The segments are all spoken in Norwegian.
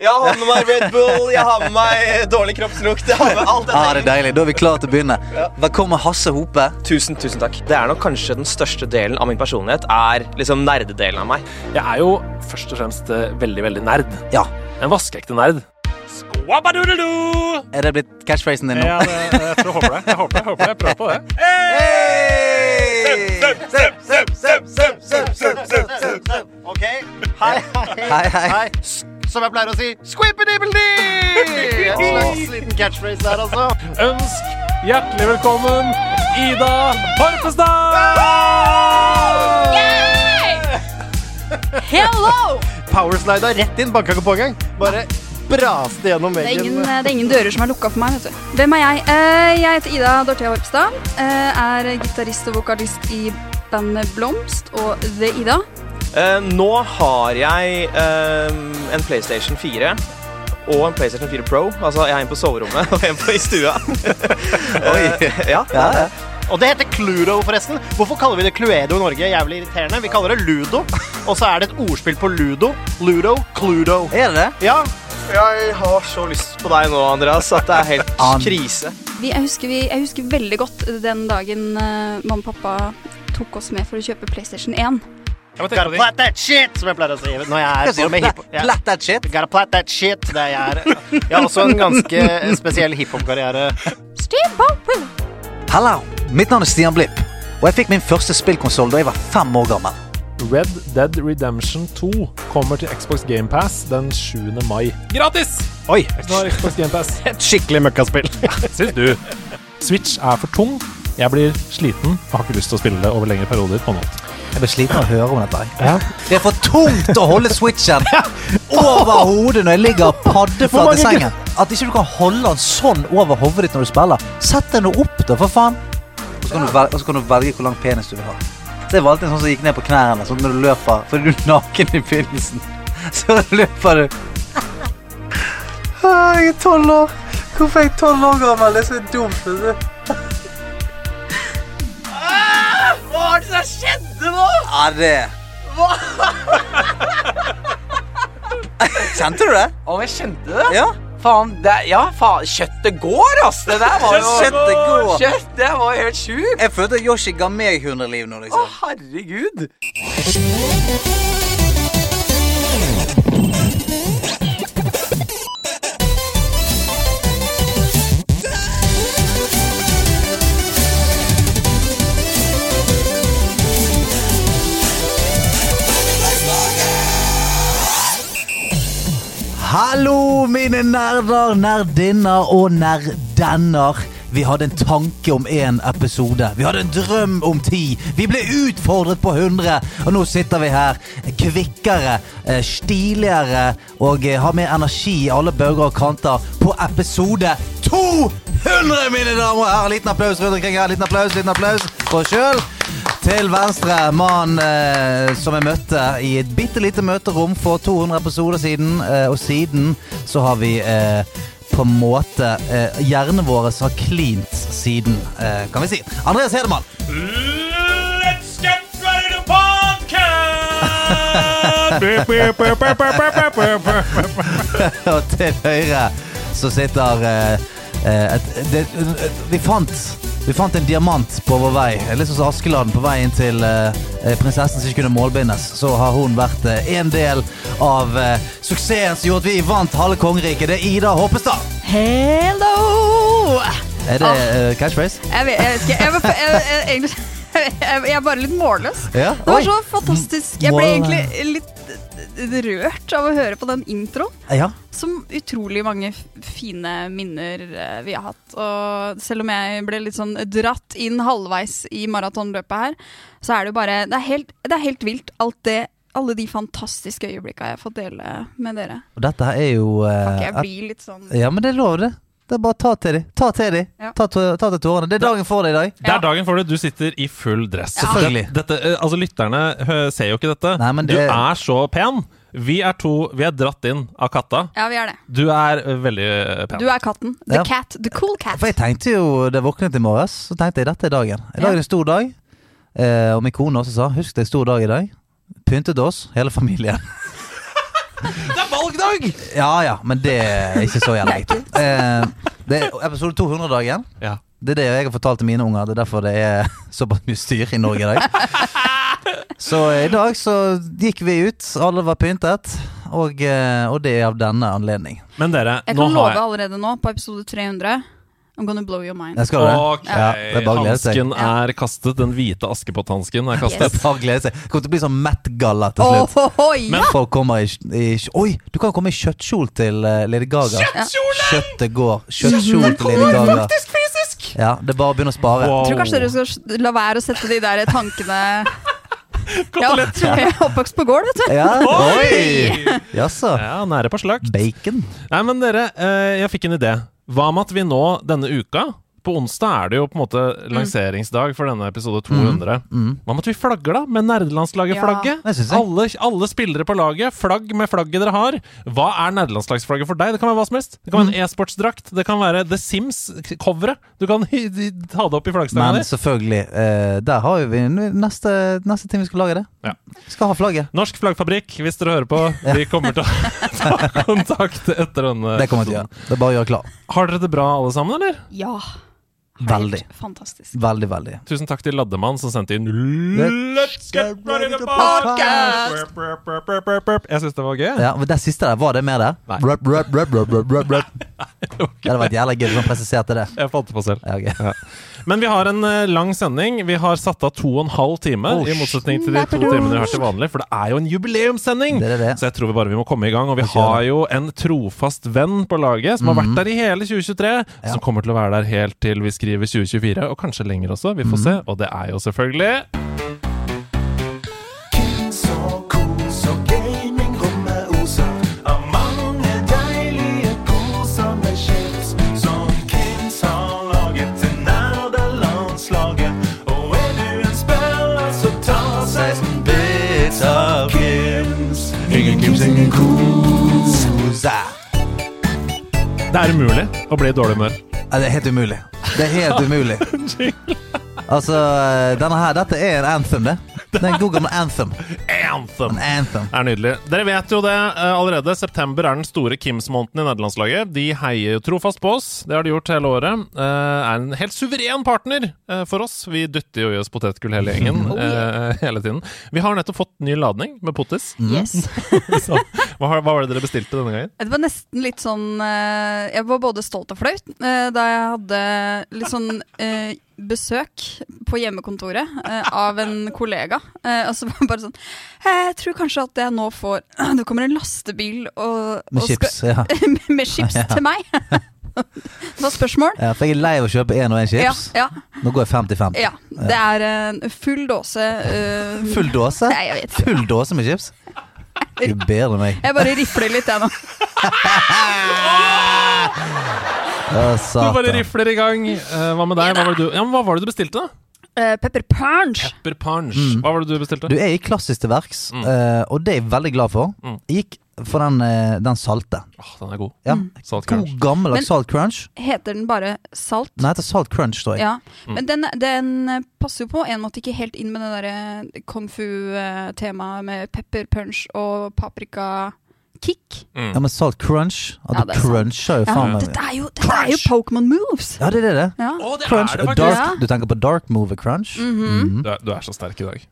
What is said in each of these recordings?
Jeg har med meg Red Bull, jeg har med meg dårlig kroppslukt. Jeg har med alt Ah, det jeg er deilig. Da er vi klare til å begynne. Velkommen, Hasse Hope. Tusen, tusen takk. Det er nok kanskje den største delen av min personlighet er liksom nerdedelen av meg. Jeg er jo først og fremst eh, veldig, veldig nerd. Ja. En vaskeekte nerd. Skwabadoodledoo! Er det blitt catchphrasen din nå? Ja, det, jeg tror jeg håper det. Jeg håper det. Jeg håper det. Jeg prøver på det. Ok, hei, Hei, hei. hei. Som jeg pleier å si, squippity-dibbly! En slags liten catchphrase der, altså. Ønsk hjertelig velkommen Ida Horpestad! Hello! Powerslida rett inn, banka ikke på engang. Bare braste gjennom Det er, veggen. ingen, det er ingen dører som er lukka for meg. vet du. Hvem er jeg? Eh, jeg heter Ida Dorthea Horpstad. eh, er gitarist og vokalist i bandet Blomst og The Ida. Eh, nå har jeg uh, en PlayStation 4 og en PlayStation 4 Pro. Altså, jeg har en på soverommet og en på i stua. Oi. Eh, ja. Ja, ja. Og det heter Cluedo, forresten. Hvorfor kaller vi det Cluedo i Norge? Jævlig irriterende. Vi kaller det Ludo. Og så er det et ordspill på Ludo. Ludo, Cluedo. Er det det? Ja, Jeg har så lyst på deg nå, Andreas, at det er helt krise. Vi, jeg, husker, vi, jeg husker veldig godt den dagen mamma og pappa tok oss med for å kjøpe PlayStation 1. Gotta plat that shit, som jeg pleier å si når jeg er med hiphop. Ja. Plat that shit? Gotta plat that shit. Det er jeg. er- Jeg har også en ganske spesiell hiphop-karriere. Hallo, mitt navn er Stian Blipp. Og jeg fikk min første spillkonsoll da jeg var fem år gammel. Red Dead Redemption 2 kommer til Xbox GamePass den 7. mai. Gratis! Oi, Xbox Game Pass. Et skikkelig møkkaspill. Syns du? Switch er for tung. Jeg blir sliten og har ikke lyst til å spille det over lengre perioder på nåt. Jeg blir sliten av å høre om dette. Ja. Det er for tungt å holde switchen over hodet når jeg ligger paddeflat i sengen. At ikke du kan holde den sånn over hodet ditt når du spiller. Sett den nå opp, da, for faen. Og så kan, du velge, kan du velge hvor lang penis du vil ha. Så jeg valgte en sånn som gikk ned på knærne, sånn når du løper. Fordi du er naken i begynnelsen. Så løper du. Jeg er tolv år. Hvorfor er jeg tolv år gammel? Det er så dumt. Var det som skjedde nå? Arre. Hva? Kjente du det? Om jeg kjente det? Ja. Faen, det, ja, faen, kjøttet går, ass! Det der var jo Kjøttet går. Kjøtt, det var jo helt sjukt! Jeg følte Yoshi ga meg 100 liv nå, Å, liksom. herregud! Mine nerder, nerdinner og nerdenner. Vi hadde en tanke om én episode. Vi hadde en drøm om ti. Vi ble utfordret på 100. Og nå sitter vi her kvikkere, eh, stiligere og eh, har mer energi i alle bauger og kanter på episode 200, mine damer og herrer. Liten applaus rundt omkring her. Liten applaus, liten applaus for oss sjøl. Til venstre, mannen eh, som jeg møtte i et bitte lite møterom for 200 episoder siden. Eh, og siden så har vi eh, på en måte eh, Hjernen våre har klint siden, eh, kan vi si. Andreas Hedemann. Let's get ready to podcast! og til høyre så sitter eh, eh, et, det, Vi fant vi fant en diamant på vår vei. Litt som Askeladden på vei inn til eh, prinsessen som ikke kunne målbindes. Så har hun vært eh, en del av eh, suksessen som gjorde at vi vant halve kongeriket. Det er Ida Hoppestad. Hello! Er det uh, catchphrase? Jeg vet, jeg vet ikke. Jeg, var- jeg, jeg, jeg, er bare litt målløs. Ja. Det var så fantastisk. Jeg ble egentlig litt rørt av å høre på den introen. Ja. Som utrolig mange fine minner eh, vi har hatt. Og selv om jeg ble litt sånn dratt inn halvveis i maratonløpet her, så er det jo bare Det er helt, det er helt vilt, alt det alle de fantastiske øyeblikkene jeg har fått dele med dere. Og dette her er jo eh, ikke jeg blir litt sånn Ja, men det er lov, det. Det er bare ta til dem. Ta til dem. Ja. Ta, to- ta til tårene. Det er dagen for deg i dag. Det er dagen for det. Du sitter i full dress. Selvfølgelig. Dette, eh, altså Lytterne ser jo ikke dette. Nei, men Du er så pen. Vi er to Vi er dratt inn av katta. Ja, vi er det. Du er eh, veldig eh, pen. Du er katten. The Ja. cat. The cool cat. For jeg tenkte jo, da jeg våknet i morges, så tenkte jeg dette er dagen. I dag er det en stor dag. Eh, og min kone også sa husk det er en stor dag i dag. Pyntet oss, hele familien. Det valgdag! Ja ja, men det er ikke så jævlig. Eh, det er episode 200-dagen. Ja. Det er det jeg har fortalt til mine unger. Det er derfor det er såpass mye styr i Norge i dag. Så i dag så gikk vi ut, alle var pyntet, og, eh, og det er av denne anledning. Men dere, Jeg nå kan har love jeg allerede nå, på episode 300 I'm gonna blow your mind. Skal det. Ok, Ja, det er bare glede seg. hansken er kastet. Den hvite Askepott-hansken er Det kastet. er bare å glede seg. Det kommer til å bli sånn Met-galla til slutt. Åh, ja! Men folk kommer i, i Oi, du kan komme i kjøttkjol til uh, Lady Gaga. Kjøttet går. Kjøttkjol til Lady Gaga. Ja, det er bare å begynne å spare. Wow. Jeg tror kanskje dere skal la være å sette de der tankene Ja, jeg er oppvokst på gård, vet du. Ja, oi! Oi! Jaså. Ja, nære på slakt. Bacon. Nei, men dere, eh, jeg fikk en idé. Hva med at vi nå, denne uka På onsdag er det jo på en måte lanseringsdag for denne episode 200. Mm. Hva med at vi flagger, da? Med nerdelandslaget-flagget? Ja, alle, alle spillere på laget, flagg med flagget dere har. Hva er nerdelandslagsflagget for deg? Det kan være hva som helst. Det kan være en e-sportsdrakt. Det kan være The Sims-coveret. Du kan ta det opp i flaggstangen Men selvfølgelig, eh, der har vi neste, neste ting vi skal lage det. Ja. Vi skal ha flagget. Norsk Flaggfabrikk, hvis dere hører på. Vi kommer til å ta kontakt etter denne. Det kommer til å gjøre. Det er bare å gjøre klar. Har dere det bra, alle sammen, eller? Ja. Veldig. Fantastisk. Veldig, veldig. Tusen takk til Laddemann som sendte inn Let's get ready to podcast! Jeg syns det var gøy. Ja, men Det siste der, var det mer der? Nei. Rup, rup, rup, rup, rup, rup, rup. Det hadde vært jævla gøy hvis han presiserte det. Jeg fant det på selv. Ja, ok. Men vi har en eh, lang sending. Vi har satt av to og en halv time, Oh, i motsetning til de to timene vi har til vanlig, for det er jo en jubileumssending! Det det. Så jeg tror vi bare vi må komme i gang. Og vi har jo en trofast venn på laget som har vært der i hele 2023, Ja. som kommer til å være der helt til vi skriver 2024, og kanskje lenger også. Vi får se. Og det er jo selvfølgelig Ingen kos. Det er umulig å bli i dårlig humør. Ja, det er helt umulig. Det er helt umulig. Altså, denne her, dette er en anthem, det. Det er god gammel anthem. Anthem! En anthem. Det er nydelig. Dere vet jo det eh, allerede. September er den store Kims-måneden i nederlandslaget. De heier jo trofast på oss. Det har de gjort hele året. Eh, er en helt suveren partner eh, for oss. Vi dytter jo i oss potetgull hele gjengen Oh, yeah. eh, hele tiden. Vi har nettopp fått ny ladning med potis. Yes. Så, hva, hva var det dere bestilte denne gangen? Det var nesten litt sånn Jeg var både stolt og flaut da jeg hadde litt sånn eh, besøk på hjemmekontoret eh, av en kollega. Eh, og så var bare sånn Jeg tror kanskje at jeg nå får Det kommer en lastebil og, Med og chips. Ja. med, med chips Ja. til meg. det var spørsmål. ja, for jeg er lei av å kjøpe én og én chips. ja, Nå går jeg 50-50. ja. Det er en full dåse. Uh, Full dåse? Nei, jeg vet. Full dåse med chips? Gud bedre meg. Jeg bare rifler litt, jeg nå. Å, Du bare rifler i gang. Eh, hva med deg? Hva var, det du, ja, men hva var det du bestilte? da? Uh, pepper punch. Pepper punch. Mm. Hva var det du bestilte? Du er i klassisk til verks, Mm. uh, og det er jeg veldig glad for. Mm. Jeg gikk for den, uh, den salte. Oh, den er god. Ja. Salt crunch. God gammeldags Men- salt crunch. Heter den bare salt? Den heter salt crunch, tror jeg. Ja, Mm. men den, den eh, passer jo på en måte ikke helt inn med det derre kung fu-temaet med pepper punch og paprika kick. Mm. Ja, men salt crunch At Ja, du er cruncher jo faen meg dette er jo, Det jo Pokémon moves! Ja, det er det. Ja. Oh, det Crunch. er det! Dark, Du tenker på dark move crunch? Mhm. Mhm. Du, er, du er så sterk i dag.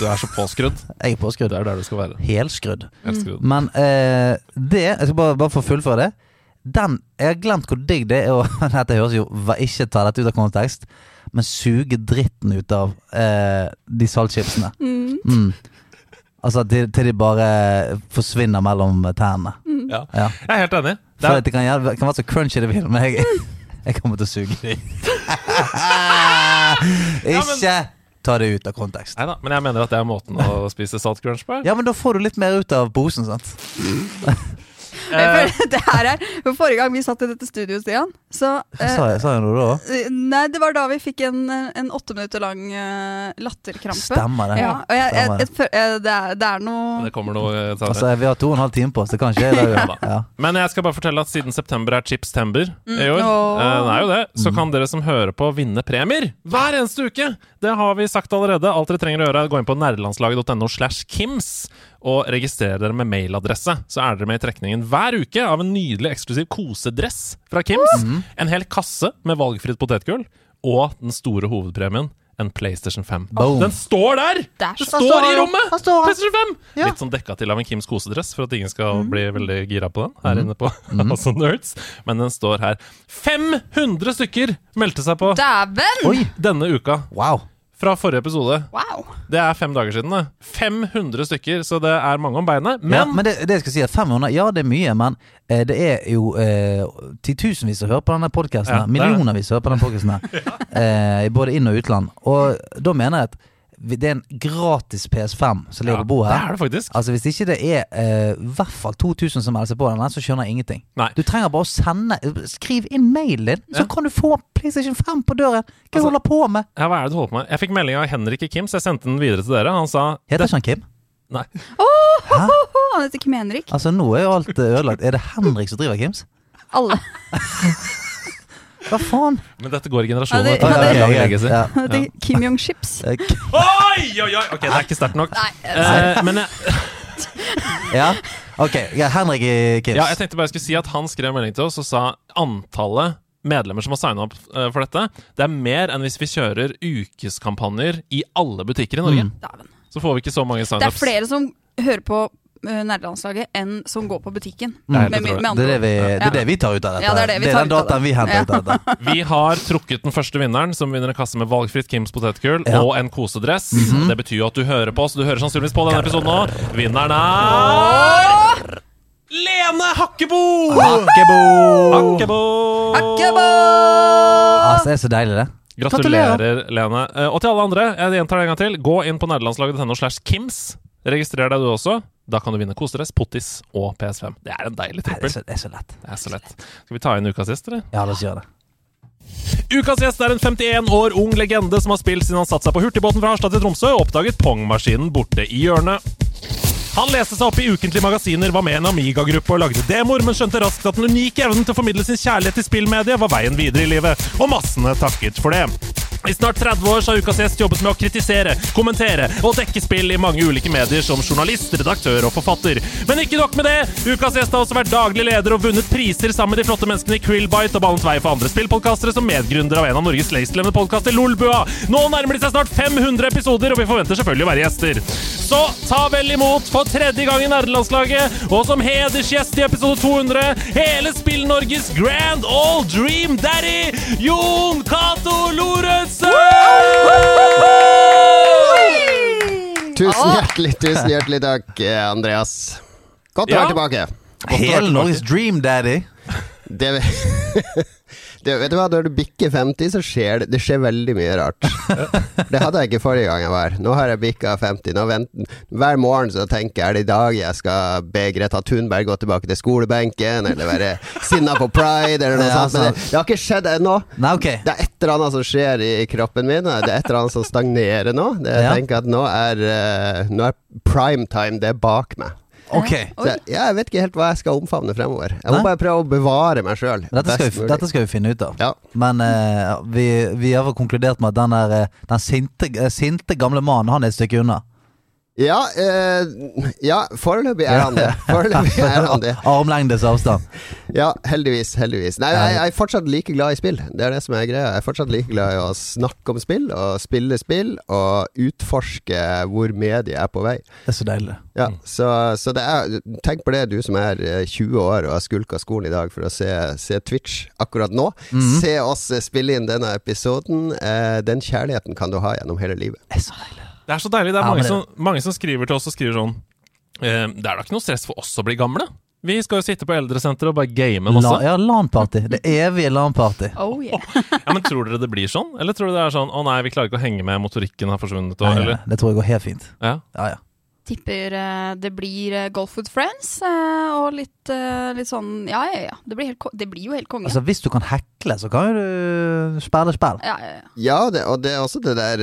Du er så påskrudd. Jeg er påskrudd. Det er der du skal være. Helskrudd. Helt skrudd. Men eh, det Jeg skal bare, bare få fullføre det. Den Jeg har glemt hvor digg det er å Dette høres jo Ikke ta dette ut av kontekst, men suge dritten ut av eh, de saltchipsene. Mm. Mm. Altså til, til de bare forsvinner mellom tærne Ja. Ja. Jeg er helt enig. Det For er, det kan, gjøre- kan være så crunchy det vil, men jeg, jeg kommer til å suge det Ikke ta det ut av kontekst. Neida, men jeg mener at det er måten å spise salt crunch på. Ja, men da får du litt mer ut av posen, sant? Jeg føler det her er for Forrige gang vi satt i dette studioet, Stian, så eh, Sa jeg, sa jeg noe da? eh, Nei, det var da vi fikk en, en åtte minutter lang eh, latterkrampe. Stemmer det. Ja, og jeg, jeg, Stemmer jeg, føl- eh, det, er, det er noe Det kommer noe eh, senere. Altså, vi har to og en halv time på oss, det kan skje. Ja Ja. Men jeg skal bare fortelle at siden september er Chipstember mm, i år, eh, det er jo det, så kan dere som hører på vinne premier hver eneste uke. Det har vi sagt allerede. Alt dere trenger å gjøre er å gå inn på nerdelandslaget.no slash Kims og registrerer dere med mailadresse, så er dere med i trekningen hver uke av en nydelig eksklusiv kosedress fra Kims. En hel kasse med valgfritt potetgull, og den store hovedpremien. En PlayStation 5. Boom. Den står der! Det er Det står, står i rommet! PlayStation 5! Ja. Litt sånn dekka til av en Kims kosedress, for at ingen skal Mm. bli veldig gira på den her inne på Mm. House of Nerds. Men den står her. 500 stykker meldte seg på Daven. Oi! denne uka Wow. Fra forrige episode. Wow. Det er fem dager siden, det. 500 stykker, så det er mange om beinet. Men, ja, men det, det jeg skal si er 500, ja det er mye, men eh, det er jo eh, titusenvis som hører på denne podkasten. Ja. Millionervis som hører på denne podkasten ja. eh, både inn- og utland. Og da mener jeg at det er en gratis PS5 som ligger ja, på bordet det er det faktisk. Altså Hvis ikke det er i i hvert fall 2000 som melder seg på den, så skjønner jeg ingenting. Nei. Du trenger bare å sende Skriv inn mailen din, så kan du få PlayStation 5 på døren! Hva Altså- holder du på med? Ja, hva er det du holder på med? Jeg fikk melding av Henrik i Kim, så jeg sendte den videre til dere. Han sa Heter ikke han Kim? Nei. Åh, han heter Kim Henrik. Altså Nå er jo alt eh, ødelagt. Er det Henrik som driver Kims? Alle. Hva faen? Men dette går i generasjoner. Ja, det- ja, Det er. Ja. Det er Kim Jong-chips. Eh, Oi, oi, oi! Ok, det er ikke sterkt nok. Nei, Eh, men jeg, Ja, ok. Ja, Henrik i Kims. ja, jeg tenkte bare jeg skulle si at han skrev melding til oss og sa antallet medlemmer som har signa opp eh, for dette, det er mer enn hvis vi kjører ukeskampanjer i alle butikker i Norge. Mm. Så får vi ikke så mange Det er flere som hører på nerdelandslaget enn som går på butikken. Nei, det Med, med Det er det vi, det er det vi tar ut av dette. Ja, det er det vi tar den dataen vi henter Ja. ut av dette. Vi har trukket den første vinneren, som vinner en kasse med valgfritt Kims potetgull Ja. og en kosedress. Det betyr jo at du hører på, oss. du hører sannsynligvis på denne episoden nå. Vinneren er Lene Hakkebo! Hakkebo! Hakkebo! Altså, det er så deilig, det. Gratulerer, Lene. Eh, Og til alle andre, jeg gjentar det en gang til. Gå inn på nerdelandslaget.no slash Kims. Registrer deg du også. Da kan du vinne kosedress, pottis og PS5. Det er en deilig trippel. det er. Det er så lett. Skal vi ta inn ukas gjest, eller? Ja, la oss gjøre det. Ukas gjest er en 51 år ung legende som har spilt siden han satte seg på hurtigbåten fra Harstad til Tromsø og oppdaget Pong-maskinen borte i hjørnet. Han leste seg opp i ukentlige magasiner, var med i en Amiga-gruppe og lagde demoer, men skjønte raskt at den unike evnen til å formidle sin kjærlighet til spillmediet var veien videre i livet, og massene takket for det. I snart 30 år har Ukas gjest jobbet med å kritisere, kommentere og dekke spill i mange ulike medier som journalist, redaktør og forfatter. Men ikke nok med det! Ukas gjest har også vært daglig leder og vunnet priser sammen med de flotte menneskene i Krillbite og Ballens vei for andre spillpodkastere som medgründer av en av Norges lengstlevende podkaster, Lolbua. Nå nærmer de seg snart 500 episoder, og vi forventer selvfølgelig å være gjester. Så ta vel imot for tredje gang i Nerdelandslaget, og som hedersgjest i episode 200, hele Spill-Norges grand All dream daddy, Jon Cato Tusen hjertelig, tusen hjertelig takk, Andreas. Godt å Ja. være tilbake. Hele Norges dream daddy. Det, det, vet du hva, når du bikker 50, så skjer det, det skjer veldig mye rart. Det hadde jeg ikke forrige gang jeg var. Nå har jeg bikka 50. Nå vent, hver morgen så tenker jeg er det i dag jeg skal be Greta Thunberg gå tilbake til skolebenken, eller være sinna på pride, eller noe Ja, sånt. Men det, det har ikke skjedd ennå. Nei, okay. Det er et eller annet som skjer i kroppen min. Det er et eller annet som stagnerer nå. Det, jeg Ja. tenker at nå er, eh, nå er prime time det er bak meg. Ok. Så jeg, jeg vet ikke helt hva jeg skal omfavne fremover. Jeg må Nei. bare prøve å bevare meg sjøl. Dette dette skal vi finne ut av. Ja. Men uh, vi, vi har konkludert med at den, der, eh, den sinte, eh, sinte gamle mannen, han er et stykke unna. Ja, eh, ja, foreløpig er han det. Foreløpig er han det. Armlengdes avstand. Ja, heldigvis. Heldigvis. Nei, jeg, jeg er fortsatt like glad i spill. Det er det som er greia. Jeg er fortsatt like glad i å snakke om spill, og spille spill, og utforske hvor mediet er på vei. Det er så deilig. Ja, så, så det er Tenk på det, du som er eh, 20 år og har skulka skolen i dag for å se, se Twitch akkurat nå. Se oss eh, spille inn denne episoden. Eh, den kjærligheten kan du ha gjennom hele livet. Det er så deilig. Det er så deilig. Det er Ja, mange, det- som, mange som skriver til oss og skriver sånn eh, Det er da ikke noe stress for oss å bli gamle. Vi skal jo sitte på eldresenteret og bare game masse. La, ja, LAN-party. Det evige LAN-party. Oh yeah. Ja, men Tror dere det blir sånn? Eller tror dere det er sånn å nei, vi klarer ikke å henge med, motorikken har forsvunnet? Og, Nei, nei, eller? det tror jeg går helt fint. Ja. Ja, ja. Tipper eh, det blir eh, Golf with Friends eh, og litt, litt sånn Ja, ja, ja. Det blir, helt, det blir jo helt konge. Altså, hvis du kan hekle, så kan du spille spill. Ja, ja, ja. Ja, det, og det er også det der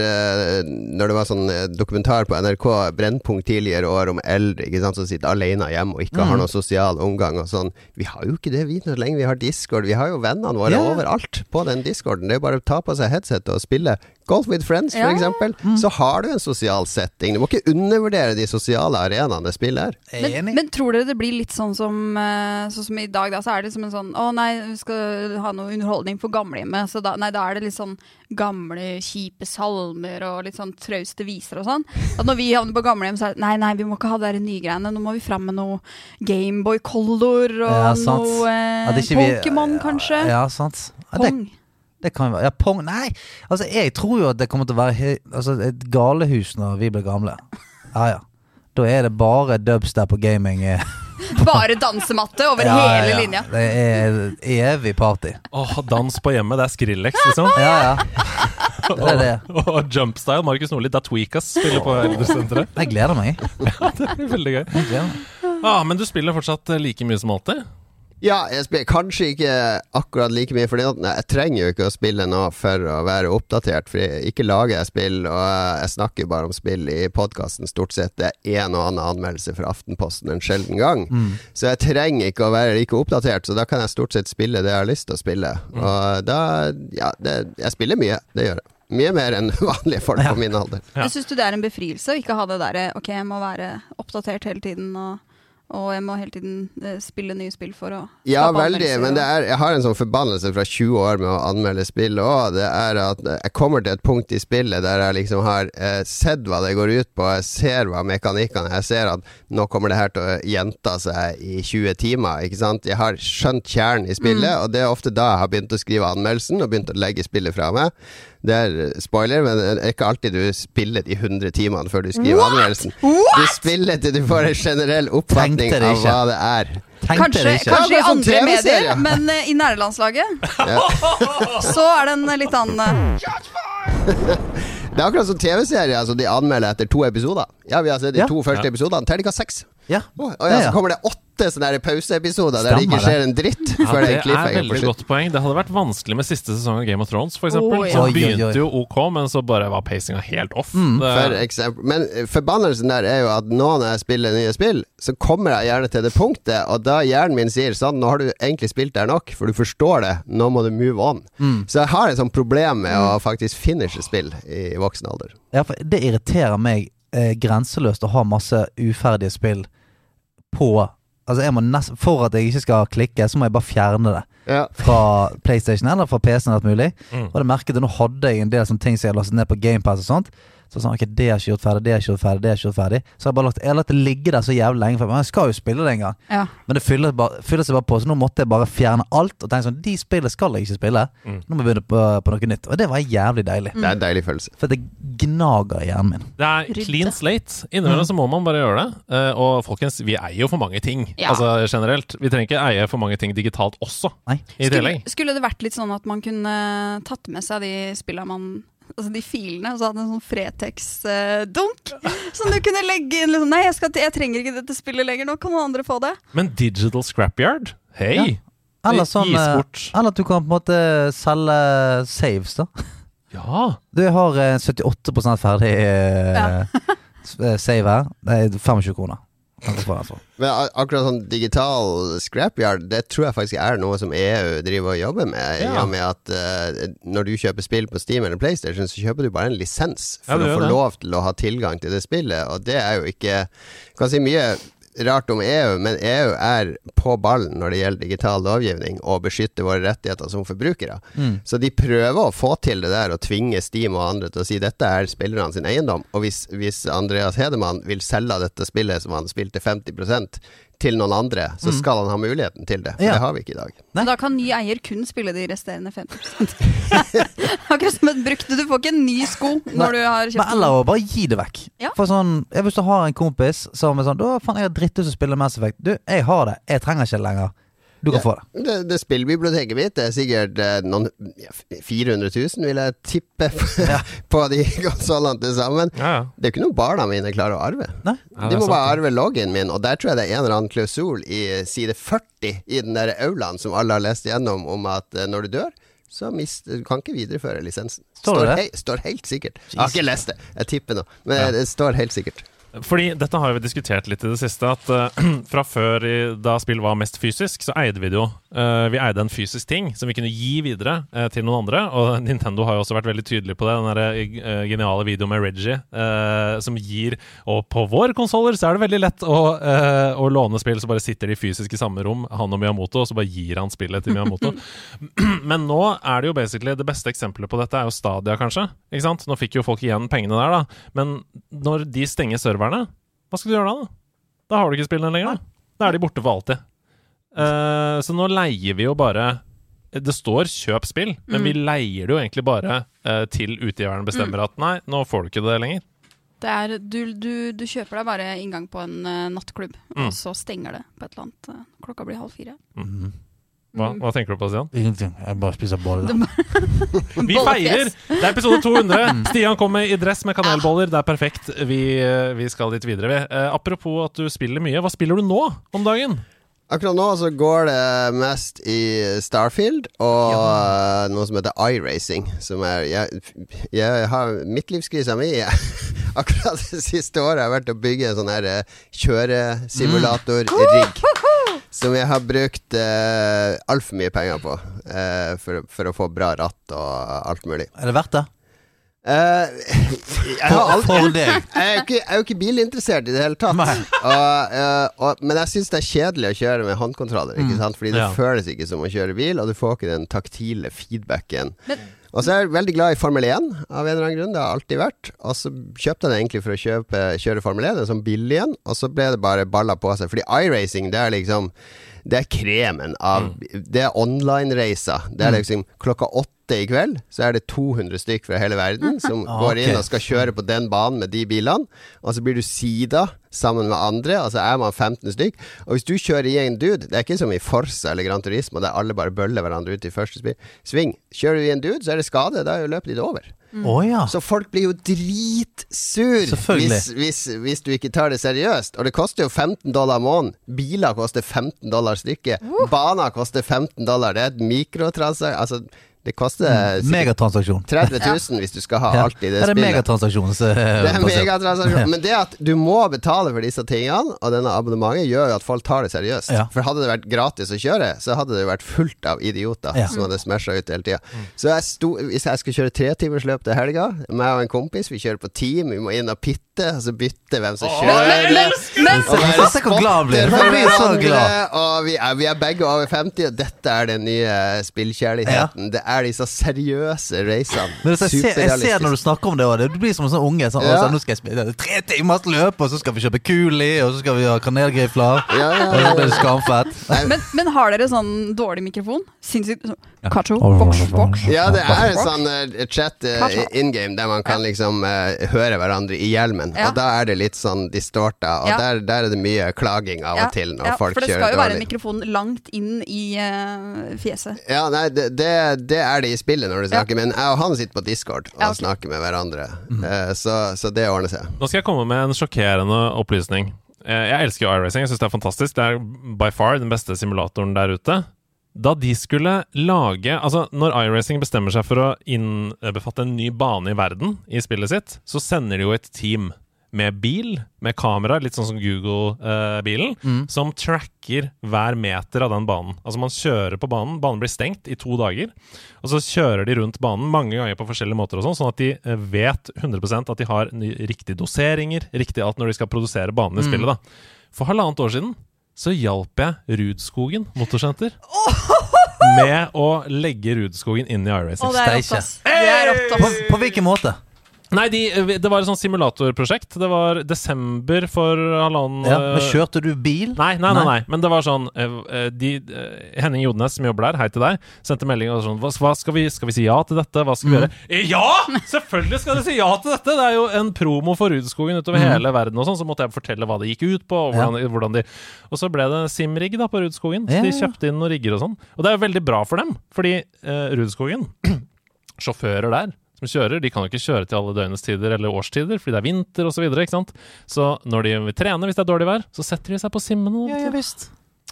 Når det var sånn dokumentar på NRK Brennpunkt tidligere år om eldre ikke sant, som sitter alene hjemme og ikke har noen sosial omgang og sånn. Vi har jo ikke det, vi, så lenge vi har Discord. Vi har jo vennene våre yeah. overalt på den Discorden. Det er jo bare å ta på seg headset og spille Golf with friends, for Ja, ja. eksempel. Mm. Så har du en sosial setting. Du må ikke undervurdere de sosiale arenaene spillet er. Men, men tror dere det blir litt sånn som, eh, sånn som i dag, da? Så er det som en sånn Å nei, vi skal ha noe underholdning for gamlehjemmet. Så da, nei, da er det litt sånn gamle, kjipe salmer og litt sånn trauste viser og sånn. At når vi havner på gamlehjem, så er det nei, nei, vi må ikke ha de nye greiene. Nå må vi fram med noe Gameboy Color og Ja, noe eh, ikke vi- kanskje. Ja, sant. Ja, det, Pong. det kan jo være Ja, Pong Nei! Altså, jeg tror jo at det kommer til å være he altså, et galehus når vi blir gamle. Ja, ja. Da er det bare dubstep og gaming. Bare dansematte over Ja, hele ja. linja. Det er evig party. Åh, dans på hjemmet, det er Skrillex, liksom. Ja, ja. Det er det. Og Jumpstyle, Markus Nordli, er Tweakas spiller på eldresenteret. Jeg gleder meg. Ja, Det er veldig gøy. Ah, men du spiller fortsatt like mye som alltid? Ja, jeg spiller kanskje ikke akkurat like mye, for jeg trenger jo ikke å spille nå for å være oppdatert. For jeg, ikke lager jeg spill, og jeg snakker bare om spill i podkasten stort sett. Det er en og annen anmeldelse fra Aftenposten en sjelden gang. Så jeg trenger ikke å være like oppdatert, så da kan jeg stort sett spille det jeg har lyst til å spille. Og da Ja, det, jeg spiller mye. Det gjør jeg. Mye mer enn vanlige folk på min alder. Ja. Men Syns du det er en befrielse å ikke ha det derre ok, jeg må være oppdatert hele tiden og, og jeg må hele tiden eh, spille nye spill for å Ja, veldig, men det er, jeg har en sånn forbannelse fra 20 år med å anmelde spill òg. Det er at jeg kommer til et punkt i spillet der jeg liksom har eh, sett hva det går ut på, jeg ser hva mekanikkene Jeg ser at nå kommer det her til å gjenta seg i 20 timer, ikke sant. Jeg har skjønt kjernen i spillet, og det er ofte da jeg har begynt å skrive anmeldelsen og begynt å legge spillet fra meg. Det er eh, spoiler, men det er ikke alltid du spiller de 100 timene før du skriver anmeldelsen. Du spiller til du får en generell oppfatning av hva det er. Tenkte Kanskje, det ikke. kanskje i sånn andre medier, men uh, i nærlandslaget Ja. så er det en litt annen uh... Det er akkurat som TV-serier. Altså de anmelder etter to episoder. Ja, vi har sett de Ja. to første Ja. episodene. Terningkast seks. Ja. Oh, og Ja, så kommer det åtte sånne der pauseepisoder der det ikke skjer en dritt Ja, det det er veldig godt poeng. Det hadde vært vanskelig med siste sesong av Game of Thrones, eksempel. Å, ja. Som Oi, oi, oi. begynte jo ok, men så bare var pacinga helt off. Mm. Det, For eksempel. Men forbannelsen der er jo at nå når jeg spiller nye spill, så kommer jeg gjerne til det punktet, og da hjernen min sier sånn Nå har du egentlig spilt der nok, for du forstår det. Nå må du move on. Mm. Så jeg har et sånt problem med å faktisk finishe spill i voksen alder. Ja, for det irriterer meg eh, grenseløst å ha masse uferdige spill på Altså jeg må nest, For at jeg ikke skal klikke, så må jeg bare fjerne det Ja. fra PlayStation eller fra PC-en. alt mulig Mm. Og det merket jeg, Nå hadde jeg en del sånne ting som jeg lastet ned på GamePass og sånt. Så sånn, ok, det har ikke gjort ferdig, det har ikke gjort ferdig, det har ikke gjort ferdig. Så har jeg bare lagt, jeg har latt det ligge der så jævlig lenge, for jeg skal jo spille det en gang. Ja. Men det fyller, bare, fyller seg bare på, så nå måtte jeg bare fjerne alt og tenke sånn De spillene skal jeg ikke spille. Mm. Nå må jeg begynne på, på noe nytt. Og det var jævlig deilig. Det er en deilig følelse. For det gnager i hjernen min. det er clean slate. Innimellom så må man bare gjøre det. Eh, og folkens, vi eier jo for mange ting. Ja. Altså generelt. Vi trenger ikke eie for mange ting digitalt også, Nei. i Skulle, skulle det vært litt sånn at man kunne tatt med seg de spillene man Altså de filene, og så hadde en sånn Fretex-dunk som du kunne legge inn liksom Nei, jeg, skal, til- jeg trenger ikke dette spillet lenger, nå kan noen andre få det. Men Digital Scrapyard, hei! Ja. Eller sånn eh. Eller at du kan på en måte selge saves, da. Ja. Du har eh, 78 ferdig eh, s- eh, save her. Det er 25 kroner. For. Men akkurat sånn digital scrapyard, det tror jeg faktisk er noe som EU driver og jobber med. I Ja. og med at uh, når du kjøper spill på Steam eller PlayStation, så kjøper du bare en lisens for ja, å få det. lov til å ha tilgang til det spillet, og det er jo ikke Kan si mye rart om EU, men EU er på ballen når det gjelder digital lovgivning og beskytter våre rettigheter som forbrukere. Mm. Så de prøver å få til det der og tvinge Steam og andre til å si dette er spillerne sin eiendom. Og hvis, hvis Andreas Hedemann vil selge dette spillet som han spilte 50 til noen andre, så skal han ha muligheten til det. For Ja. Det har vi ikke i dag. Nei. Da kan ny eier kun spille de resterende 50 Akkurat som et brukt Du får ikke en ny sko når du har Men kjøpt eller å bare gi det vekk. Ja. For sånn, jeg Hvis du har en kompis som er sånn Da faen, jeg har dritt ut å spille Mass Effect. Du, jeg har det. Jeg trenger ikke det lenger. Du kan Ja. få det. Det, det spillbiblioteket mitt er sikkert eh, noen ja, 400 000, vil jeg tippe, på de konsollene til sammen. Ja, ja. Det er ikke noe barna mine klarer å arve. Nei? Ja, De det må bare arve loggen min, og der tror jeg det er en eller annen klausul i side 40 i den der aulaen som alle har lest gjennom, om at eh, når du dør, så mist, du kan ikke videreføre lisensen. Står det det? hei, står helt sikkert. Jeg har ikke lest det, jeg tipper nå, men det står helt sikkert. Fordi dette har vi diskutert litt i det siste, at uh, fra før i, da spill var mest fysisk, så eide vi det jo. Uh, vi eide en fysisk ting som vi kunne gi videre uh, til noen andre. Og Nintendo har jo også vært veldig tydelig på det. Den der, geniale videoen med Reggie som gir Og på våre konsoller så er det veldig lett å, å låne spill, så bare sitter de fysisk i samme rom, han og Miyamoto, og så bare gir han spillet til Miyamoto. Men nå er det jo basically det beste eksempelet på dette er jo Stadia, kanskje. Ikke sant? Nå fikk jo folk igjen pengene der, da. Men når de stenger serverne, hva skal du gjøre da? Da, da har du ikke spillene lenger. Da Da er de borte for alltid. Uh, så nå leier vi jo bare Det står 'kjøp spill', men vi leier det jo egentlig bare uh, til utgiveren bestemmer at nei, nå får du ikke det lenger. Det er, du, du, du kjøper deg bare inngang på en uh, nattklubb, Mm. og så stenger det på et eller annet Klokka blir halv fire. Hva, hva tenker du på, Stian? Ingenting. Jeg bare spiser boller. Vi feirer! Det er episode 200. Stian kommer i dress med kanelboller. Det er perfekt. Vi, eh, vi skal litt videre, vi. Eh, apropos at du spiller mye. Hva spiller du nå om dagen? Akkurat nå så går det mest i Starfield og ja. noe som heter iRacing. Som er Jeg, jeg har midtlivskrisa mi. Akkurat det siste året har jeg vært å bygge en sånn her eh, kjøresimulator-rigg. Som jeg har brukt uh, altfor mye penger på uh, for, for å få bra ratt og alt mulig. Er det verdt det? Uh, jeg har For, aldri for jeg er ikke, jeg er jo ikke bilinteressert i det hele tatt. Og, eh, og, men jeg syns det er kjedelig å kjøre med håndkontroller. Ikke sant? Fordi det Ja. føles ikke som å kjøre bil, og du får ikke den taktile feedbacken. Men- og så er jeg veldig glad i Formel 1, av en eller annen grunn. Det har alltid vært. Og så kjøpte jeg det egentlig for å kjøpe, kjøre Formel 1, en sånn billig en, og så ble det bare balla på seg. Fordi iRacing, det er liksom Det er kremen av Det er online-racer. Det er liksom klokka åtte i kveld, så er det 200 stykk fra hele verden som Ah, går inn og skal kjøre på den banen med de bilene. Og så blir du sida sammen med andre, og så er man 15 stykk. Og hvis du kjører i en dude, det er ikke som i Forsa eller Gran Turismo, der alle bare bøller hverandre ut i første sving. Kjører du i en dude, så er det skade, da er jo løpet ditt over. Å ja. Så folk blir jo dritsur hvis, hvis, hvis du ikke tar det seriøst. Og det koster jo 15 dollar måneden. Biler koster 15 dollar stykket. Baner koster 15 dollar. Det er et mikrotransaksjon Altså, det koster Megatransaksjon. 30 000 hvis du skal ha Ja. alt i det det spillet. megatransaksjon. så- Det er megatransaksjon. Men det at du må betale for disse tingene, og denne abonnementet, gjør jo at folk tar det seriøst. Ja. For hadde det vært gratis å kjøre, så hadde det vært fullt av idioter Ja. som hadde smasha ut hele tida. Så jeg sto, hvis jeg skal kjøre tretimersløp til helga, meg og en kompis, vi kjører på team, vi må inn og pitte, og så bytte hvem som kjører. Og Se hvor glad han blir. Han blir så glad. Og vi er, vi er begge over 50, og dette er den nye spillkjærligheten. Det er disse seriøse racene. Men altså, jeg, ser, jeg ser når du snakker om det, og det blir som en sånn unge. Sånn, Ja. altså, nå skal jeg spille tre timers løp, og så skal vi kjøpe kuli, og så skal vi ha kanelgrifler. Ja, ja, Og så ja. blir det skamfett. men, men har dere sånn dårlig mikrofon? Sinnssykt sånn. Kacho, boks, boks. Ja, det er en sånn uh, chat uh, in game der man kan liksom uh, høre hverandre i hjelmen. Ja. Og da er det litt sånn distorta, og Ja. der, der er det mye klaging av og til når ja, folk for det skal jo være en mikrofon langt inn i eh, fjeset. Ja, nei, det, det, det er det i spillet når du snakker, men jeg og han sitter på Discord og Ja, ok. snakker med hverandre. Eh, så, så det ordner seg. Nå skal jeg komme med en sjokkerende opplysning. Eh, Jeg elsker jo iRacing. Jeg syns det er fantastisk. Det er by far den beste simulatoren der ute. Da de skulle lage Altså, når iRacing bestemmer seg for å innbefatte en ny bane i verden i spillet sitt, så sender de jo et team med bil, med kamera, litt sånn som Google-bilen, som tracker hver meter av den banen. Altså, man kjører på banen, banen blir stengt i to dager, og så kjører de rundt banen mange ganger på forskjellige måter og sånn, sånn at de eh, vet 100% at de har riktige doseringer, riktig alt når de skal produsere banen i spillet, da. For halvannet år siden så hjalp jeg Rudskogen motorsenter med å legge Rudskogen inn i iRacing. det er rått, ass. På, på hvilken måte? Nei, de, det var et sånt simulatorprosjekt. Det var desember for halvannen Ja, men eh, Kjørte du bil? Nei, nei, nei, nei. Men det var sånn eh, eh, de, eh, Henning Jodnes, som jobber der, hei til deg, sendte melding og sånn hva, skal, vi, skal vi si ja til dette? Hva skal vi gjøre? Eh, Ja! Selvfølgelig skal dere si ja til dette! Det er jo en promo for Rudskogen utover hele verden og sånn, så måtte jeg fortelle hva det gikk ut på, og hvordan, hvordan de Og så ble det simrigg da på Rudskogen. Så Ja, de kjøpte inn noen rigger og sånn. Og det er jo veldig bra for dem, fordi uh, Rudskogen sjåfører der som kjører, de kan jo ikke kjøre til alle døgnets tider eller årstider, fordi det er vinter osv. Så, videre, ikke sant? så når de vil trene hvis det er dårlig vær, så setter de seg på simmene. Ja, ja visst.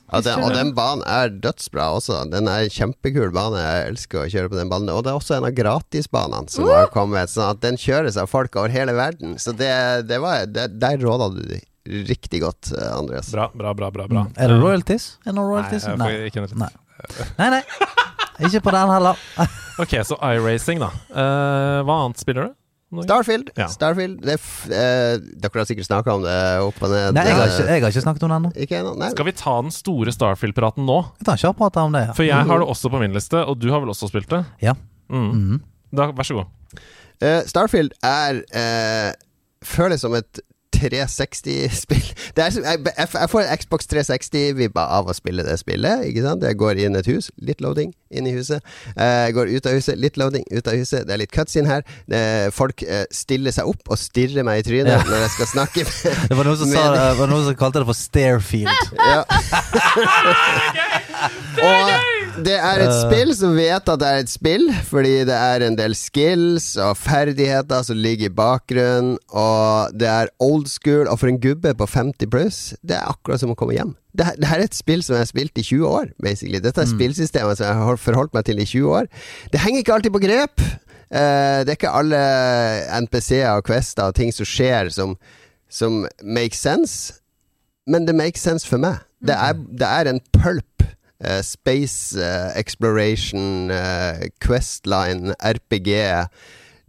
Ja, den, og den banen er dødsbra også. Den er en kjempekul bane. Jeg elsker å kjøre på den banen. Og det er også en av gratisbanene som har kommet. Sånn at den kjøres av folk over hele verden. Så det, det var det, Der råda du dem riktig godt, eh, Andreas. Bra, bra, bra. bra, bra. Er det royalties? Er det noen Nei, royalties? jeg får ikke noe Nei. nei, nei. Ikke på den heller. Ok, så iRacing, da. Uh, hva annet spiller du? Starfield. Ja. Starfield det f eh, Dere har sikkert snakka om det opp og ned. Nei, jeg har eh, ikke, jeg har ikke snakket om det ennå. Skal vi ta den store Starfield-praten nå? Vi tar en kjapp om det. Ja. For jeg har det også på min liste, og du har vel også spilt det? Ja. Mm. Mhm. Da, vær så god. Eh, Starfield er eh, Føles som et 360-spill. Det er som- Jeg, jeg, får Xbox 360-vibba av å spille det spillet. Ikke sant? Jeg går inn et hus, litt loading inn i huset. Eh, Jeg går ut av huset, litt loading ut av huset. Det er litt cuts inn her. Folk eh, stiller seg opp og stirrer meg i trynet Ja. når jeg skal snakke med Det var noen som, sa, var noen som kalte det for Stairfield. ja. Og det er et spill som vet at det er et spill, fordi det er en del skills og ferdigheter som ligger i bakgrunnen, og det er old school, og for en gubbe på 50 pluss, det er akkurat som å komme hjem. Det, her- det her er et spill som jeg har spilt i 20 år, basically. Dette er spillsystemet som jeg har forholdt meg til i 20 år. Det henger ikke alltid på grep. Uh, det er ikke alle NPC-er og quester og ting som skjer, som, som makes sense men det makes sense for meg. Det er, det er en pulp. Eh, space eh, exploration, eh, Questline, RPG.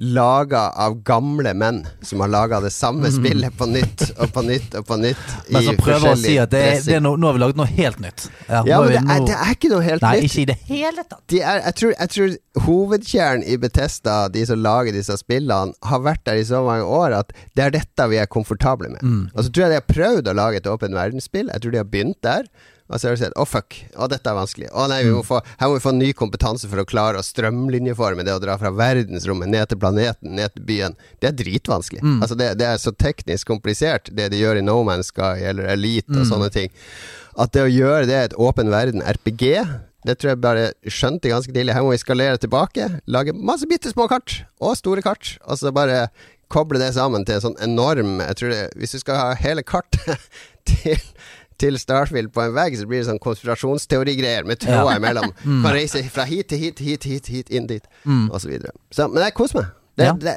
Laga av gamle menn som har laga det samme spillet på nytt og på nytt og på nytt. Men som prøver å si at det er, det er no, nå har vi laget noe helt nytt. Ja, ja men det er, det er ikke noe helt Nei, nytt. ikke i det hele tatt. De er, jeg, tror, jeg tror hovedkjernen i Betesta, de som lager disse spillene, har vært der i så mange år at det er dette vi er komfortable med. Mm. Og så tror jeg de har prøvd å lage et åpen verdensspill. Jeg tror de har begynt der. Og så har du sett å fuck, å dette er vanskelig. Å nei, vi må få, her må vi få ny kompetanse for å klare å strømlinjeforme det å dra fra verdensrommet ned til planeten, ned til byen. Det er dritvanskelig. Altså det, det er så teknisk komplisert, det de gjør i No Man's Sky eller Elite og sånne ting. At det å gjøre det et åpen verden RPG det tror jeg bare skjønte ganske tidlig. Her må vi skalere tilbake. Lage masse bitte små kart, og store kart. Og så bare koble det sammen til en sånn enorm Jeg tror det, Hvis du skal ha hele kartet til, til Starfield på en vegg, så blir det sånn konspirasjonsteorigreier med tråder imellom. Mm. Kan reise fra hit til hit, hit, hit, hit, inn dit, videre. Så, men jeg koser meg. Det, Ja. det,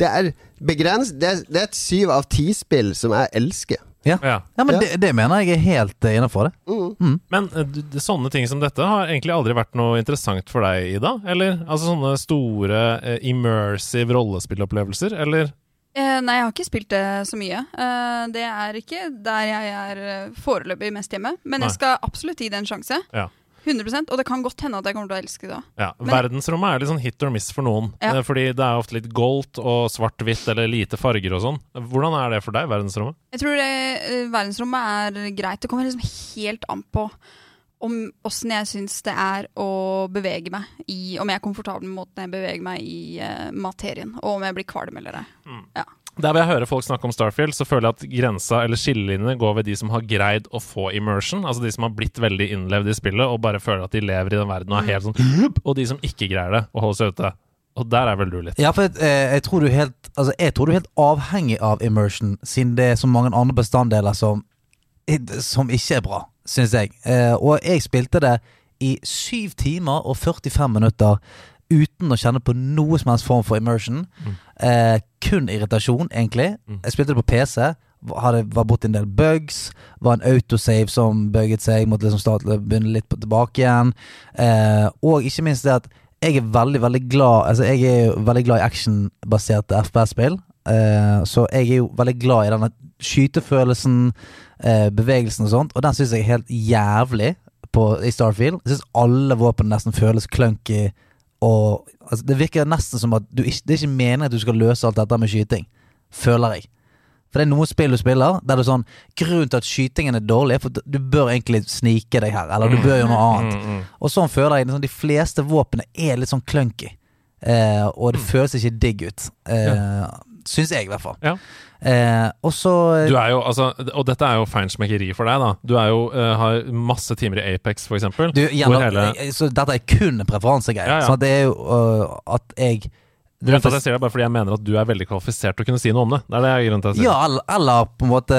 det er begrenset det, det er et syv av ti-spill som jeg elsker. Ja, Ja. ja men Ja. Det, det mener jeg er helt uh, innafor det. Mm. Men eh, sånne ting som dette har egentlig aldri vært noe interessant for deg, Ida? Eller altså sånne store eh, immersive rollespillopplevelser, eller? Eh, nei, jeg har ikke spilt det så mye. Eh, det er ikke der jeg er eh, foreløpig mest hjemme. Men Nei. jeg skal absolutt gi det en sjanse. Ja. 100% Og det kan godt hende at jeg kommer til å elske det. Ja, Men- Verdensrommet er litt sånn hit or miss for noen. Ja. Fordi det er ofte litt goldt og svart-hvitt eller lite farger og sånn. Hvordan er det for deg, verdensrommet? Jeg tror det, verdensrommet er greit. Det kommer liksom helt an på om åssen jeg syns det er å bevege meg i Om jeg er komfortabel med måten jeg beveger meg i uh, materien, og om jeg blir kvalm eller ei. Ja. Der hvor jeg hører folk snakke om Starfield, så føler jeg at grensa eller skillelinjene går ved de som har greid å få immersion, altså de som har blitt veldig innlevd i spillet og bare føler at de lever i den verden og er helt sånn Og de som ikke greier det, og holder seg ute. Og der er vel du litt. Ja, for eh, jeg tror du helt Altså, jeg tror du er helt avhengig av immersion, siden det er så mange andre bestanddeler som Som ikke er bra, syns jeg. Eh, og jeg spilte det i syv timer og 45 minutter uten å kjenne på noe som helst form for immersion. Eh, kun irritasjon, egentlig. Jeg spilte det på PC. Hadde, var borti en del bugs. Var en autosave som bugget seg. Måtte liksom starte, begynne litt på, tilbake igjen. Eh, og ikke minst det at jeg er veldig, veldig glad Altså jeg er jo veldig glad i actionbaserte FPS-spill. Eh, så jeg er jo veldig glad i denne skytefølelsen, eh, bevegelsen og sånt. Og den syns jeg er helt jævlig på, i Starfield. Jeg syns alle våpen nesten føles clunky. Og altså, Det virker nesten som at du det er ikke meningen at du skal løse alt dette med skyting. Føler jeg. For det er noen spill du spiller der det er sånn Grunnen til at skytingen er dårlig, er for at du bør egentlig snike deg her. Eller du bør gjøre noe annet. Mm, mm. Og sånn føler jeg liksom, De fleste våpnene er litt sånn clunky. Eh, og det føles ikke digg ut. Eh, Syns jeg, i hvert fall. Ja. Eh, og så Du er jo, altså, og dette er jo feinschmeckeri for deg, da. Du er jo, uh, har masse timer i Apex, for eksempel. du, hele Så dette er kun en preferansegreie. Ja, ja. Så det er jo uh, at jeg Grunnen til at jeg sier det, er bare fordi jeg mener at du er veldig kvalifisert til å kunne si noe om det. Det er det jeg grunnen til å si. Ja, eller, eller på en måte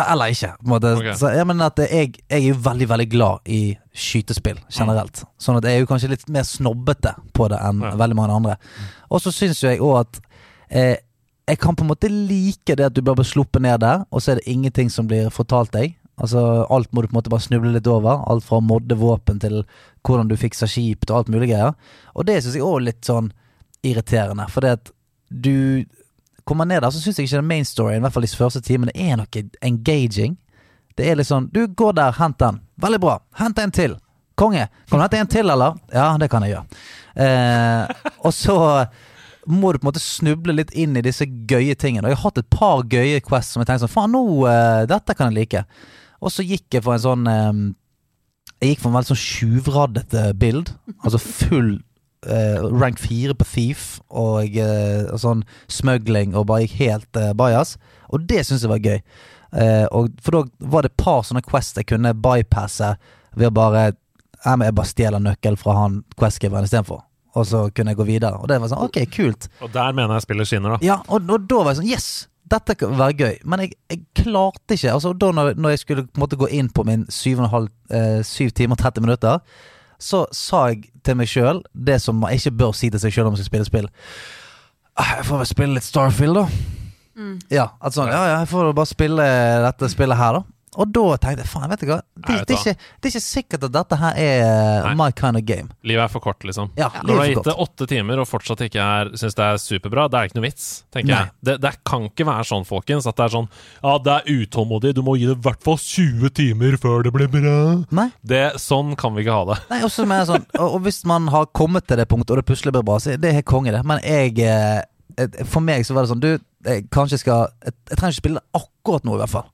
Eller ikke. På en måte. Okay. Så jeg mener at jeg, jeg er jo veldig, veldig glad i skytespill generelt. Sånn at jeg er jo kanskje litt mer snobbete på det enn Ja. veldig mange andre. Og så syns jo jeg òg at eh, jeg kan på en måte like det at du blir bare sluppet ned der, og så er det ingenting som blir fortalt deg. Altså Alt må du på en måte bare snuble litt over. Alt fra modde våpen til hvordan du fikser skip til alt mulig greier. Og det syns jeg òg er litt sånn irriterende, for det at du kommer ned der, så syns jeg ikke den main storyen, i hvert fall de første timene, er noe engaging. Det er litt sånn Du, går der, hent den. Veldig bra. Hent en til. Konge. Kan du hente en til, eller? Ja, det kan jeg gjøre. Eh, og så må du på en måte snuble litt inn i disse gøye tingene. Og jeg har hatt et par gøye quests som jeg tenkte sånn Faen, nå uh, Dette kan jeg like. Og så gikk jeg for en sånn um, Jeg gikk for en veldig sånn tjuvraddete bild. Altså full uh, rank 4 på Thief og eh, sånn smøgling og bare gikk helt uh, bajas. Og det syns jeg var gøy. Og For da var det et par sånne quests jeg kunne bypasse ved å bare Jeg bare stjeler nøkkel fra han questgiveren istedenfor. Og så kunne jeg gå videre. Og det var sånn Ok, kult. Og der mener jeg spillet skinner, da. Ja, og, og da var jeg sånn Yes! Dette kan være gøy. Men jeg, jeg klarte ikke Altså da når, når jeg skulle måte gå inn på min 7, eh, 7 timer og 30 minutter, så sa jeg til meg sjøl det som man ikke bør si til seg sjøl om man skal spille spill. Ah, Jeg får vel spille litt Starfield, da. Ja, sånn, ja, ja, jeg får bare spille dette spillet her, da. Og da tenkte jeg faen, vet du hva. Det, Nei, vet det, er ikke, det er ikke sikkert at dette her er eh, Nei. my kind of game. Livet er for kort, liksom. Ja, Når du har er gitt det åtte timer og fortsatt ikke er syns det er superbra, det er ikke noe vits, tenker Nei. jeg. Det, det kan ikke være sånn, folkens, at det er sånn Ja, det er utålmodig, du må gi det i hvert fall 20 timer før det blir bra. Nei. Det, sånn kan vi ikke ha det. Nei, også med sånn og, og hvis man har kommet til det punktet, og det plutselig blir bra, så er det helt konge, det. Men jeg eh, For meg så var det sånn Du, jeg kanskje skal Jeg, jeg trenger ikke spille det akkurat nå, i hvert fall.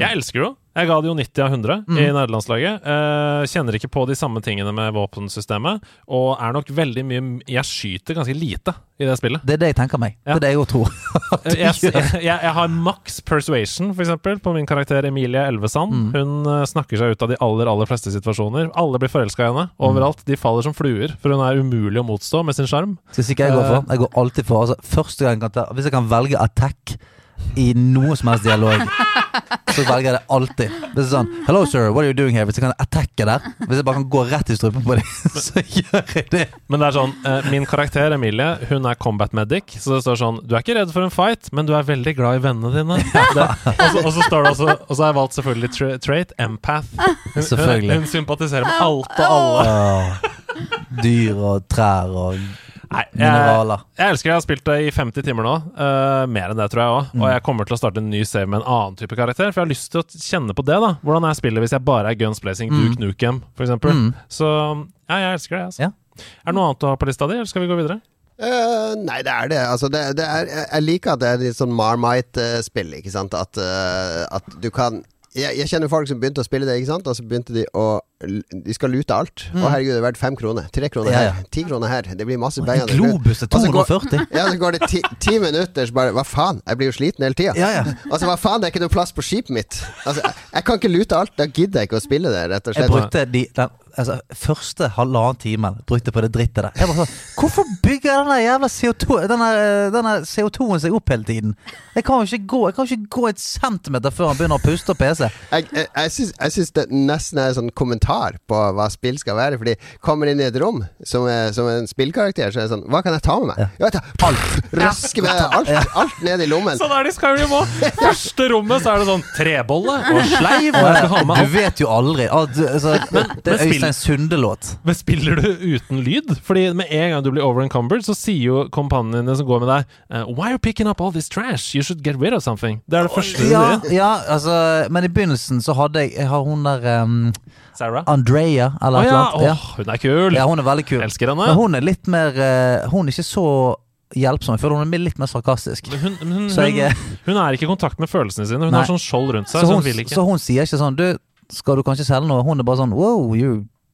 Jeg elsker det jo. Jeg ga det jo 90 av 100 Mm. i nederlandslaget. Uh, kjenner ikke på de samme tingene med våpensystemet, og er nok veldig mye Jeg skyter ganske lite i det spillet. Det er det jeg tenker meg. Ja. Det er det jeg òg tror. jeg, jeg, jeg, jeg har maks persuasion, for eksempel, på min karakter Emilie Elvesand. Mm. Hun eh, snakker seg ut av de aller aller fleste situasjoner. Alle blir forelska i henne. Overalt. De faller som fluer, for hun er umulig å motstå med sin sjarm. Skal jeg for? Jeg går alltid for altså, Første gang Hvis jeg kan velge attack i noe som helst dialog, så velger jeg det alltid. Hvis det er sånn Hello, sir, what are you doing here? Hvis jeg kan attacke der, hvis jeg bare kan gå rett i strupen på dem, så gjør jeg det. Men det er sånn, eh, min karakter Emilie Hun er combat medic, så det står sånn Du er ikke redd for en fight, men du er veldig glad i vennene dine. Det, og, så, og så står det også Og så har jeg valgt selvfølgelig tra trait empath. Hun, Selvfølgelig. Hun, hun sympatiserer med alt og alle. Åh, dyr og trær og Nei, jeg, jeg elsker det. Jeg har spilt det i 50 timer nå. Uh, mer enn det, tror jeg òg. Mm. Og jeg kommer til å starte en ny save med en annen type karakter. For jeg har lyst til å kjenne på det. da Hvordan jeg spiller hvis jeg bare er guns blazing, Mm. Duke Nukem, for eksempel. Mm. Så ja, jeg elsker det. Altså. Ja. Er det noe annet du har på lista di, eller skal vi gå videre? Uh, nei, det er det. Altså, det, det er, jeg- jeg liker at det er litt sånn Marmite-spill, ikke sant. At, uh, at du kan jeg, jeg kjenner folk som begynte å spille det, ikke sant. Og så begynte de å De skal lute alt. Å herregud, det er verdt fem kroner. Tre kroner Mm. Ja, her. Ti kroner her. Det blir masse En penger. globus er Og så går- 240. Ja, så går det ti, ti minutter, så bare Hva faen? Jeg blir jo sliten hele tida. Ja, ja. Altså, hva faen, det er ikke noe plass på skipet mitt. Altså, jeg, jeg kan ikke lute alt. Da gidder jeg ikke å spille det, rett og slett. Jeg brukte de, den altså, første halvannen timen brukte på det drittet der. Jeg bare sånn Hvorfor bygger denne jævla CO2 denne, denne CO2-en seg opp hele tiden? Jeg kan jo ikke gå Jeg kan ikke gå et centimeter før han begynner å puste og pese. jeg, jeg, jeg, syns, jeg syns det nesten er en sånn kommentar på hva spill skal være. Fordi kommer inn i et rom som, er, som en spillkarakter, så er det sånn Hva kan jeg ta med meg? Ja, jeg tar alt! Røske med alt, alt ned i lommen. Sånn er det i Skyrim òg! Første rommet så er det sånn trebolle og sleiv. Og jeg skal ha med Du vet jo aldri. Ah, altså, det men er spill- Øystein Sunde-låt. Men spiller du uten lyd? Fordi med en gang du blir over-encumbered, så sier jo kompanjene dine som går med deg eh, Why are you picking up all this trash? You should get rid of something. Det er det første du Ja, gjør. ja, altså Men i begynnelsen så hadde jeg Jeg har hun der um, Sarah? Andrea, eller noe ah, ja. annet. Hun er kul! Ja, hun er veldig kul. Elsker henne. Men hun er litt mer uh, Hun er ikke så hjelpsom. Jeg føler hun er litt mer sarkastisk. Hun, hun, Så jeg, hun, hun er ikke i kontakt med følelsene sine. Hun Nei. har sånn skjold rundt seg. så, Så hun, så hun sier ikke sånn Du, skal du kanskje selge noe? Hun er bare sånn Wow, you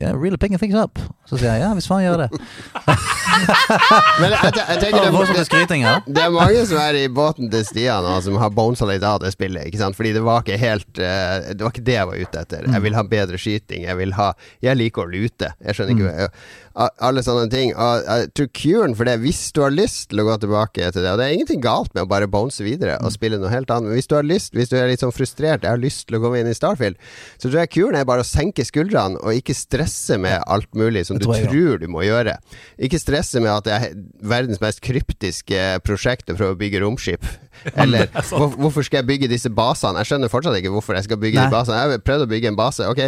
yeah, really picking things up. Så sier jeg ja, hvis faen gjør det. Men jeg, jeg, jeg tenker det, det, det er mange som er i båten til Stian og som har bonesa litt av det spillet. Ikke sant? Fordi det var ikke helt uh, Det var ikke det jeg var ute etter. Jeg vil ha bedre skyting. Jeg vil ha Jeg liker å lute. Jeg skjønner ikke jeg, Alle sånne ting. Og jeg tror curen for det, hvis du har lyst til å gå tilbake til det Og det er ingenting galt med å bare bonse videre og spille noe helt annet, men hvis du har lyst, hvis du er litt sånn frustrert, jeg har lyst til å komme inn i Starfield, så tror jeg kuren er bare å senke skuldrene og ikke stresse med alt mulig som du tror jeg tror du må gjøre. Ikke stresse med at det er verdens mest kryptiske prosjekt å prøve å bygge romskip. Eller hvor, hvorfor skal jeg bygge disse basene? Jeg skjønner fortsatt ikke hvorfor jeg skal bygge Nei. de basene. Jeg har prøvd å bygge en base. Ok,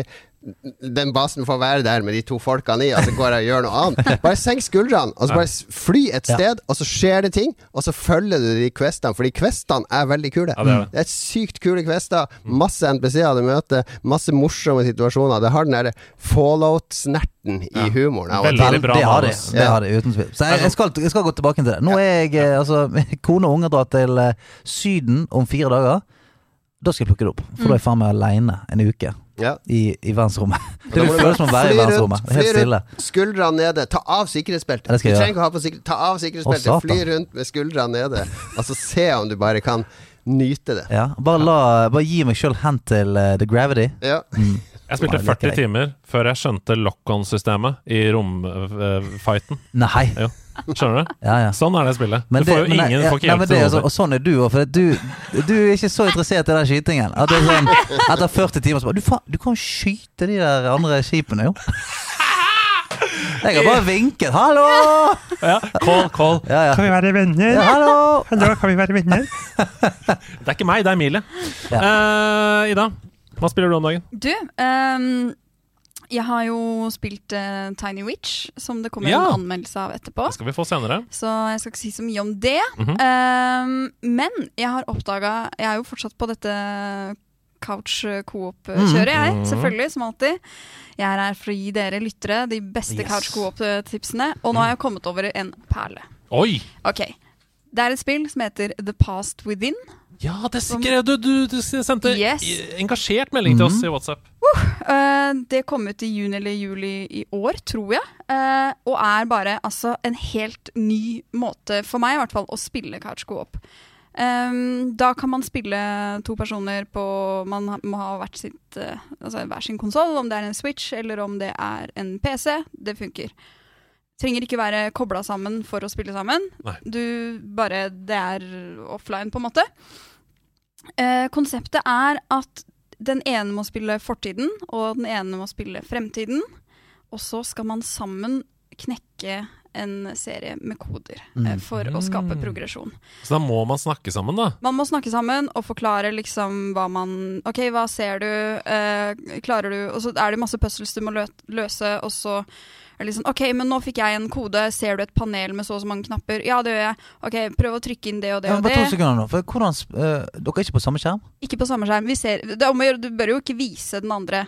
den basen får være der med de to folkene i, og så går jeg og gjør noe annet. Bare senk skuldrene, og så bare fly et sted, og så skjer det ting, og så følger du de questene, fordi questene er veldig kule. Ja, det er det. Er sykt kule quester. Masse NPC-er du møter, masse morsomme situasjoner. Det har den derre fallout-snerten i humoren. av Veldig bra det har de. Det har de, uten tvil. Så jeg, jeg, skal, jeg skal gå tilbake til det. Nå er jeg eh, altså, Kone og unger drar til eh, Syden om fire dager. Da skal jeg plukke det opp. For da er jeg faen meg aleine en uke Ja. i, i verdensrommet. Det vil føles som å være i verdensrommet. Er Helt stille. Skuldrene nede. Ta av sikkerhetsbeltet. Du trenger ikke å ha på sikkerhet Ta av sikkerhetsbeltet. Å. Fly rundt med skuldrene nede. Altså se om du bare kan nyte det. Ja, bare, la, bare gi meg sjøl hen til uh, The Gravity. Ja. Jeg spilte 40 timer før jeg skjønte lock-on-systemet i romfighten. Nei. Jo. Skjønner du? Ja, ja. Sånn er det spillet. Men du får det- jo ingen ja, får ikke nei, hjelp til det noe. Og sånn er du òg, for du, du er ikke så interessert i den skytingen. At det er sånn, etter 40 timer så bare Du, faen, du kan skyte de der andre skipene, jo. Jeg har bare vinket. 'Hallo!' Ja, call, call. Ja, ja. vi være venner? ja hallo! Hallo, kan vi være venner? det er ikke meg, det er Emilie. Uh, Ida, hva spiller du om dagen? Du, um, jeg har jo spilt uh, Tiny Witch, som det kommer Ja. en anmeldelse av etterpå. Det skal vi få senere. Så jeg skal ikke si så mye om det. Mm -hmm. um, men jeg har oppdaga Jeg er jo fortsatt på dette couch coop-kjøret, jeg. Mhm. Selvfølgelig, som alltid. Jeg er her for å gi dere lyttere de beste Yes. couch coop-tipsene. Og nå har jeg kommet over en perle. Oi! Ok. Det er et spill som heter The Past Within. Ja, det skrev du! Du, du sendte Yes. engasjert melding til oss i WhatsApp. Uh, det kom ut i juni eller juli i år, tror jeg. Uh, og er bare altså en helt ny måte, for meg i hvert fall, å spille couch co-op. Ehm, da kan man spille to personer på Man må ha hvert sitt, uh, altså hver sin konsoll, om det er en Switch eller om det er en PC. Det funker. Trenger ikke være kobla sammen for å spille sammen. Nei. Du bare Det er offline, på en måte. Eh, konseptet er at den ene må spille fortiden, og den ene må spille fremtiden. Og så skal man sammen knekke en serie med koder eh, for å skape Mm. progresjon. Så da må man snakke sammen, da. Man må snakke sammen og forklare liksom hva man OK, hva ser du? Eh, klarer du Og så er det masse puzzles du må løse, og så er det liksom OK, men nå fikk jeg en kode. Ser du et panel med så og så mange knapper? Ja, det gjør jeg. OK, prøv å trykke inn det og det Ja, og bare to sekunder nå. For hvordan, eh, dere er ikke på samme skjerm? Ikke på samme skjerm. Vi ser, det er om å gjøre, du bør jo ikke vise den andre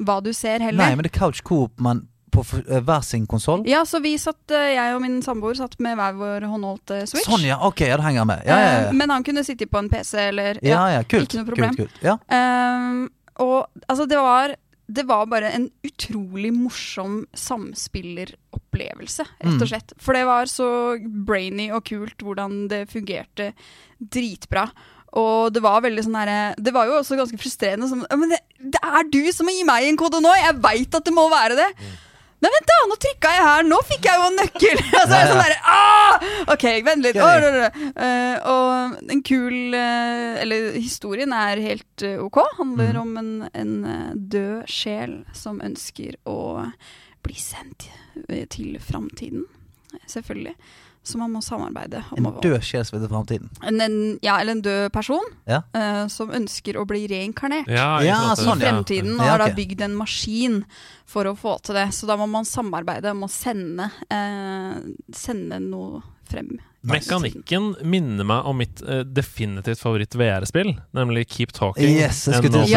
hva du ser, heller. Nei, men det er couch coop, men på eh, hver sin konsoll? Ja, så vi satt, eh, jeg og min samboer satt med hver vår håndholdt Switch. Sånn, ja. Ok, ja, det henger med. Ja, ja, ja. Men han kunne sitte på en PC eller ja, ja kult. ikke noe problem. Kult, kult. Ja. Um, og altså, det var det var bare en utrolig morsom samspilleropplevelse, rett Mm. og slett. For det var så brainy og kult hvordan det fungerte dritbra. Og det var veldig sånn herre Det var jo også ganske frustrerende. Som, men det, det er du som må gi meg en kode nå! Jeg veit at det må være det! Nei, vent da, nå trykka jeg her, nå fikk jeg jo en nøkkel! altså, jeg er sånn der, ah! Ok, vent litt. Eh, og en kul uh, Eller historien er helt eh, ok. Handler om en, en død sjel som ønsker å bli sendt til framtiden. Selvfølgelig. Så man må samarbeide. En død sjel som framtiden. en, en, ja, eller en død person Ja. uh, som ønsker å bli reinkarnert Ja, Ja, sånn, i ja. fremtiden, og har da bygd en maskin for å få til det. Så da må man samarbeide om å sende, uh, sende noe frem. Mekanikken minner meg om mitt uh, definitivt favoritt-VR-spill, nemlig Keep Talking. Yes. Explodes.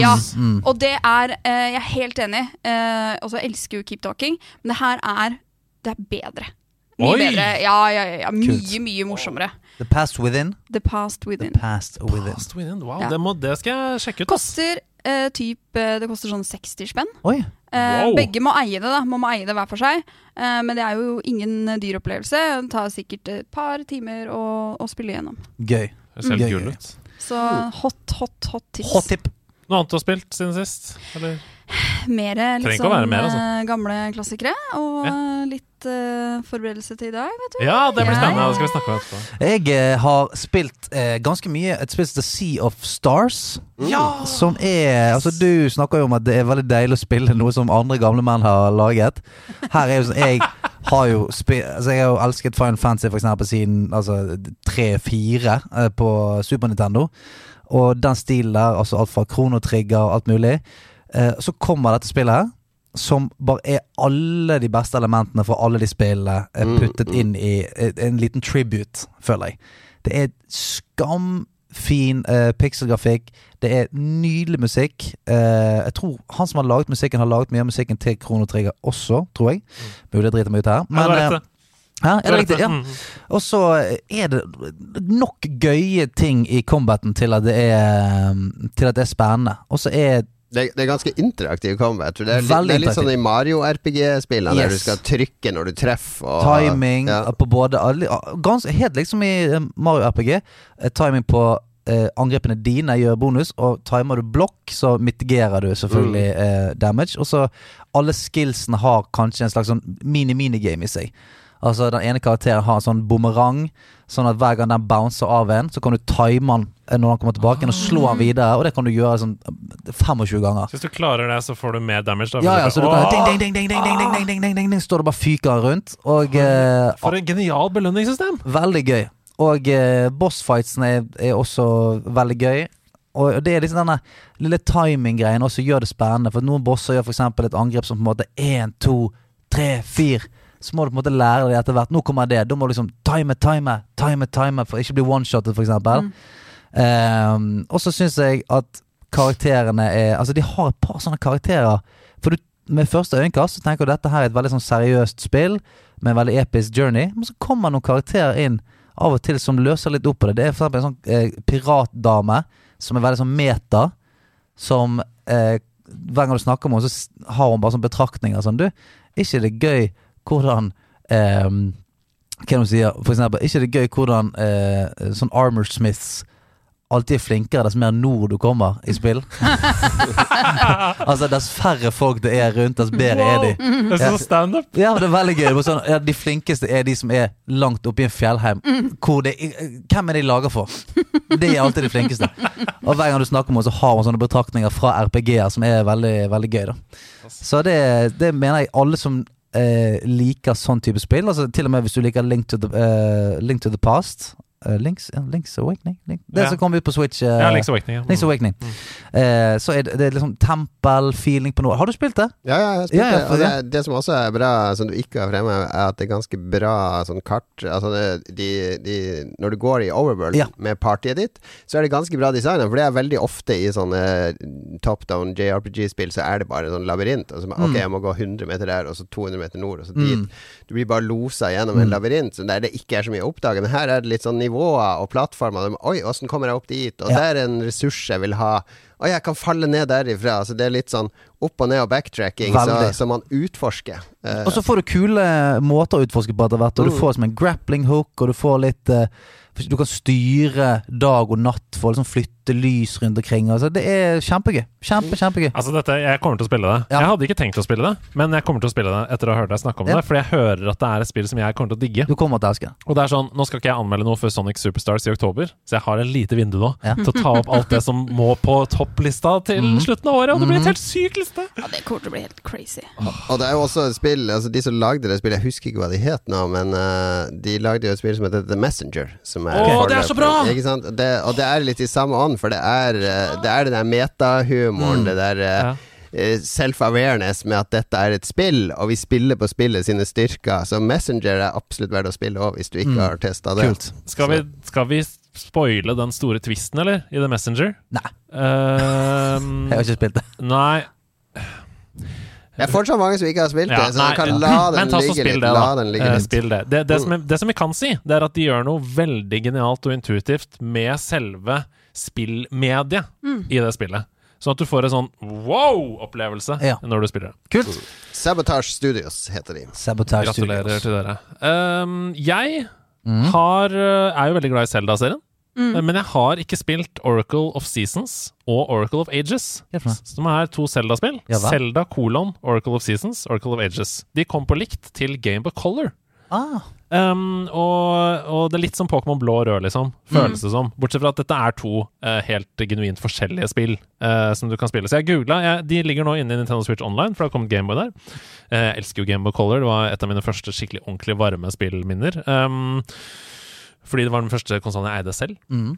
Ja. Mm. Og det er uh, Jeg er helt enig. Uh, og så elsker jo Keep Talking, men det her er Det er bedre. Mye Oi! bedre. Ja, ja, ja, ja. Mye, Kult. mye morsommere. The past within. The Past Within. Past within. Past Within. Wow, Ja. det, må, det skal jeg sjekke ut. ass. Koster Eh, typ, eh, det koster sånn 60 spenn. Oi. Eh, Wow. Begge må eie det, da. Man må eie det hver for seg. Eh, men det er jo ingen eh, dyr opplevelse. Det tar sikkert et par timer å, å spille gjennom. Gøy. Det ser Gøy, helt gøy. kul ut. Så hot, hot, hot tips. Hot tip. Noe annet du har spilt siden sist? Eller? Mere Trenger litt ikke å være sånn mer, altså. eh, gamle klassikere. Og Ja. eh, litt eh, forberedelse til i dag, vet du. Ja, det blir spennende. Det skal vi snakke om etterpå. Jeg uh, har spilt uh, ganske mye et spill som heter Sea of Stars. Ja! Som er Altså, du snakker jo om at det er veldig deilig å spille noe som andre gamle menn har laget. Her er jo sånn Jeg har jo spilt Altså, jeg har jo elsket Final Fantasy for eksempel siden altså 3-4 eh, på Super Nintendo. Og den stilen der, altså alt fra kronotrigger og alt mulig. Eh, så kommer dette spillet her. Som bare er alle de beste elementene fra alle de spillene eh, Mm, puttet mm. inn i eh, en liten tribute, føler jeg. Det er skamfin uh, pixelgrafikk. Det er nydelig musikk. Uh, jeg tror han som har laget musikken, har laget mye av musikken til Krono Trigger også, tror jeg. Mulig jeg driter meg ut her. Eh, det. ja, Hæ? er det riktig? Ja. Mm. Og så er det nok gøye ting i combaten til at det er, til at det er spennende. Og så er Det, det er ganske interaktiv combat. Det er litt, det er litt sånn i Mario-RPG-spillene, der du skal trykke når du treffer. Og, timing ja. på både gans, Helt liksom i eh, Mario RPG. eh, Timing på eh, angrepene dine gjør bonus, og timer du blokk, så mitigerer du selvfølgelig eh, damage. Og så alle skillsene har kanskje en slags sånn mini-minigame i seg. Altså Den ene karakteren har en sånn bumerang, sånn at hver gang den bouncer av en, så kan du time den når han kommer tilbake, og slå han videre. Og det kan du gjøre sånn 25 ganger. Hvis du klarer det, så får du mer damage? Da, ja, ja, så du kan ding, ding, ding, ding, ding, ding, ding, Står det bare fyker rundt. Og, For et genialt belønningssystem! Veldig gøy. Og bossfightsene er, er også veldig gøy. Og det er liksom denne lille timing-greien også gjør det spennende. For noen bosser gjør f.eks. et angrep som på en måte én, to, tre, fire. Så må du på en måte lære det etter hvert. Nå kommer det. Da må du liksom time, time, time, time for ikke bli one-shotted f.eks. Mm. Um, og så syns jeg at karakterene er Altså, de har et par sånne karakterer. For du, med første øyekast så tenker du dette her er et veldig sånn seriøst spill med en veldig episk journey. Men så kommer noen karakterer inn av og til som løser litt opp på det. Det er for eksempel en sånn eh, piratdame som er veldig sånn meta. Som eh, hver gang du snakker med henne, så har hun bare sånne betraktninger sånn Du, er ikke det gøy hvordan eh, Hva er det hun sier? For eksempel, er ikke det gøy hvordan eh, sånn Armor Smiths alltid er flinkere dess mer nord du kommer i spill? altså, dess færre folk det er rundt, dess bedre er de. Det er sånn standup. Ja, det er veldig gøy. Det var Sånn, ja, de flinkeste er de som er langt oppe i en fjellheim. Hvor det, hvem er de laga for? Det er alltid de flinkeste. Og hver gang du snakker med henne, så har hun sånne betraktninger fra RPG-er som er veldig, veldig gøy. da Så det, det mener jeg alle som eh, liker sånn type spill, altså til og med hvis du liker Link to the, eh, Link to the Past eh, Links, uh, Links Awakening? Link, det Ja. som kom ut på Switch. Uh, Ja, Link's Awakening. ja. Link's Awakening. Eh, så er det, det er liksom tempel-feeling på noe. Har du spilt det? Ja, ja, jeg har Ja, ja, det. Og det, det- som også er bra, som du ikke har fremme, er at det er ganske bra sånn kart Altså det, de, de, Når du går i Overworld Ja. med partyet ditt, så er det ganske bra designa. For det er veldig ofte i sånne top down JRPG-spill, så er det bare sånn labyrint. Altså, ok, jeg må gå 100 meter der, og så 200 meter nord, og så dit. Mm. Du blir bare losa gjennom en labyrint så der det ikke er så mye å oppdage. Men her er det litt sånn nivåer og plattformer. Oi, åssen kommer jeg opp dit? Og Ja. det er en ressurs jeg vil ha. Oi, jeg kan falle ned derifra. Altså, det er litt sånn opp og ned og backtracking, så, som man utforsker. Uh, Og så får du kule måter å utforske på etter hvert. Og du Mm. får som en grappling hook, og du får litt uh, Du kan styre dag og natt for å liksom flytte lys rundt omkring. Altså, det er kjempegøy. Kjempe, kjempegøy. Altså dette, Jeg kommer til å spille det. Ja. Jeg hadde ikke tenkt å spille det, men jeg kommer til å spille det etter å ha hørt deg snakke om Ja. det. Fordi jeg hører at det er et spill som jeg kommer til å digge. Du kommer til å elske det. Og det er sånn, Nå skal ikke jeg anmelde noe før Sonic Superstars i oktober, så jeg har et lite vindu nå Ja. til å ta opp alt det som må på topplista til mm. slutten av året. Og det blir et helt syk liste! Ja, det kommer til å bli helt crazy. Og det er jo også et spill Altså De som lagde det spillet, jeg husker ikke hva de het nå, men uh, de lagde jo et spill som heter The Messenger. Som er Å, det er så bra! Ikke sant? Det, og det er litt i samme ånd, for det er, eh, det er den der metahumoren, Mm. det der eh, Ja. self-awareness med at dette er et spill, og vi spiller på spillet sine styrker. Så Messenger er absolutt verdt å spille òg, hvis du ikke Mm. har testa det. Kult. Skal vi, skal vi spoile den store twisten, eller? I The Messenger? Nei. Ehm, Jeg har ikke spilt det. nei Det er fortsatt mange som ikke har spilt det, Ja, så nei, kan ja. la den Men ta ligge spill litt. det, La den ligge Eh, litt. spill det. Det, det, som, jeg, det som jeg, kan si, det er at de gjør noe veldig genialt og intuitivt med selve spillmediet Mm. i det spillet. Sånn at du får en sånn wow-opplevelse Ja. når du spiller det. Kult. Sabotage Studios heter de. Sabotage Gratulerer Studios. til dere. Um, jeg Mhm. har, uh, er jo veldig glad i Zelda-serien. Mm. Uh, Men jeg har ikke spilt Oracle of Seasons og Oracle of Ages. Som er to Zelda-spill. Ja. Zelda kolon Oracle of Seasons, Oracle of Ages. De kom på likt til Game of Color. Ah, Um, og, og det er litt som Pokémon blå og rød, liksom. Føles det som. Bortsett fra at dette er to uh, helt genuint forskjellige spill uh, som du kan spille. Så jeg googla. De ligger nå inne i Nintendo Switch Online, for det har kommet Gameboy der. Uh, jeg elsker jo Gameboy Color. Det var et av mine første skikkelig ordentlig varme spillminner. Um, fordi det var den første konsollen jeg eide selv. mm.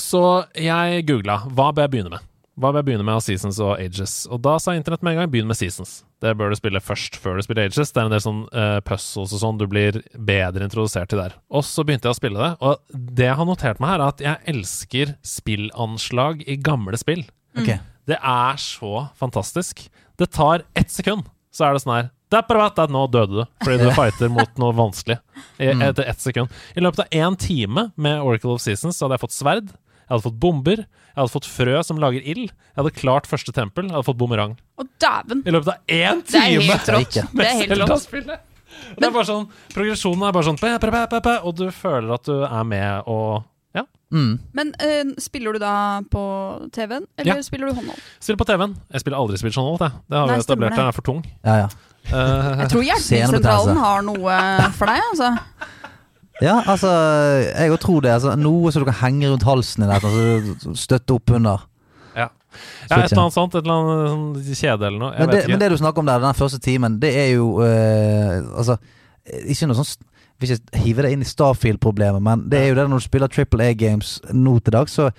Så jeg googla hva bør jeg begynne med. Hva vil jeg begynne med av Seasons og Ages? Og da sa internett med en gang begynn med Seasons. Det bør du spille først før du spiller Ages. Det er en del sånn uh, puzzles og sånn du blir bedre introdusert til der. Og så begynte jeg å spille det, og det jeg har notert meg her, er at jeg elsker spillanslag i gamle spill. Okay. Det er så fantastisk. Det tar ett sekund, så er det sånn her er Nå døde du fordi du fighter mot noe vanskelig. I, etter ett sekund. I løpet av én time med Oracle of Seasons så hadde jeg fått sverd, jeg hadde fått bomber, jeg hadde fått frø som lager ild, jeg hadde klart første tempel, jeg hadde fått bumerang. Å, dæven! I løpet av én Det time! Det er helt rått. Det er bare sånn, Progresjonen er bare sånn Og du føler at du er med og Ja. Mm. Men uh, spiller du da på TV-en, eller Ja. spiller du håndhold? Spiller på TV-en. Jeg spiller aldri spilt håndhold, jeg. Det har Nei, vi etablert. Den er for tung. Ja, ja. Uh, Jeg tror Hjelpemiddelsentralen har noe for deg, altså. Ja, altså, jeg òg tror det. Altså, noe som du kan henge rundt halsen i dette, altså, støtte opp under. ja. ja, et eller annet sånt. Et eller annet sånn kjede eller noe. Jeg Men det, vet men det du snakker om der, den første timen, det er jo eh, Altså, ikke noe sånn Hvis jeg hive det inn i Starfield-problemet, men det er jo det når du spiller Triple A-games nå til dags, så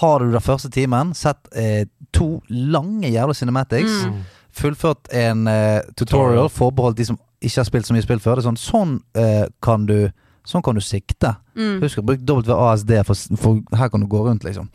har du den første timen sett eh, to lange jævla cinematics, Mm. fullført en eh, tutorial forbeholdt de som ikke har spilt så mye spill før. Det er sånn, sånn eh, kan du Sånn kan du sikte. Mm. Husk å bruke WASD, for, for her kan du gå rundt, liksom.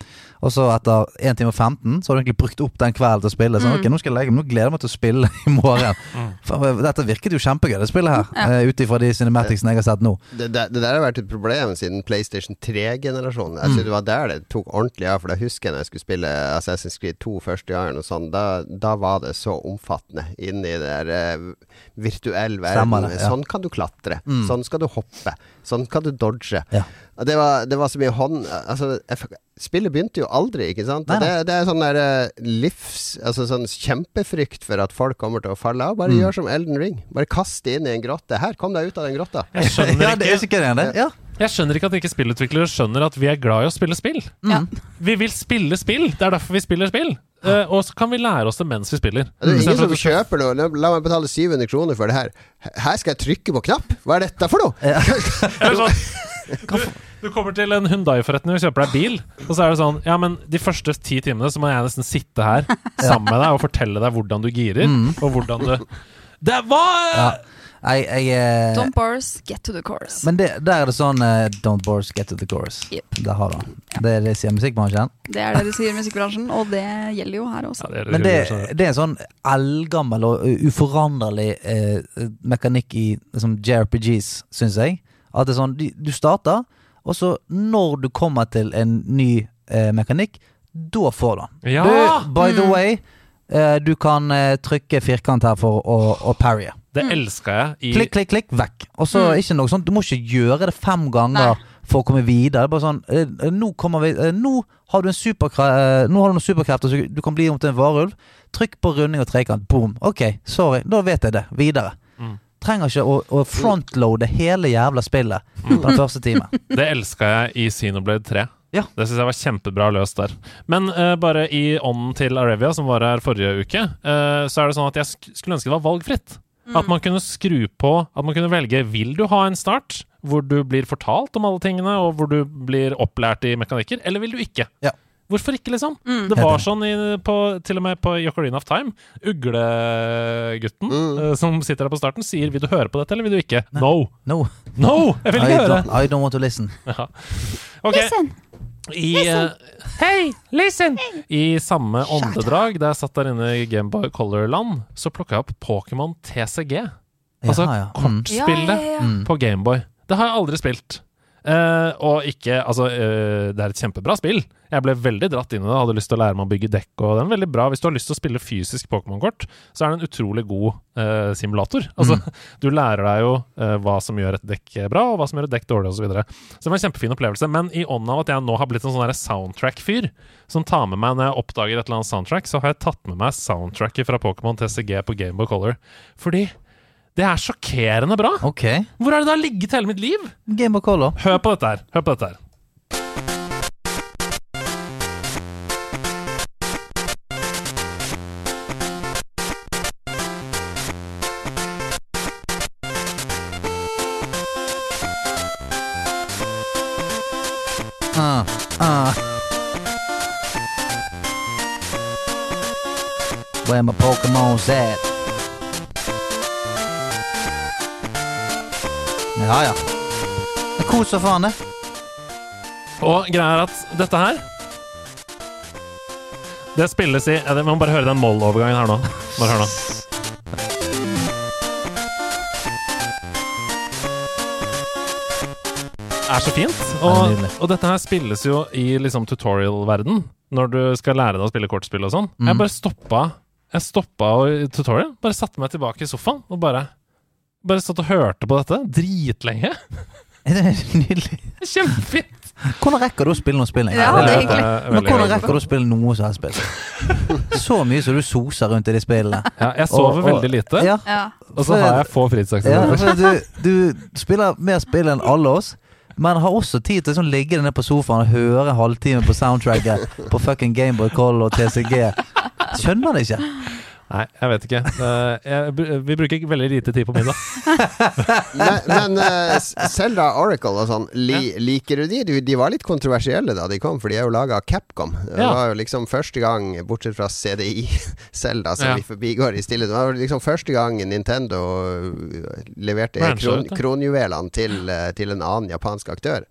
Og så etter 1 time og 15 Så har du egentlig brukt opp den kvelden til å spille. Sånn, Mm. ok, nå skal jeg legge meg, nå gleder jeg meg til å spille i morgen. Mm. dette virket jo kjempegøy, det spillet her. Ja. eh, Ut ifra de cinematicsene jeg har sett nå. Det, det, det der har vært et problem siden PlayStation 3-generasjonen. Jeg Mm. synes Det var der det tok ordentlig av. For jeg husker når jeg skulle spille Assassin's Creed 2 første gangen, og sånn, da, da var det så omfattende inni det der uh, virtuell verden. Stemmer ja. Sånn kan du klatre. Mm. Sånn skal du hoppe. Sånn kan du dodge. Ja. Det, var, det var så mye hånd Altså, jeg, spillet begynte jo aldri, ikke sant? Nei, nei. Det, det er sånn der eh, livs Altså sånn kjempefrykt for at folk kommer til å falle av. Bare Mm. gjør som Elden Ring. Bare kast det inn i en grotte. Her, kom deg ut av den grotta. Jeg skjønner Ja, det er ikke ikke det, det. Ja. Jeg skjønner ikke at ikke spillutviklere skjønner at vi er glad i å spille spill. Ja. Vi vil spille spill. Det er derfor vi spiller spill. Uh, og så kan vi lære oss det mens vi spiller. Det er ingen som kjøper noe. La meg betale 700 kroner for det her. Her skal jeg trykke på knapp! Hva er dette for noe? Ja. du, du kommer til en Hundai-forretning og kjøper deg bil, og så er det sånn Ja, men de første ti timene så må jeg nesten sitte her sammen med deg og fortelle deg hvordan du girer, og hvordan du Det var Ja. Jeg, jeg, eh, Don't bars, get to the chorus. men det, der er det sånn uh, Don't bars, get to the chorus. Yep. Det har du den. Det er det sier musikkbransjen. Det er det de sier i musikkbransjen, og det gjelder jo her også. Ja, det det Men det, det er en sånn eldgammel og uforanderlig uh, mekanikk i liksom, JRPGs, syns jeg. At det er sånn, du, du starter, og så når du kommer til en ny eh, mekanikk, da får du den. Ja! Du, by the Mm. way, eh, du kan eh, trykke firkant her for å, å parrye. Det elsker jeg i Klikk, klikk, klikk, vekk. Og så Mm. ikke noe sånt, du må ikke gjøre det fem ganger Nei. for å komme videre. Det er bare sånn eh, Nå kommer vi eh, Nå har du en superkre eh, Nå har du noen superkrefter, så du kan bli om til en varulv. Trykk på runding og trekant. Boom. Ok, sorry. Da vet jeg det. Videre. Mm. Trenger ikke å, å frontloade hele jævla spillet på den første timen. Det elska jeg i Xenoblade 3. Ja. Det syns jeg var kjempebra løst der. Men uh, bare i ånden til Arevia, som var her forrige uke, uh, så er det sånn at jeg sk skulle ønske det var valgfritt. At man kunne skru på At man kunne velge Vil du ha en start hvor du blir fortalt om alle tingene, og hvor du blir opplært i mekanikker, eller vil du ikke? Ja. Hvorfor ikke, liksom? Mm. Det var sånn i, på, til og med på i of Time. Uglegutten Mm. uh, som sitter der på starten, sier 'vil du høre på dette', eller vil du ikke? No! No. No! Jeg vil I ikke høre! don't, I don't want to listen. Ja. Ok. I, uh, hey, listen! I samme åndedrag, da jeg satt der inne i Gameboy Color-land, så plukka jeg opp Pokémon TCG. Altså ja, ja. Mm. kortspillet Ja, ja. Mm. på Gameboy. Det har jeg aldri spilt. Eh, og ikke Altså, uh, det er et kjempebra spill. Jeg ble veldig dratt inn i det, hadde lyst til å lære meg å bygge dekk. Og det er veldig bra Hvis du har lyst til å spille fysisk Pokémon-kort, så er det en utrolig god uh, simulator. Altså, du lærer deg jo hva som gjør et dekk bra, og hva som gjør et dekk dårlig, osv. Så, videre. så det var en kjempefin opplevelse. Men i ånden av at jeg nå har blitt en sånn soundtrack-fyr, som tar med meg når jeg oppdager et eller annet soundtrack, så har jeg tatt med meg soundtracket fra Pokémon TCG på Gameboy Color. Fordi det er sjokkerende bra! Ok. Hvor er det da ligget hele mitt liv? Game of Color. Hør på dette her. Hør på dette her. Ah, ah. Where my Pokemon's at? Ja, ja. Det koser faen, det. Og greia er at dette her Det spilles i Vi må bare høre den moll-overgangen her nå. Bare hør nå. Det er så fint. Er Og, nydelig. og dette her spilles jo i liksom tutorial-verden, når du skal lære deg å spille kortspill og sånn. Mm. Jeg bare stoppa Jeg stoppa tutorial, bare satte meg tilbake i sofaen og bare Bare satt og hørte på dette dritlenge. Det er nydelig. Kjempefint! Hvordan rekker du å spille noe spill? Ja, det er Eh, Men hvordan rekker du å spille noe som helst spill? Så mye som du soser rundt i de spillene. Ja, jeg sover Og- og- veldig lite, Ja, Ja. og så har jeg få fritidsaktiviteter. Ja, du, du spiller mer spill enn alle oss. Men har også tid til å sånn, ligge nede på sofaen og høre halvtimen halvtime på soundtracket på fucking Gameboy Color og TCG. Skjønner det ikke. Nei, jeg vet ikke. Eh, jeg, vi bruker veldig lite tid på middag. Men, Selda uh, Zelda Oracle og sånn, li, liker du de? De var litt kontroversielle da de kom, for de er jo laga av Capcom. Det Ja. var jo liksom første gang, bortsett fra CDI, Zelda, som Ja. vi forbigår i stillhet, det var liksom første gang Nintendo leverte kron, kronjuvelene til, eh, til en annen japansk aktør.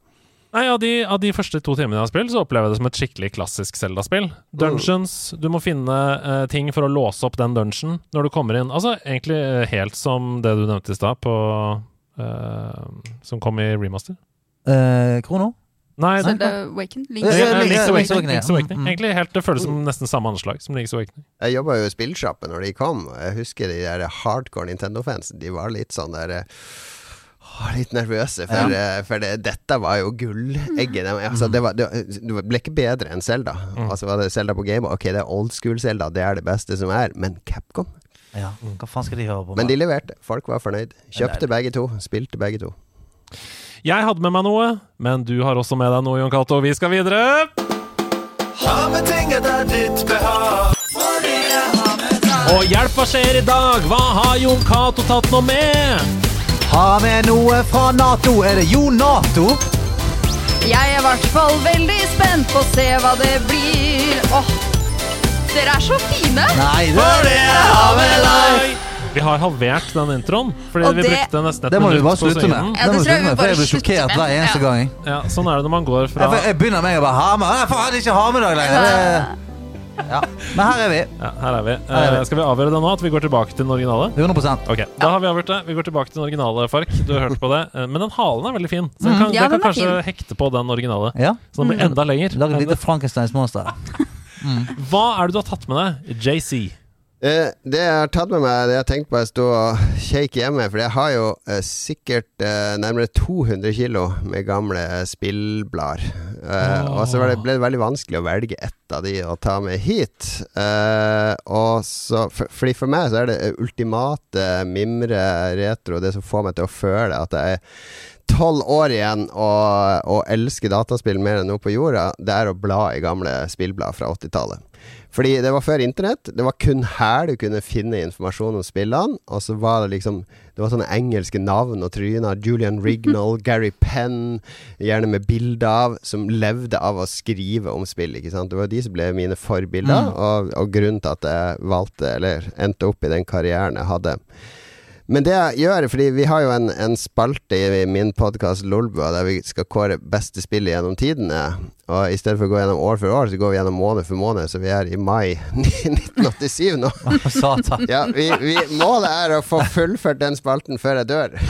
Nei, av de, av de første to timene jeg har spilt, så opplever jeg det som et skikkelig klassisk Zelda-spill. Dungeons, du må finne uh, ting for å låse opp den dungeon når du kommer inn. Altså egentlig eh, helt som det du nevnte i stad, på eh, Som kom i remaster. Uh, Krono? Nei, det, Zelda Awakened. Ja, Link's ja, Ja, Link's Awakening. Link's Awakening. Mm. Egentlig helt, Det føles som nesten samme anslag som Link's Awakening. Jeg jobba jo i spillsjappe når de kom. og Jeg husker de der hardcore Nintendo-fansen. De var litt sånn der eh, åh, Litt nervøse, for, eh, for det, dette var jo gullegget. De- Altså, det, var, det, det ble ikke bedre enn Zelda. Altså var det Zelda på Game Ok, det er old school Zelda, det er det beste som er. Men Capcom Ja, hva faen skal de høre på? Men de leverte. Folk var fornøyd. Kjøpte begge to. Spilte begge to. Jeg hadde med meg noe, men du har også med deg noe, Jon Cato. Vi skal videre. Ha med ting etter ditt behag. Og hjelp, hva skjer i dag? Hva har Jon Cato tatt nå med? Ha med noe fra Nato! Er det Jo Nato? Jeg er i hvert fall veldig spent på å se hva det blir. Åh, dere er så fine! Nei, det Vi har halvert den introen, fordi Og vi det- brukte nesten et Det må vi minutt bare på slutte med. Ja, Det må vi tror jeg slutte vi med, for jeg bare blir sjokkert slutter hver eneste Ja. gang. Ja, sånn er det når man går fra Jeg, jeg begynner med å bare ha med Nei, faen, ikke ha med dag lenger. Det, ja. Men her er vi. Ja, her er vi. Her er vi. Eh, skal vi avgjøre det nå, at vi går tilbake til den originale? 100 Ok, Da har vi avgjort det. Vi går tilbake til den originale, Fark. Du har hørt på det. Eh, Men den halen er veldig fin, så jeg kan, Ja, den kan den er kanskje hekte på den originale. Ja. Så den blir enda lenger. Lag et lite Frankensteins monster. Hva er det du har tatt med deg, JC? Eh, det jeg har tatt med meg, det jeg har tenkt på å stå og shake hjemme, for jeg har jo eh, sikkert eh, nærmere 200 kilo med gamle spillblader. Eh, Og så det, ble det veldig vanskelig å velge ett av de å ta med hit. Eh, og så, for, fordi for meg så er det ultimate mimre retro, det som får meg til å føle at jeg er tolv år igjen og, og elsker dataspill mer enn noe på jorda, det er å bla i gamle spillblad fra 80-tallet. Fordi det var før internett. Det var kun her du kunne finne informasjon om spillene. Og så var det liksom Det var sånne engelske navn og tryner. Julian Rignall, Gary Penn, gjerne med bilder av, som levde av å skrive om spill. Ikke sant? Det var de som ble mine forbilder, og, og grunnen til at jeg valgte, eller endte opp i den karrieren jeg hadde. Men det jeg gjør, fordi vi har jo en, en spalte i min podkast Lolbua der vi skal kåre beste spill gjennom tidene. Og i stedet for å gå gjennom år for år, så går vi gjennom måned for måned. Så vi er i mai 1987 nå. Ja, vi, vi, målet er å få fullført den spalten før jeg dør.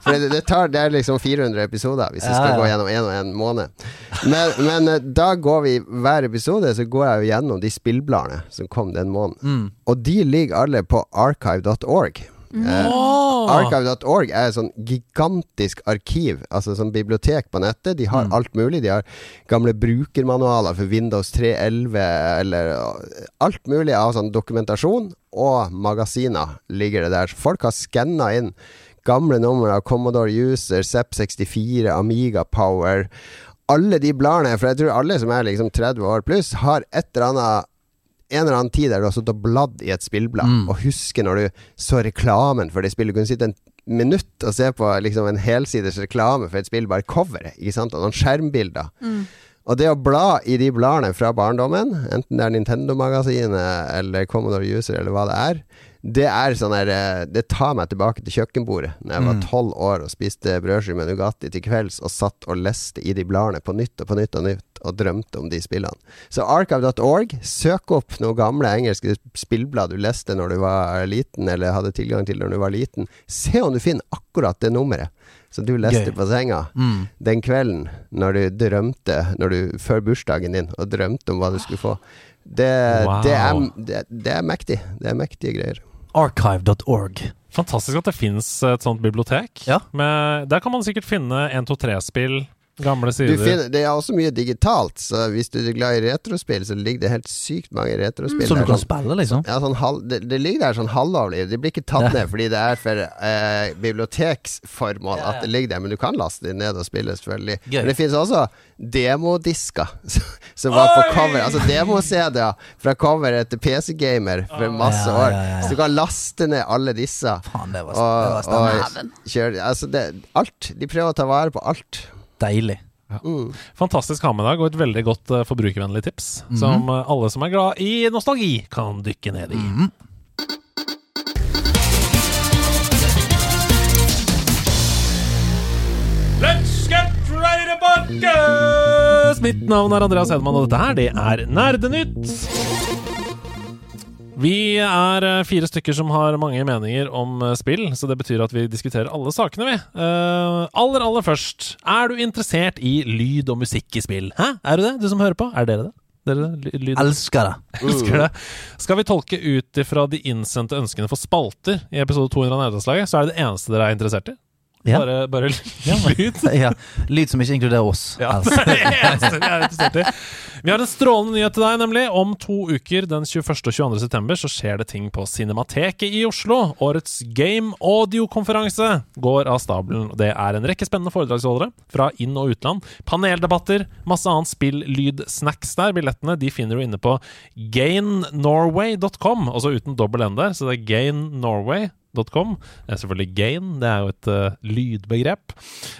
For det, det, tar, det er liksom 400 episoder hvis jeg skal gå gjennom en og én måned. Men, men eh, da går vi hver episode Så går jeg jo gjennom de spillbladene som kom den måneden. Og de ligger alle på archive.org. Eh, Archive.org er et sånn gigantisk arkiv, altså sånn bibliotek på nettet. De har alt mulig. De har gamle brukermanualer for Windows 3.11 eller uh, alt mulig av sånn dokumentasjon, og magasiner ligger det der. Så folk har skanna inn gamle numre av Commodore User, ZEP64, Amiga Power. Alle de bladene, for jeg tror alle som er liksom 30 år pluss, har et eller annet en eller annen tid der du har sittet og bladd i et spillblad, og husker når du så reklamen for det spillet. Du kunne sitte en minutt og se på liksom en helsides reklame for et spill, bare coveret, ikke sant, og noen skjermbilder. Og det å bla i de bladene fra barndommen, enten det er Nintendo-magasinet eller Commodore User eller hva det er, det er sånn her eh, Det tar meg tilbake til kjøkkenbordet Når jeg var tolv år og spiste brødskive med Nugatti til kvelds og satt og leste i de bladene på nytt og på nytt og nytt og drømte om de spillene. Så archive.org, søk opp noen gamle engelske spillblad du leste når du var liten, eller hadde tilgang til når du var liten. Se om du finner akkurat det nummeret som du leste Gøy. på senga den kvelden når du drømte når du, før bursdagen din, og drømte om hva du skulle få. Det, Wow. det, er, det, det er mektig. Det er mektige greier. Archive.org. Fantastisk at det fins et sånt bibliotek. Ja. Med, der kan man sikkert finne 1-2-3-spill, gamle Du sider. finner, det er også mye digitalt, så hvis du er glad i retrospill, så ligger det helt sykt mange retrospill Som du der. kan Sånn- spille, liksom. Ja, sånn halv, det, det ligger der sånn halvlovlig. Det blir ikke tatt Ja. ned fordi det er for eh, biblioteksformål at det ligger der, men du kan laste det ned og spille, selvfølgelig. Gøy. Men det finnes også demodisker som var på cover. Altså demo-CD-er fra coveret til PC Gamer for masse Ja, år. ja, ja. Så du kan laste ned alle disse. Faen, det var, Og, det var og Altså, det, alt. De prøver å ta vare på alt. Deilig. Mm. Fantastisk ha med i dag, og et veldig godt uh, forbrukervennlig tips. Mhm. Som uh, alle som er glad i nostalgi, kan dykke ned i. Mhm. Let's get ready to podcast! Mitt navn er Andreas Hedman, og dette her, det er Nerdenytt. Vi er eh, fire stykker som har mange meninger om eh, spill, så det betyr at vi diskuterer alle sakene, vi. Uh, aller, aller først, er du interessert i lyd og musikk i spill? Hæ? Er du det, du som hører på? Er dere det? Dere det? Elsker det. Elsker det. Skal vi tolke ut ifra de innsendte ønskene for spalter i episode 200 av Nederlandslaget, så er det det eneste dere er interessert i? Ja. Bare, bare lyd? ja. Lyd som ikke inkluderer oss. Ja, Altså. Vi har en strålende nyhet til deg, nemlig. Om to uker, den 21. og 22. september, så skjer det ting på Cinemateket i Oslo. Årets Game Audio-konferanse går av stabelen. Det er en rekke spennende foredragsholdere fra inn- og utland. Paneldebatter, masse annet spill, lyd, snacks der. Billettene de finner du inne på gainnorway.com, også uten dobbel N der, så det er gainnorway.com. Det er selvfølgelig gain, det er jo et uh, lydbegrep.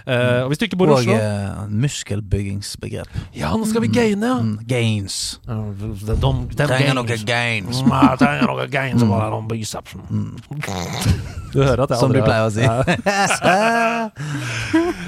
Uh, og hvis du ikke bor i Og Oslo eh, muskelbyggingsbegrep. Ja, nå skal vi gaine, ja! Mm, gains. Uh, de, de, de Trenger noe gains. Mm, jeg trenger noe gains mm. bare noen bicepsen. Du hører at jeg Som du pleier å si.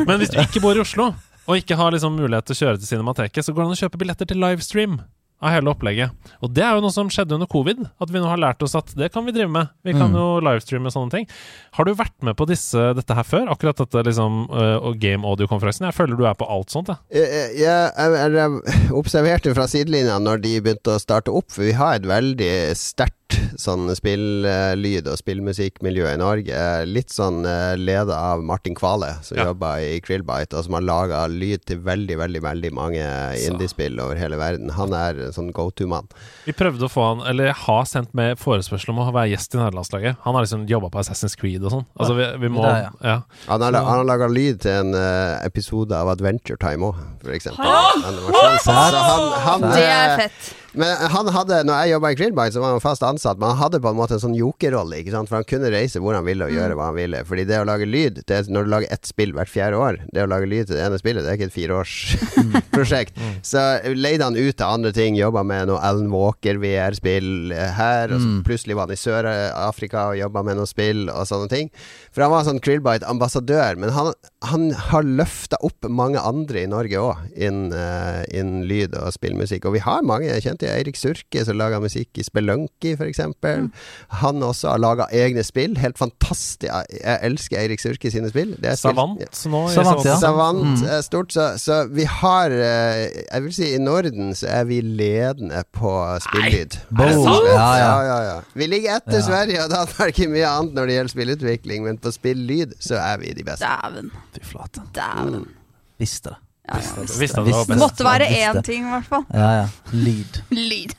Men hvis du ikke bor i Oslo, og ikke har liksom mulighet til å kjøre til Cinemateket, så går det an å kjøpe billetter til livestream av hele opplegget. Og det er jo noe som skjedde under covid, at vi nå har lært oss at det kan vi drive med. Vi kan Mm. jo livestreame sånne ting. Har du vært med på disse, dette her før? Akkurat dette liksom uh, game audio-konferansen? Jeg føler du er på alt sånt, jeg. Jeg, jeg, jeg, jeg observerte fra sidelinja når de begynte å starte opp, for vi har et veldig sterkt sånn spill, lyd og spillmusikkmiljøet i Norge. Litt sånn uh, leda av Martin Kvale, som Ja. jobba i Krillbite, og som har laga lyd til veldig, veldig veldig mange indiespill over hele verden. Han er en sånn go to-mann. Vi prøvde å få han, eller har sendt med forespørsel om å være gjest i nederlandslaget. Han har liksom jobba på Assassin's Creed og sånn. Altså, vi, vi må Det er, ja. Han har, han har laga lyd til en uh, episode av Adventure Time òg, for eksempel. Animasjon. Så han, han, Det er eh, fett. Men han hadde, når jeg jobba i Krillbite, så var han fast ansatt, men han hadde på en måte en sånn jokerrolle, for han kunne reise hvor han ville og gjøre hva han ville. Fordi det å lage lyd, det er når du lager ett spill hvert fjerde år, det å lage lyd til det ene spillet, det er ikke et fireårsprosjekt. Så leide han ut til andre ting, jobba med noe Alan Walker VR-spill her, og så plutselig var han i Sør-Afrika og jobba med noe spill og sånne ting. For han var sånn Krillbite-ambassadør, men han, han har løfta opp mange andre i Norge òg, innen innen lyd og spillmusikk. Og vi har mange kjente jeg, Eirik Surke, som laga musikk i Spelunky, f.eks. Mm. Han også har laga egne spill. Helt fantastisk. Jeg, elsker Eirik Surke sine spill. Det er spill- Savant nå. Savant, ja. Savant Mm. er stort, så, så vi har eh, Jeg vil si i Norden så er vi ledende på spillyd. det sant? Ja, ja. Ja, ja. Vi ligger etter Ja. Sverige og Danmark i mye annet når det gjelder spillutvikling, men på spillyd så er vi de beste. Dæven. Fy flate. Dæven. Visste det. Ja, ja, visst. Visste at det var Visste. Best. måtte være én ting, i hvert fall. Ja, ja. Lyd. Lyd.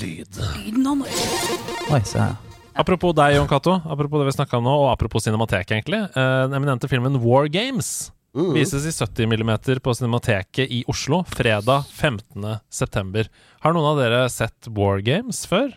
Lyd. Lyden av Norge. Oi, se her. Apropos deg, Jon Cato. Apropos det vi snakka om nå, og apropos Cinemateket, egentlig. Eh, Den eminente filmen War Games Mm. vises i 70 mm på Cinemateket i Oslo fredag 15. september. Har noen av dere sett War Games før?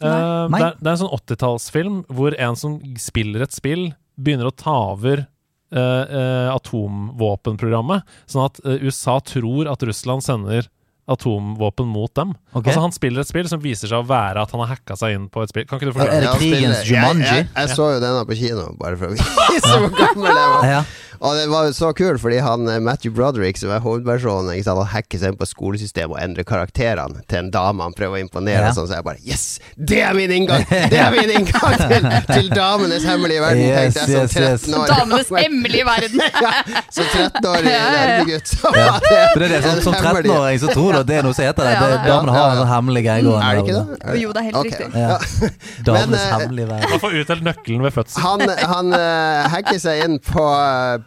Eh, Nei. Det, er, det er en sånn 80-tallsfilm hvor en som spiller et spill, begynner å ta over atomvåpenprogrammet, sånn at eh, USA tror at Russland sender atomvåpen mot dem. Okay. Altså Han spiller et spill som viser seg å være at han har hacka seg inn på et spill. Kan ikke du Er forklare? det Ja, krigens Jumanji? jeg, jeg, jeg så jo denne på kino, bare for å vise hvor gammel jeg var. Ja. Og det var så kult, fordi han eh, Matthew Broderick, som er hovedpersonen, ikke sant, han hacker seg inn på skolesystemet og endrer karakterene til en dame han prøver å imponere. Ja. Sånn, så jeg bare Yes! Det er min inngang! Det er min inngang til, til damenes hemmelige verden, Yes, tenkte jeg som yes, yes. 13 år. Damenes hemmelige verden. ja, som 13-årig Ja, ja, ja. nerdegutt. Ja. det er det, som, som 13-åring så tror du at det er noe som heter det. Det Damene har en sånn hemmelig greie gående. Er det ikke det? Jo, det er helt okay. riktig. Ja. Damenes eh, hemmelige verden. Man får utdelt nøkkelen ved fødsel. Han, han uh, hacker seg inn på,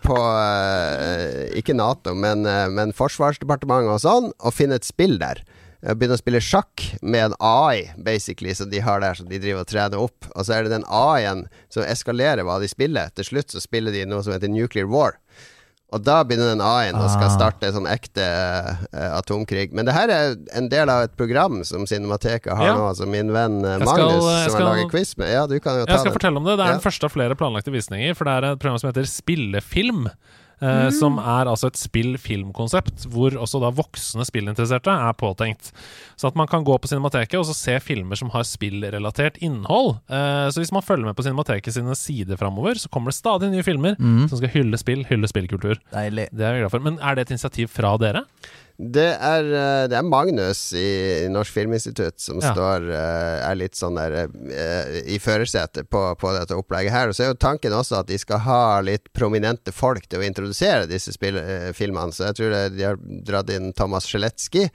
på eh, ikke Nato, men, eh, men Forsvarsdepartementet og sånn, og finne et spill der. Begynne å spille sjakk med en AI, basically, som de har der, som de driver og trener opp. Og så er det den AI-en som eskalerer hva de spiller. Til slutt så spiller de noe som heter Nuclear War. Og da begynner den A-en og skal Ah. starte sånn ekte uh, atomkrig. Men det her er en del av et program som Cinemateket har Ja. nå. Altså min venn uh, Magnus, skal- jeg som skal- har laget quiz med. Ja, du kan jo ta Jeg skal den. fortelle om det. Det er Ja. den første av flere planlagte visninger. For det er et program som heter Spillefilm. Eh, Som er altså et spill-filmkonsept hvor også da voksne spillinteresserte er påtenkt. Så at man kan gå på Cinemateket og så se filmer som har spillrelatert innhold. Uh, Så hvis man følger med på Cinemateket sine sider framover, så kommer det stadig nye filmer Mm. som skal hylle spill, hylle spillkultur. Deilig. Det er vi glad for. Men er det et initiativ fra dere? Det er, eh, det er Magnus i, Norsk Filminstitutt som Ja. står eh, er litt sånn der eh, i førersetet på, på dette opplegget her. Og så er jo tanken også at de skal ha litt prominente folk til å introdusere disse filmene. Så jeg tror det, de har dratt inn Thomas Sjeletskij,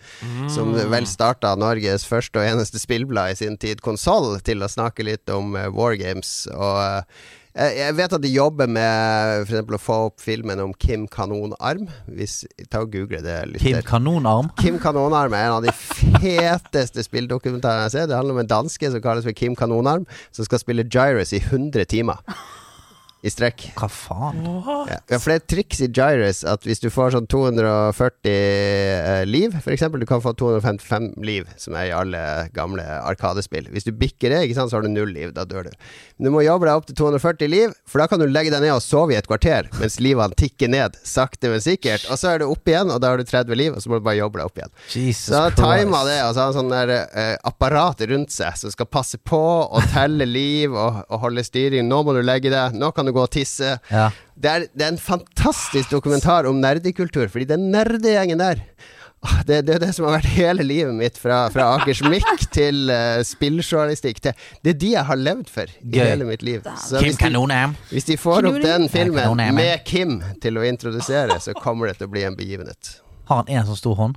som vel starta Norges første og eneste spillblad i sin tid, Konsoll, til å snakke litt om wargames War Games. Og jeg jeg vet at de jobber med eksempel å få opp filmen om Kim Kanonarm. Hvis, ta og Google det litt. Kim Kanonarm. Kim Kanonarm er en av de feteste spilldokumentarene jeg har sett. Det handler om en danske som kalles for Kim Kanonarm, som skal spille Gyrus i 100 timer. I strekk. Hva faen? Ja. ja, for det er et triks i Gyrus at hvis du får sånn 240 eh, liv, f.eks. Du kan få 255 liv, som er i alle gamle Arkadespill. Hvis du bikker det, ikke sant, så har du null liv. Da dør du. Men du må jobbe deg opp til 240 liv, for da kan du legge deg ned og sove i et kvarter mens livene tikker ned, sakte, men sikkert. Og så er du opp igjen, og da har du 30 liv, og så må du bare jobbe deg opp igjen. Jesus Så han tima Christ. det, og så har han sånn der eh, apparat rundt seg som skal passe på og telle liv og, og holde styring. Nå må du legge deg, nå kan du gå og tisse. Ja. Det er, det er en fantastisk dokumentar om nerdekultur, fordi den nerdegjengen der ah, det, det er det som har vært hele livet mitt, fra, fra Akersmikk til uh, spilljournalistikk. til- Det er de jeg har levd for i Gøy. hele mitt liv. Så Kim hvis de, hvis de får opp den filmen med Kim til å introdusere, så kommer det til å bli en begivenhet. Har han en så stor hånd?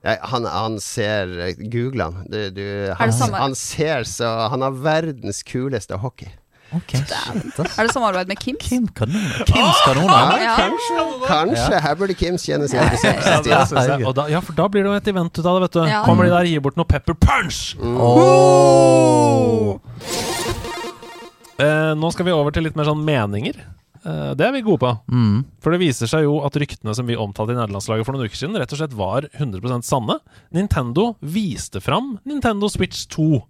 Ja, han, han ser Google han. Du, du, han, han ser så Han har verdens kuleste hockey. Ok, shit, ass. Er det samarbeid med Kims? Kim Kanoner. Kims Kanoner. Ja. Kanskje. Her burde Kims kjenne seg interessert. Ja, det synes jeg. Og da, ja, for da blir det jo et event ut av det, vet du. Ja. Kommer de der og gir bort noe pepper punch! Åh. Eh, nå skal vi over til litt mer sånn meninger. Eh, det er vi gode på. Mm. For det viser seg jo at ryktene som vi omtalte i nederlandslaget for noen uker siden, rett og slett var 100% sanne. Nintendo viste fram Nintendo Switch 2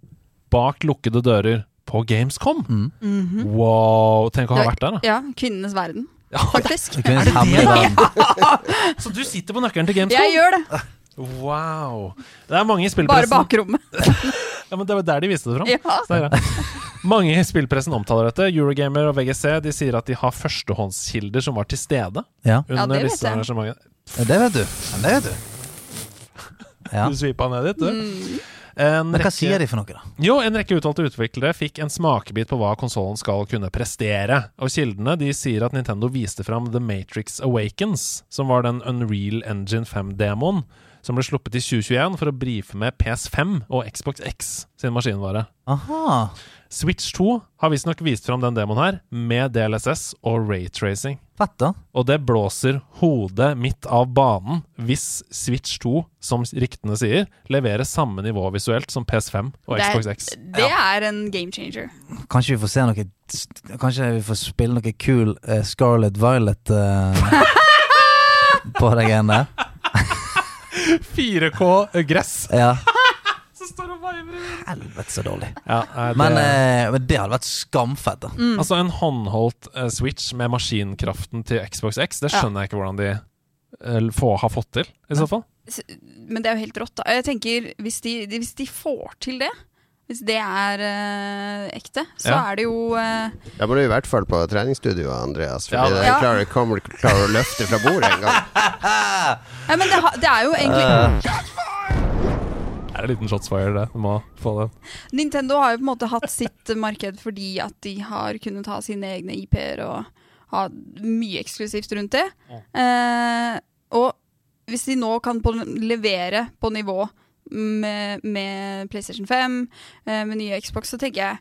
bak lukkede dører på Gamescom. Mm. Wow! Tenk å ha vært der, da. Ja, kvinnenes verden, faktisk. Det kunne en hemmelig verden. Så du sitter på nøkkelen til Gamescom? Jeg gjør det. Wow! Det er mange i spillpressen Bare bakrommet. Ja, men Det var der de viste det fram. Ja. Det er. Mange i spillpressen omtaler dette. Eurogamer og VGC de sier at de har førstehåndskilder som var til stede Ja, under det vet disse arrangementene. Ja, det vet du. Ja, det vet du. Ja. Du svipa ned dit, du. Mm. En Men hva rekke- sier de for noe, da? Jo, en rekke utvalgte utviklere fikk en smakebit på hva konsollen skal kunne prestere. Og kildene de sier at Nintendo viste fram The Matrix Awakens, som var den Unreal Engine 5-demoen som ble sluppet i 2021 for å brife med PS5 og Xbox X sin maskinvare. Aha. Switch 2 har visstnok vist fram den demoen her, med DLSS og raytracing. Fett, da. Og det blåser hodet midt av banen hvis Switch 2, som ryktene sier, leverer samme nivå visuelt som PS5 og Det er- Xbox X. Det er en game changer. Kanskje vi får se noe Kanskje vi får spille noe kul uh, Scarlet Violet uh, på det greiene der. 4K gress. Ja. Så står og veiver i vinden. Helvete, så dårlig. Ja, det, Men, eh, men det hadde vært skamfett, da. Altså En håndholdt eh, Switch med maskinkraften til Xbox X, det Ja. skjønner jeg ikke hvordan de eh, få, har fått til, i så fall. S- Men det er jo helt rått, da. Jeg tenker, hvis de, de- hvis de får til det, hvis det er eh, ekte, så Ja. er det jo eh, Da må du i hvert fall på treningsstudio, Andreas. For Ja, det ja. klarer, kommer, klarer å løfte fra bordet en gang. ja, Men det, ha- det er jo egentlig Det er en liten shotsfire, det. Du må få den. Nintendo har jo på en måte hatt sitt marked fordi at de har kunnet ha sine egne IP-er og ha mye eksklusivt rundt det. Eh, og hvis de nå kan på, levere på nivå med, med PlayStation 5, eh, med nye Xbox, så tenker jeg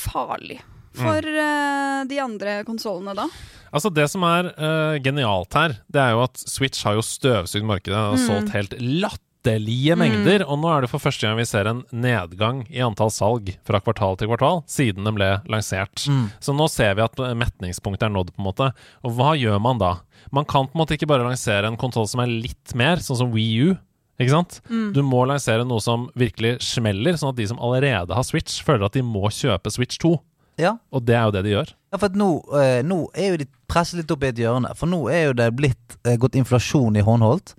farlig for eh, de andre konsollene da. Altså Det som er uh, genialt her, det er jo at Switch har jo støvsugd markedet og Mm. solgt helt latterlige mengder. Og nå er det for første gang vi ser en nedgang i antall salg fra kvartal til kvartal siden den ble lansert. Mm. Så nå ser vi at metningspunktet er nådd, på en måte. Og hva gjør man da? Man kan på en måte ikke bare lansere en konsoll som er litt mer, sånn som Wii U. Ikke sant? Mm. Du må lansere noe som virkelig smeller, sånn at de som allerede har Switch, føler at de må kjøpe Switch 2. Ja. Og det er jo det de gjør. Ja, for nå, eh, nå er jo de presset litt opp i et hjørne. For nå er jo det blitt eh, gått inflasjon i håndholdt.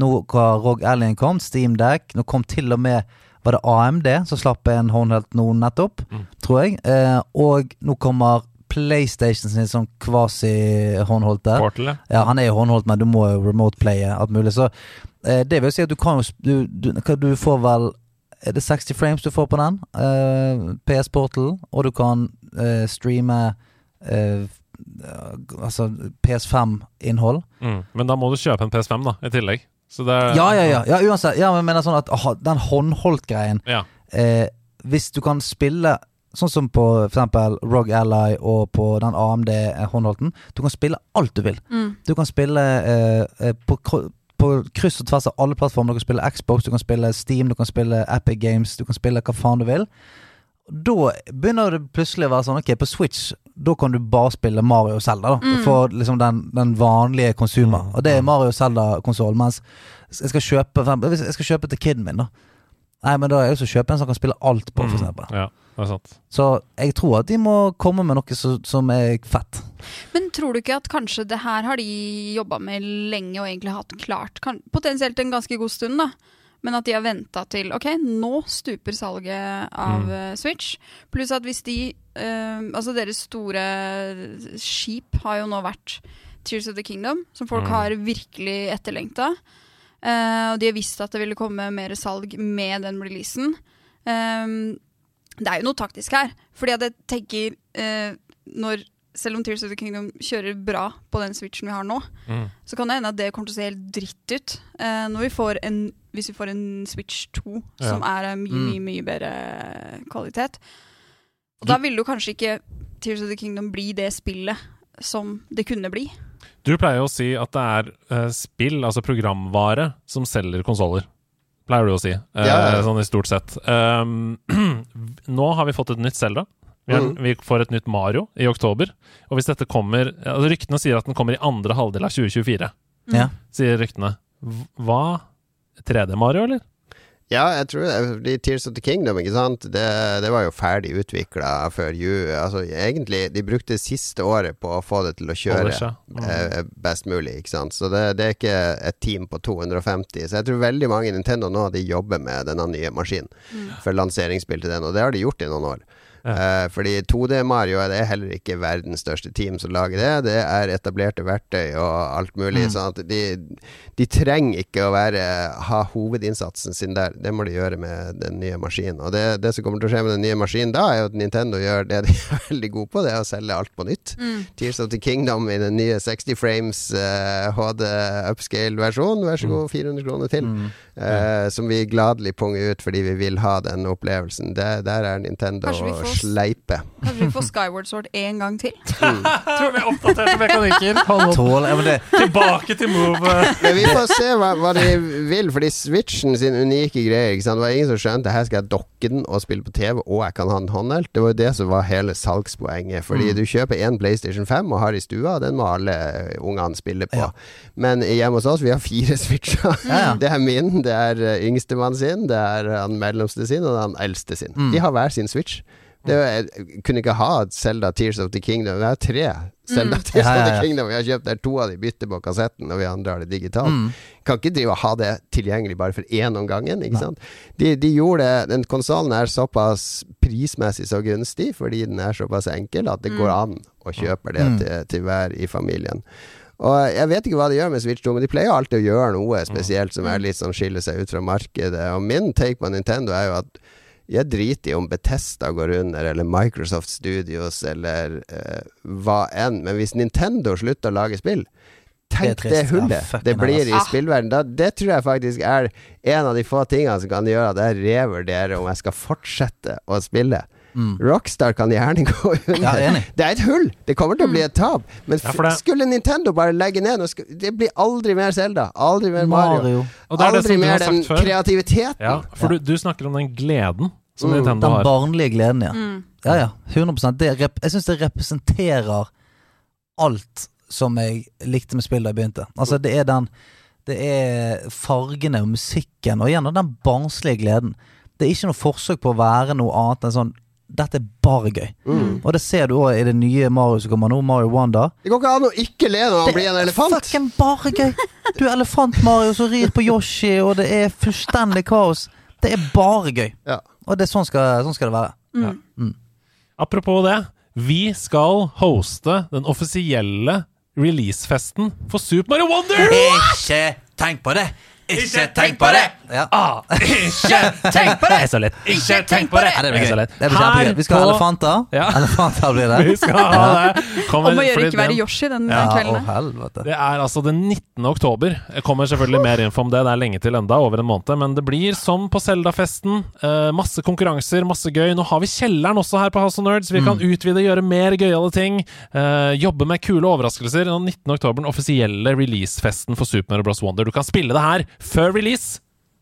Nå har Rog Alien kommet, Steam Deck. Nå kom til og med Var det AMD som slapp en håndholdt nå nettopp, Mm. tror jeg. Eh, og nå kommer PlayStation sin sånn kvasi-håndholdt der. Ja. Han er jo håndholdt, men du må jo remote-playe alt mulig. Så det vil si at du kan jo du, du, du får vel Er det 60 frames du får på den? Uh, PS Portal. Og du kan uh, streame uh, Altså PS5-innhold. Mm. Men da må du kjøpe en PS5 da, i tillegg. Så det er, Ja, ja, ja. ja uansett. Ja, men mener sånn at aha, den håndholdt-greien Ja. eh, Hvis du kan spille Sånn som på for eksempel Rog Ally og på den AMD-håndholdten. Du kan spille alt du vil. Mm. Du kan spille eh, eh, på, på kryss og tvers av alle plattformer. Du kan spille Xbox, du kan spille Steam, du kan spille Epic Games, du kan spille hva faen du vil. Da begynner det plutselig å være sånn Ok, på Switch Da kan du bare spille Mario og Zelda. Da, Mm. For liksom den, den vanlige konsumer. Og det er Mario og Zelda-konsoll. Mens jeg skal kjøpe Hvis jeg skal kjøpe til kiden min, da. Nei, men da er jeg også kjøpe en som kan spille alt på, for eksempel. Ja, det er sant. Så jeg tror at de må komme med noe så, som er fett. Men tror du ikke at kanskje det her har de jobba med lenge og egentlig hatt klart kan, potensielt en ganske god stund, da? Men at de har venta til OK, nå stuper salget av Mm. eh, Switch. Pluss at hvis de eh, Altså deres store skip har jo nå vært Tears of the Kingdom, som folk Mm. har virkelig etterlengta. Eh, og de har visst at det ville komme mer salg med den releasen. Um, det er jo noe taktisk her. Fordi at jeg tenker eh, når Selv om Tears of the Kingdom kjører bra på den switchen vi har nå, Mm. så kan det hende at det kommer til å se helt dritt ut eh, når vi får en, hvis vi får en Switch 2 Ja. som er mye, Mm. mye, mye bedre kvalitet. Og da vil jo kanskje ikke Tears of the Kingdom bli det spillet som det kunne bli. Du pleier jo å si at det er uh, spill, altså programvare, som selger konsoller. Pleier du å si. eh, Ja, ja. Sånn i stort sett. Um, nå har vi fått et nytt Zelda. Vi, har, mm. vi får et nytt Mario i oktober. Og hvis dette kommer altså Ryktene sier at den kommer i andre halvdel av 2024. Mm. Ja. Sier ryktene. Hva? 3D-Mario, eller? Ja, jeg tror det. Tears of the Kingdom, ikke sant. Det, det var jo ferdig utvikla før jul. Altså, egentlig, de brukte siste året på å få det til å kjøre Mm. eh, best mulig, ikke sant. Så det, det er ikke et team på 250. Så jeg tror veldig mange i Nintendo nå de jobber med denne nye maskinen for lanseringsspill til den, og det har de gjort i noen år. Eh, fordi 2D Mario det er heller ikke verdens største team som lager det. Det er etablerte verktøy og alt mulig. Mm. Sånn at de, de trenger ikke å være, ha hovedinnsatsen sin der. Det må de gjøre med den nye maskinen. Og det, det som kommer til å skje med den nye maskinen da, er jo at Nintendo gjør det de er veldig gode på, det er å selge alt på nytt. Tears of the Kingdom i den nye 60 frames uh, HD upscale-versjon. Vær så god, 400 kroner til. Mm. Uh, som vi gladelig punger ut fordi vi vil ha den opplevelsen. Det, der er Nintendo sleipe. Kanskje vi får Skyward Sword en gang til? Tror vi oppdaterte mekanikker. Tål, ja, det, Tilbake til move. Men vi får se hva, hva de vil, fordi Switchen sin unike greie ikke sant? Det var ingen som skjønte her skal jeg dokke den og spille på TV, og jeg kan ha den håndhelt. Det var jo det som var hele salgspoenget. Fordi du kjøper én PlayStation 5 og har i stua, den må alle eh, ungene spille på. Ja. Men hjemme hos oss, vi har fire Switcher. Ja, ja. Det er min, det er uh, yngstemann sin, det er han mellomste sin, og er han eldste sin. Mm. De har hver sin Switch. Det, jeg kunne ikke ha Zelda Tears of the Kingdom. Vi har tre Zelda Tears Ja, ja, of the. Kingdom. Vi har kjøpt der to av de bytter på kassetten, og vi andre har det digitalt. mm. Kan ikke drive og ha det tilgjengelig bare for én om gangen. Ikke sant? De, de gjorde det Den konsollen er såpass prismessig så gunstig, fordi den er såpass enkel, at det går an å kjøpe det Mm. til, til hver i familien. Og jeg vet ikke hva de gjør med Switch 2, men de pleier alltid å gjøre noe spesielt som er litt sånn skiller seg ut fra markedet. Og min take på Nintendo er jo at jeg driter i om Betesta går under, eller Microsoft Studios, eller eh, hva enn. Men hvis Nintendo slutter å lage spill, tenk det, det hullet ja, det blir i hell, spillverden. Da, det tror jeg faktisk er en av de få tingene som kan gjøre at jeg revurderer om jeg skal fortsette å spille. Mm. Rockstar kan gjerne gå under. Ja. Det er et hull! Det kommer til å bli et tap. Men Ja, skulle Nintendo bare legge ned Det blir aldri mer Zelda. Aldri mer Mario. Mario. Aldri har mer den før. kreativiteten. Ja, for du, du snakker om den gleden som Mm. Nintendo Den har. barnlige gleden, ja. Mm. Ja, ja. 100 det Jeg syns det representerer alt som jeg likte med spillet da jeg begynte. Altså, det er den Det er fargene og musikken, og igjen den barnslige gleden. Det er ikke noe forsøk på å være noe annet enn sånn Dette er bare gøy. Mm. Og det ser du òg i det nye Mario som kommer nå, Mario Wanda. Det går ikke an å ikke le når han blir en er elefant. Fucking bare gøy! Du er elefant-Mario som rir på Yoshi, og det er fullstendig kaos. Det er bare gøy. Ja. Og det sånn skal, sånn skal det være. Mm. Apropos det, vi skal hoste den offisielle releasefesten for Super Mario Wonder! Ikke tenk på det! Ikke tenk på det! Ja. Ah, ikke tenk på det! Det er så lett. Ikke tenk på det! Ja, det Det blir så gøy. lett. Det blir kjempegøy. Her Vi skal ha elefanter. Ja. Elefanter blir det. Vi skal ha det. Kommer- Om å gjøre ikke være Yoshi den Ja, å kvelden. helvete. Det er altså den 19. oktober. Jeg kommer selvfølgelig mer info om det. Det er lenge til enda, over en måned. Men det blir som på Zelda-festen. Uh, masse konkurranser, masse gøy. Nå har vi kjelleren også her på House of Nerds. Vi kan utvide, gjøre mer gøyale ting. Uh, jobbe med kule overraskelser. Den 19. oktober, den offisielle releasefesten for Super Mario Bros. Wonder. Du kan spille det her før release.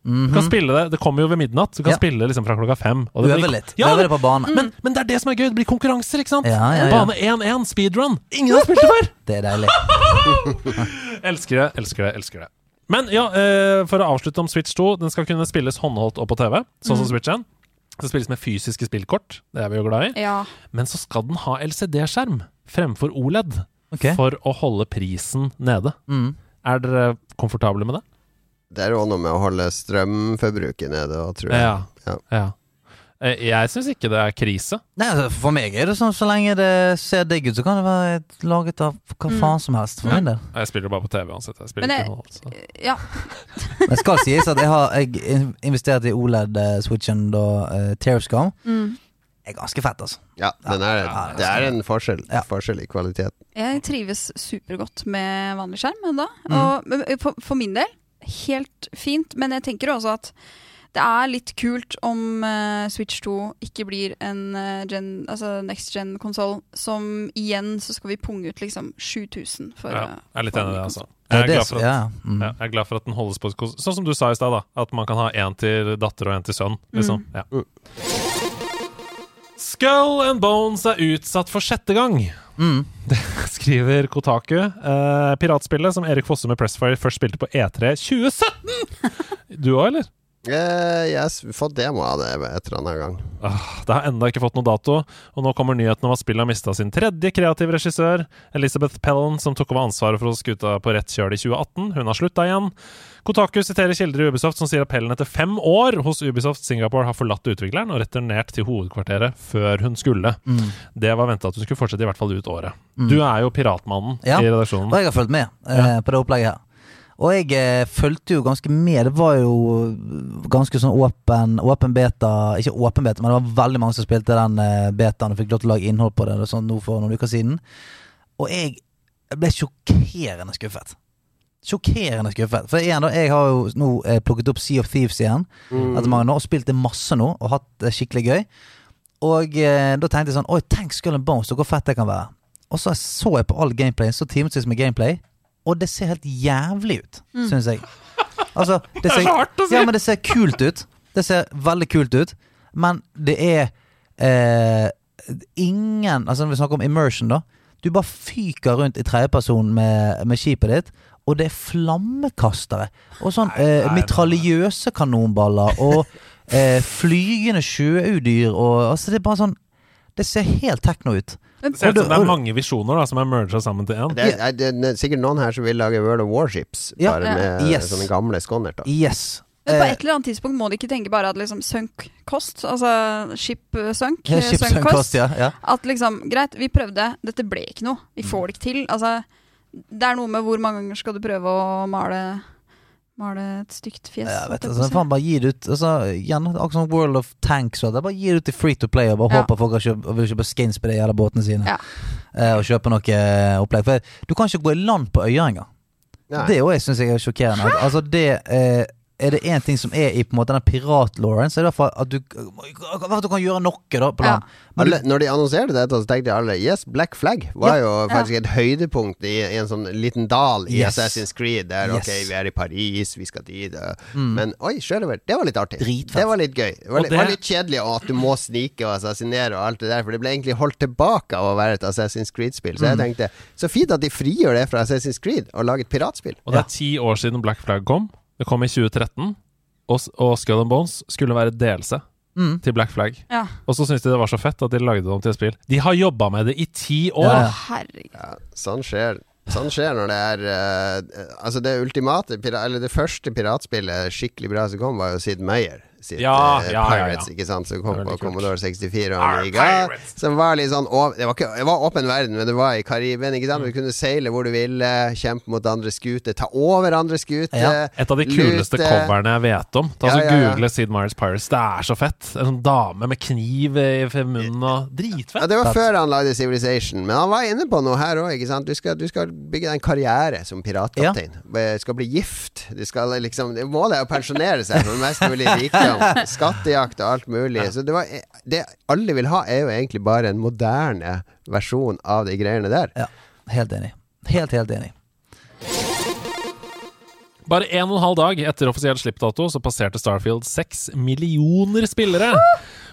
Du kan spille Det Det kommer jo ved midnatt. Du kan Ja. spille det liksom fra klokka fem. og det blir- Øve litt. Ja, Øve på banen. men, men det er det som er gøy. Det blir konkurranser, ikke sant? Ja, ja, ja. Bane 1-1, speedrun. Ingen har spilt det før! Det er deilig. Elsker det, elsker det, elsker det. Men ja, uh, for å avslutte om Switch 2. Den skal kunne spilles håndholdt og på TV, sånn som Switch 1. Den skal spilles med fysiske spillkort, det er vi jo glad i. Ja. Men så skal den ha LCD-skjerm fremfor OLED, okay. for å holde prisen nede. Mm. Er dere komfortable med det? Det er jo noe med å holde strømforbruket nede tror jeg. Ja. Ja. ja. Eh, Jeg syns ikke det er krise. Nei, altså, For meg er det sånn så lenge det ser digg ut, så kan det være laget av hva Mm. faen som helst. For min del. Jeg spiller bare på TV uansett. Jeg spiller Men jeg- ikke noe, ja. Men det skal sies at jeg har jeg in- investert i OLED-switchen da uh, Tears kom. Mm. Det er ganske fett, altså. Ja, den er, Ja, det er en forskjell, Ja. forskjell i kvalitet. Jeg trives supergodt med vanlig skjerm ennå. Mm. Og for, for min del, helt fint. Men jeg tenker også at det er litt kult om uh, Switch 2 ikke blir en uh, gen, altså next gen-konsoll som igjen så skal vi punge ut liksom 7000 for Ja, eh, jeg er litt enig i det, altså. Jeg er er glad for at ja, mm. Ja, jeg er glad for at den holdes på Sånn som du sa i stad, da. At man kan ha én til datter og én til sønn. Liksom. Ja. Skull and Bones er utsatt for sjette gang, Mm. skriver Kotaku. Eh, piratspillet som Erik Fosse med Pressfire først spilte på E3 2017! Du òg, eller? Eh, jeg har fått demo av det et eller annet gang. Ah, Det har ennå ikke fått noe dato, og nå kommer nyheten om at spillet har mista sin tredje kreative regissør, Elizabeth Pellen, som tok over ansvaret for å skuta på rett kjøl i 2018. Hun har slutta igjen. Kotaku siterer kilder i Ubisoft som sier at Pellen etter fem år hos Ubisoft Singapore har forlatt utvikleren og returnert til hovedkvarteret før hun skulle. Mm. Det var venta at hun skulle fortsette i hvert fall ut året. Du er jo piratmannen Ja. i redaksjonen. Ja, Og jeg har fulgt med eh, på det opplegget her. Og jeg eh, fulgte jo ganske med. Det var jo ganske sånn åpen, åpen beta Ikke åpen beta, men det var veldig mange som spilte den eh, betaen og fikk lov til å lage innhold på det sånn nå for noen uker siden. Og jeg ble sjokkerende skuffet. Sjokkerende skuffet. For igjen da, jeg har jo nå eh, plukket opp Sea of Thieves igjen etter mange år og spilt det masse nå og hatt det skikkelig gøy. Og eh, da tenkte jeg sånn Oi, tenk Skull and Bones, og hvor fett det kan være. Og så så jeg på all gameplay, så timevis med gameplay, og det ser helt jævlig ut, Mm. syns jeg. Altså, det, er så hardt å si. Ja, men det ser kult ut. Det ser veldig kult ut, men det er eh, ingen Altså, når vi snakker om immersion, da. Du bare fyker rundt i tredjeperson med, med skipet ditt, og det er flammekastere. Og sånn eh, mitraljøse kanonballer og eh, flygende sjøudyr og Altså, det er bare sånn Det ser helt tekno ut. Det ser ut som det er mange visjoner da, som er merga sammen til én. Det er, det er sikkert noen her som vil lage World of Warships, Ja. bare med Yes. sånne gamle skonnert. Yes. Men på Eh, et eller annet tidspunkt må de ikke tenke bare at liksom sunk cost, altså ship eh, sunk, ja, eh, Ship sunk sunk cost. cost, ja. ja. At liksom, greit, vi prøvde, dette ble ikke noe. Vi får det ikke til. Altså, det er noe med hvor mange ganger skal du prøve å male Male et stygt fjes. Ja, vet altså, faen bare gi det ut altså, igjen, Akkurat som World of Tanks det, Bare gi det ut til free to play og bare Ja. håper folk har kjøpt, vil kjøpe skins på de jævla båtene sine. Ja. Eh, og kjøpe noe eh, opplegg. For du kan ikke gå i land på øya engang. Det òg syns jeg er sjokkerende. Altså det eh, Er det én ting som er i på en måte den pirat-lauren, så er det i hvert fall at du, at du kan gjøre noe da. Men Alle, når de annonserte dette, så tenkte alle Yes, Black Flag var Ja. jo faktisk et høydepunkt i, i en sånn liten dal i Yes. Assassin's Creed. Der Yes. ok, vi er i Paris, vi skal dit Mm. Men oi, sjørøver, det var litt artig. Dritfett. Det var litt gøy. Det var, litt, det- var litt kjedelig og at du må snike og assassinere og alt det der, for det ble egentlig holdt tilbake av å være et Assassin's Creed-spill. Så jeg Mm. tenkte så fint at de frigjør det fra Assassin's Creed og lager et piratspill. Og det er ti år siden Black Flag kom. Det kom i 2013. Og, og Skull and Bones skulle være delse Mm. til Black Flag. Ja. Og så syntes de det var så fett at de lagde det om til et spill. De har jobba med det i ti år! Ja, ja. Herregud. Ja, sånn skjer. Sånn skjer når det er uh, Altså, det ultimate Eller det første piratspillet skikkelig bra som kom, var jo Sid Meier sitt Ja, eh, ja, ja, ja. Pirates, ikke sant? Som kom på. Commodore 64 og Amiga. Som var litt sånn det, var ikke, det var åpen verden, men det var i Karibien, ikke Mm. sant? Du kunne seile hvor du ville, kjempe mot andre skuter, ta over andre skuter. Ja. Et av de kuleste lute. coverne jeg vet om. Ta Ja, så ja, ja. Google Sid Meier's Pirates. Det er så fett. En sånn dame med kniv i munnen og Dritfett. Ja, Det var før han lagde Civilization, men han var inne på noe her òg. Du, skal- du skal bygge deg en karriere som piratkaptein. Du skal bli gift. Du skal liksom Målet er å pensjonere seg for mest mulig rikdom. Skattejakt og alt mulig. Så det, var, det alle vil ha, er jo egentlig bare en moderne versjon av de greiene der. Ja, helt enig. Helt, helt enig. Bare en og en halv dag etter offisiell slippdato så passerte Starfield seks millioner spillere.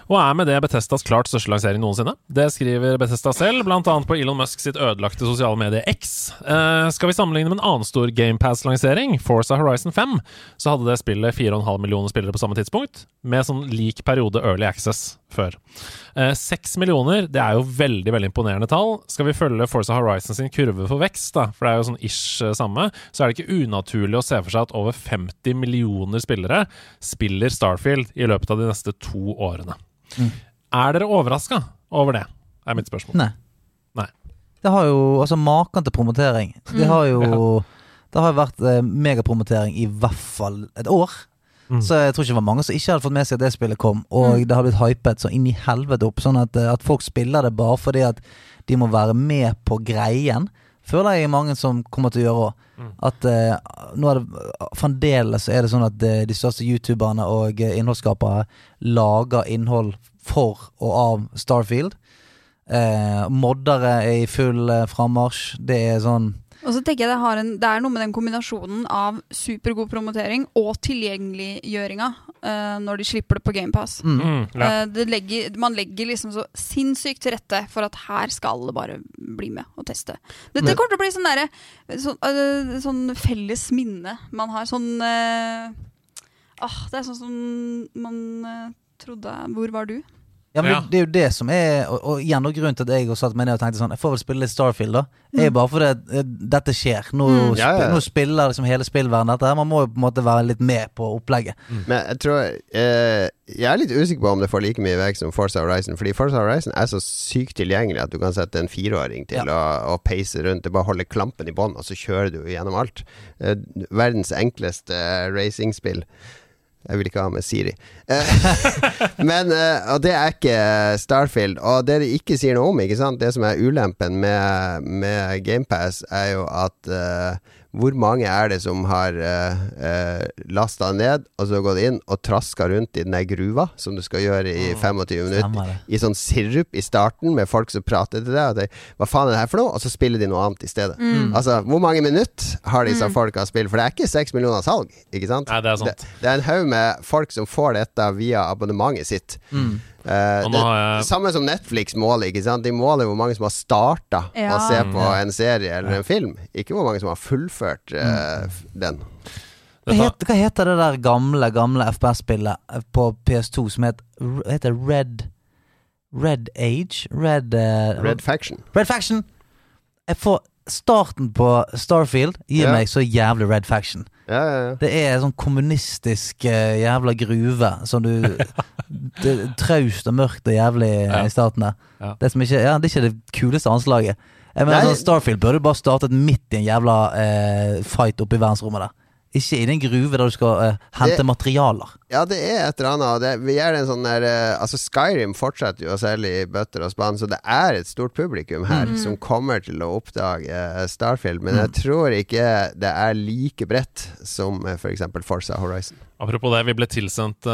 Og er med det Bethesdas klart største lansering noensinne. Det skriver Bethesda selv, bl.a. på Elon Musk sitt ødelagte sosiale medie X. Eh, skal vi sammenligne med en annen stor GamePass-lansering, Forza Horizon 5, så hadde det spillet 4,5 millioner spillere på samme tidspunkt, med sånn lik periode Early Access før. Eh, Seks millioner, det er jo veldig veldig imponerende tall. Skal vi følge Forza Horizon sin kurve for vekst, da, for det er jo sånn ish eh, samme, så er det ikke unaturlig å se for seg at over 50 millioner spillere spiller Starfield i løpet av de neste to årene. Er dere overraska over det? er mitt spørsmål. Nei. Nei. Det har jo altså maken til promotering. Det har jo Det har vært eh, megapromotering i hvert fall et år. Mm. Så jeg tror ikke det var mange som ikke hadde fått med seg at det spillet kom. Og det har blitt hypet så inn i helvete opp, sånn at, eh, at folk spiller det bare fordi at de må være med på greien. Føler jeg mange som kommer til å gjøre òg. At uh, nå er det fremdeles er det sånn at eh, de største youtuberne og eh, innholdsskapere lager innhold for og av Starfield. Uh, moddere er i full uh, frammarsj. Det er sånn Og så tenker jeg det, har en, det er noe med den kombinasjonen av supergod promotering og tilgjengeliggjøringa uh, når de slipper det på GamePass. mm. Mm, ja. uh, legger, man legger liksom så sinnssykt til rette for at her skal alle bare bli med og teste. Dette kommer til å bli sånn der, så, uh, sånn felles minne man har. Sånn Åh, det er sånn som man trodde Hvor var du? Ja, men Ja. Det, det er jo det som er Og, og igjen, og grunnen til at jeg også satt meg ned og tenkte sånn Jeg får vel spille litt Starfield, da. Er bare fordi at, eh, dette skjer. Nå, Mm. sp Ja, ja. nå spiller liksom hele spillverdenen dette. her Man må jo på en måte være litt med på opplegget. Men jeg tror eh, Jeg er litt usikker på om det får like mye vekk som Forza Horizon. Fordi Forza Horizon er så sykt tilgjengelig at du kan sette en fireåring til å, å peise rundt. Det bare holde klampen i bånn, og så kjører du gjennom alt. Eh, verdens enkleste eh, racingspill. Jeg vil ikke ha med Siri. Eh, men eh, Og det er ikke Starfield. Og det de ikke sier noe om, ikke sant Det som er ulempen med, med GamePass, er jo at eh, hvor mange er det som har uh, lasta ned og så gått inn og traska rundt i den der gruva, som du skal gjøre i 25 minutter? I sånn sirup i starten, med folk som prater til deg. Og de, Hva faen er det her for noe? Og så spiller de noe annet i stedet. Altså, Hvor mange minutter har disse folka spilt? For det er ikke seks millioner salg, ikke sant? Nei, det er sant. Det, det er en haug med folk som får dette via abonnementet sitt. Eh, Nå det, jeg- Samme som Netflix måler. ikke sant? De måler hvor mange som har starta Ja. å se på en serie eller en film. Ikke hvor mange som har fullført uh, den. Hva heter, hva heter det der gamle gamle FPS-spillet på PS2 som het, heter Red Red Age? Red uh, Red Faction. Red Faction! Jeg får Starten på Starfield gir Ja. meg så jævlig Red Faction. Ja, ja. Det er sånn kommunistisk uh, jævla gruve som du det, Traust og mørkt og jævlig Ja. i starten der. Det, som ikke, ja, det er ikke det kuleste anslaget. Jeg mener sånn Starfield burde bare startet midt i en jævla uh, fight oppe i verdensrommet der. Ikke i den gruve der du skal uh, hente Det- materialer. Ja, det er et eller annet. Det, vi er en sånn der uh, Altså, Skyrim fortsetter jo å selge i bøtter og spann, så det er et stort publikum her som kommer til å oppdage uh, Starfield. Men jeg tror ikke det er like bredt som uh, f.eks. Forza Horizon. Apropos det, vi ble tilsendt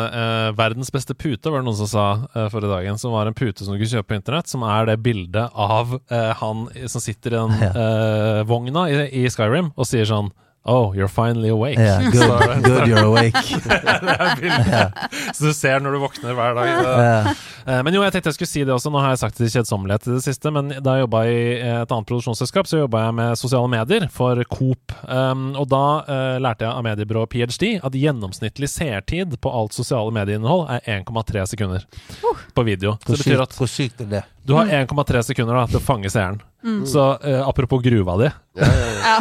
verdens beste pute, var det noen som sa uh, forrige dagen. Som var en pute som du kunne kjøpe på internett, som er det bildet av han som sitter i den vogna i, i Skyrim og sier sånn Oh, you're finally awake. Yeah, good, Så- good you're awake. er. Så du ser når du våkner hver dag. Ja. Eh, Men jo, jeg tenkte jeg skulle si det også. Nå har jeg sagt det i kjedsommelighet i det siste, men da jeg jobba i et annet produksjonsselskap, så jobba jeg med sosiale medier for Coop. Um, og da uh, lærte jeg av mediebyrået PhD at gjennomsnittlig seertid på alt sosiale medieinnhold er 1,3 sekunder på video. Så Hvor det betyr sykt, at hvor sykt er det? du har 1,3 sekunder da, til å fange seeren. Så uh, apropos gruva di Ja.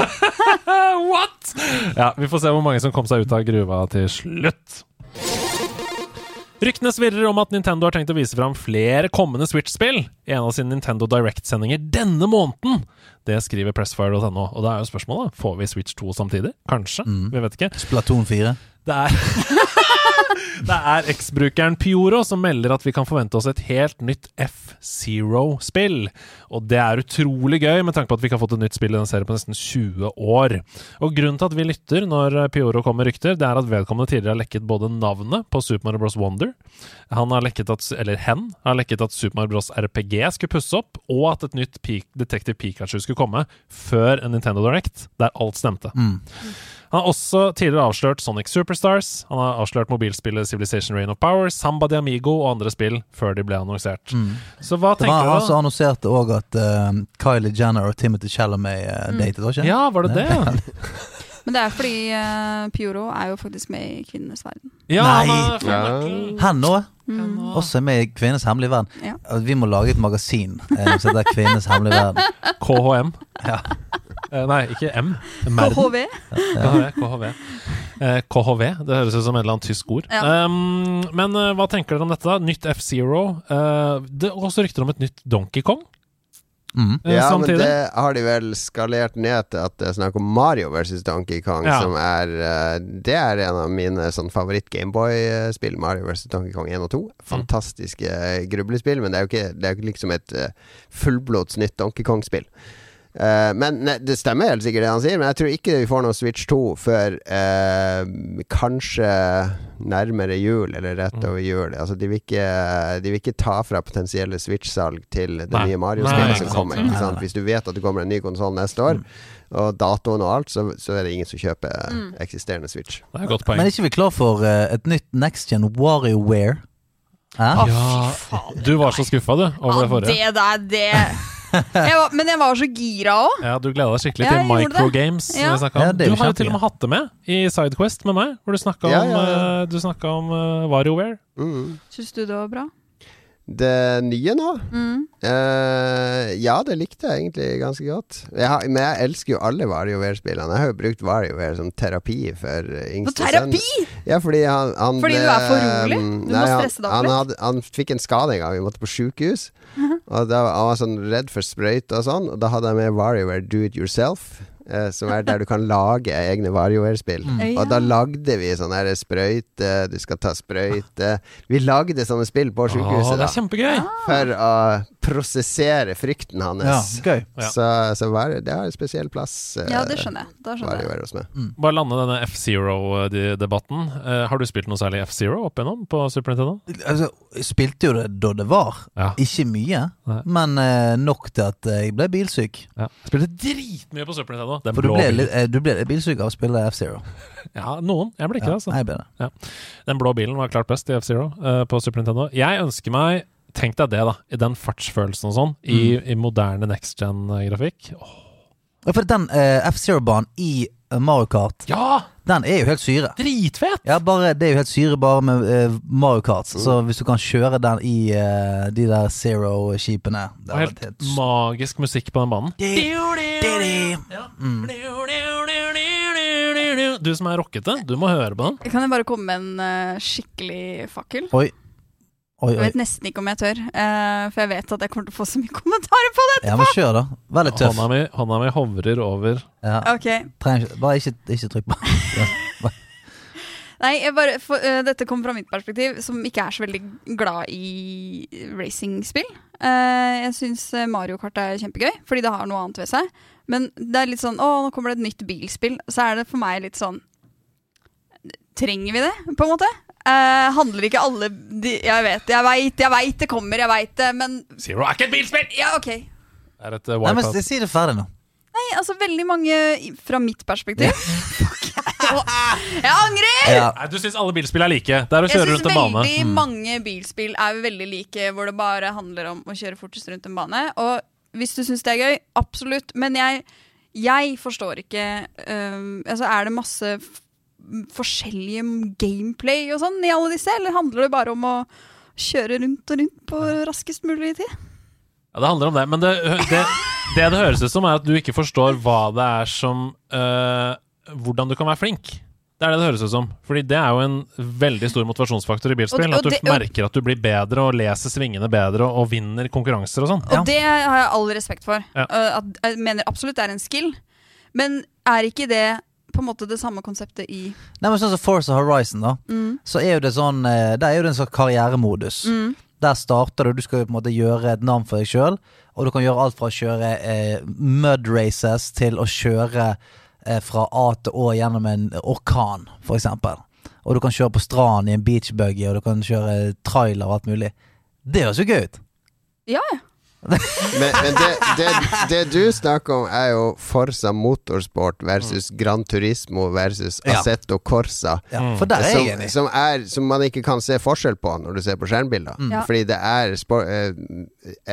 What?! Ja, vi får se hvor mange som kom seg ut av gruva til slutt. Ryktene svirrer om at Nintendo har tenkt å vise fram flere kommende Switch-spill i en av sine Nintendo Direct-sendinger denne måneden. Det skriver Pressfire.no. Og da er jo spørsmålet får vi Switch 2 samtidig. Kanskje? Vi vet ikke. Splatoon 4? Det er Det er eksbrukeren Pioro som melder at vi kan forvente oss et helt nytt F-Zero-spill. Og det er utrolig gøy, med tanke på at vi ikke har fått et nytt spill i den serien på nesten 20 år. Og grunnen til at vi lytter når Pioro kommer med rykter, det er at vedkommende tidligere har lekket både navnet på Super Mario Bros. Wonder, han har lekket at, eller hen har lekket at Super Mario Bros. RPG skulle pusse opp, og at et nytt Detective Pikachu skulle komme før en Nintendo Direct, der alt stemte. Han har også tidligere avslørt Sonic Superstars. Han har avslørt mobilspillet Civilization Reign of Power, Samba de Amigo og andre spill før de ble annonsert. Så hva Det tenker var du han da? som annonserte òg at uh, Kylie Jenner og Timothy Chalamet uh, datet, var ikke? Ja, var det det? Men det er fordi uh, Pioro er jo faktisk med i Kvinnenes verden. Ja, Nei. han òg? Mm. Også med i Kvinnes hemmelige verden. Ja. Altså, Vi må lage et magasin eh, som heter Kvinnes hemmelige verden. KHM. Ja. Eh, nei, ikke M. Merden. KHV. KHV. KHV. Eh, KHV. Det høres ut som et eller annet tysk ord. Ja. Um, men uh, hva tenker dere om dette? da? Nytt F-Zero. Uh, det er også rykter om et nytt Donkey Kong. Mm. Ja, Ja, men det har de vel skalert ned til at det er snakk om Mario versus Donkey Kong, Ja. som er eh, Det er en av mine sånn favoritt-Gameboy-spill. Mario versus Donkey Kong 1 og 2. Fantastiske eh, grublespill, men det er jo ikke, det er jo ikke liksom et uh, fullblods nytt Donkey Kong-spill. Eh, men ne, Det stemmer helt sikkert det han sier, men jeg tror ikke vi får noe Switch 2 før uh, kanskje nærmere jul, eller rett Mm. over jul. Altså, de, vil ikke, de vil ikke ta fra potensielle Switch-salg til det Nei. nye Mario-spillet som kommer. Ikke sant? Hvis du vet at det kommer en ny konsoll neste år, og datoen og alt, så, så er det ingen som kjøper eksisterende Switch. Det er et godt poeng. Men er ikke vi klar for uh, et nytt next gen WarioWare? Hæ? Ja, du var så skuffa, du, over det forrige. det der, det Jeg var, men jeg var så gira òg. Ja, Du gleda deg skikkelig Ja, til microgames. Ja. Ja, du har jo til og med hatt det med i Sidequest med meg, hvor du snakka Ja, om, ja, ja. eh, du om uh, WarioWare. Mm. Syns du det var bra? Det nye nå? Mm. Uh, ja, det likte jeg egentlig ganske godt. Jeg har, men jeg elsker jo alle WarioWare-spillene. Jeg har jo brukt WarioWare som terapi for yngste sønn. terapi! Ja, fordi han, han Fordi du er for eh, rolig? Du nei, han- stresse deg opp litt? han fikk en skade en gang. Vi måtte på sjukehus. Og da, han var sånn redd for sprøyte og sånn. Og da hadde jeg med WarioWare Do It Yourself. Eh, som er der du kan lage egne WarioWare-spill. Mm. Og da lagde vi sånn her sprøyte, du skal ta sprøyte Vi lagde sånne spill på Åh, det da, er kjempegøy! for å prosessere frykten Ja, hans. gøy. Ja. Så, så var, det har en spesiell plass. eh, Ja, det skjønner jeg. Da skjønner jeg. Hos meg. Bare lande denne F-Zero-debatten. Eh, har du spilt noe særlig F-Zero opp igjennom på Super Nintendo? Altså, jeg spilte jo det da det var. Ja. Ikke mye, Nei. men eh, nok til at jeg ble bilsyk. ja. Spilte dritmye på Super Nintendo. Den For du blå ble, bilen. litt, eh, du ble litt bilsyk av å spille F-Zero. Ja, noen. Jeg ble ikke Ja, det, altså. Nei, ble det. Den blå bilen var klart best i F-Zero uh, på Super Nintendo. Jeg ønsker meg Tenk deg det, da. I den fartsfølelsen og sånn. I, Mm. i moderne next gen-grafikk. Ja, For den uh, F-Zero-banen i eh, Mario Kart, Ja! den er jo helt syre. Dritfett! Ja, bare, Det er jo helt syre bare med eh, Mario Kart. Så hvis du kan kjøre den i eh, de der Zero-skipene Og har helt helt magisk musikk på den banen. Mm. Du som er rockete, du må høre på den. Kan jeg bare komme med en eh, skikkelig fakkel? Oi. Oi, Jeg vet nesten ikke om jeg tør, uh, for jeg vet at jeg kommer til å få så mye kommentarer på det. Ja, men kjør, da. Vær litt tøff. Hånda mi, hånda mi hovrer over Ja, Ok, trenger bare ikke, ikke trykk på. Ja. Nei, jeg bare, for, uh, dette kommer fra mitt perspektiv, som ikke er så veldig glad i racingspill. Uh, jeg syns Mario Kart er kjempegøy, fordi det har noe annet ved seg. Men det er litt sånn Å, nå kommer det et nytt bilspill. Så er det for meg litt sånn Trenger vi det, på en måte? Eh, handler ikke alle de, Jeg vet, jeg veit, jeg veit det kommer, jeg veit det, men Zero er ikke et bilspill! Ja, OK. Er et uh, Nei, men. Si det ferdig nå. Nei, altså veldig mange Fra mitt perspektiv Jeg angrer! Ja. Nei, du syns alle bilspill er like? Det er å Jeg kjøre rundt en bane. veldig Mm. mange bilspill er veldig like, hvor det bare handler om å kjøre fortest rundt en bane. Og hvis du syns det er gøy, absolutt. Men jeg, jeg forstår ikke um, Altså, er det masse forskjellige gameplay og sånn i alle disse, eller handler det bare om å kjøre rundt og rundt på raskest mulig tid? Ja, det handler om det. Men det det, det det høres ut som, er at du ikke forstår hva det er som øh, Hvordan du kan være flink. Det er det det høres ut som. Fordi det er jo en veldig stor motivasjonsfaktor i bilspill. At du merker at du blir bedre og leser svingene bedre og, og vinner konkurranser og sånn. Og det har jeg all respekt for. Ja. At, jeg mener absolutt det er en skill. Men er ikke det på en måte det samme konseptet i Nei, men sånn som Forza Horizon, da. mm. Så er jo det sånn eh, Der er jo det en sånn karrieremodus. Mm. Der starter du, du skal jo på en måte gjøre et navn for deg sjøl. Og du kan gjøre alt fra å kjøre eh, mud races til å kjøre eh, fra A til Å gjennom en orkan, eksempel. Og du kan kjøre på stranden i en beach buggy, og du kan kjøre trailer og alt mulig. Det høres jo gøy ut. Ja, ja. Men, men det, det, det du snakker om, er jo Forsa Motorsport versus Gran Turismo versus Ja. Assetto Corsa. Ja, for der er som, jeg enig. som, er, som man ikke kan se forskjell på når du ser på skjermbilder. Mm. Ja. Fordi det er spor, eh,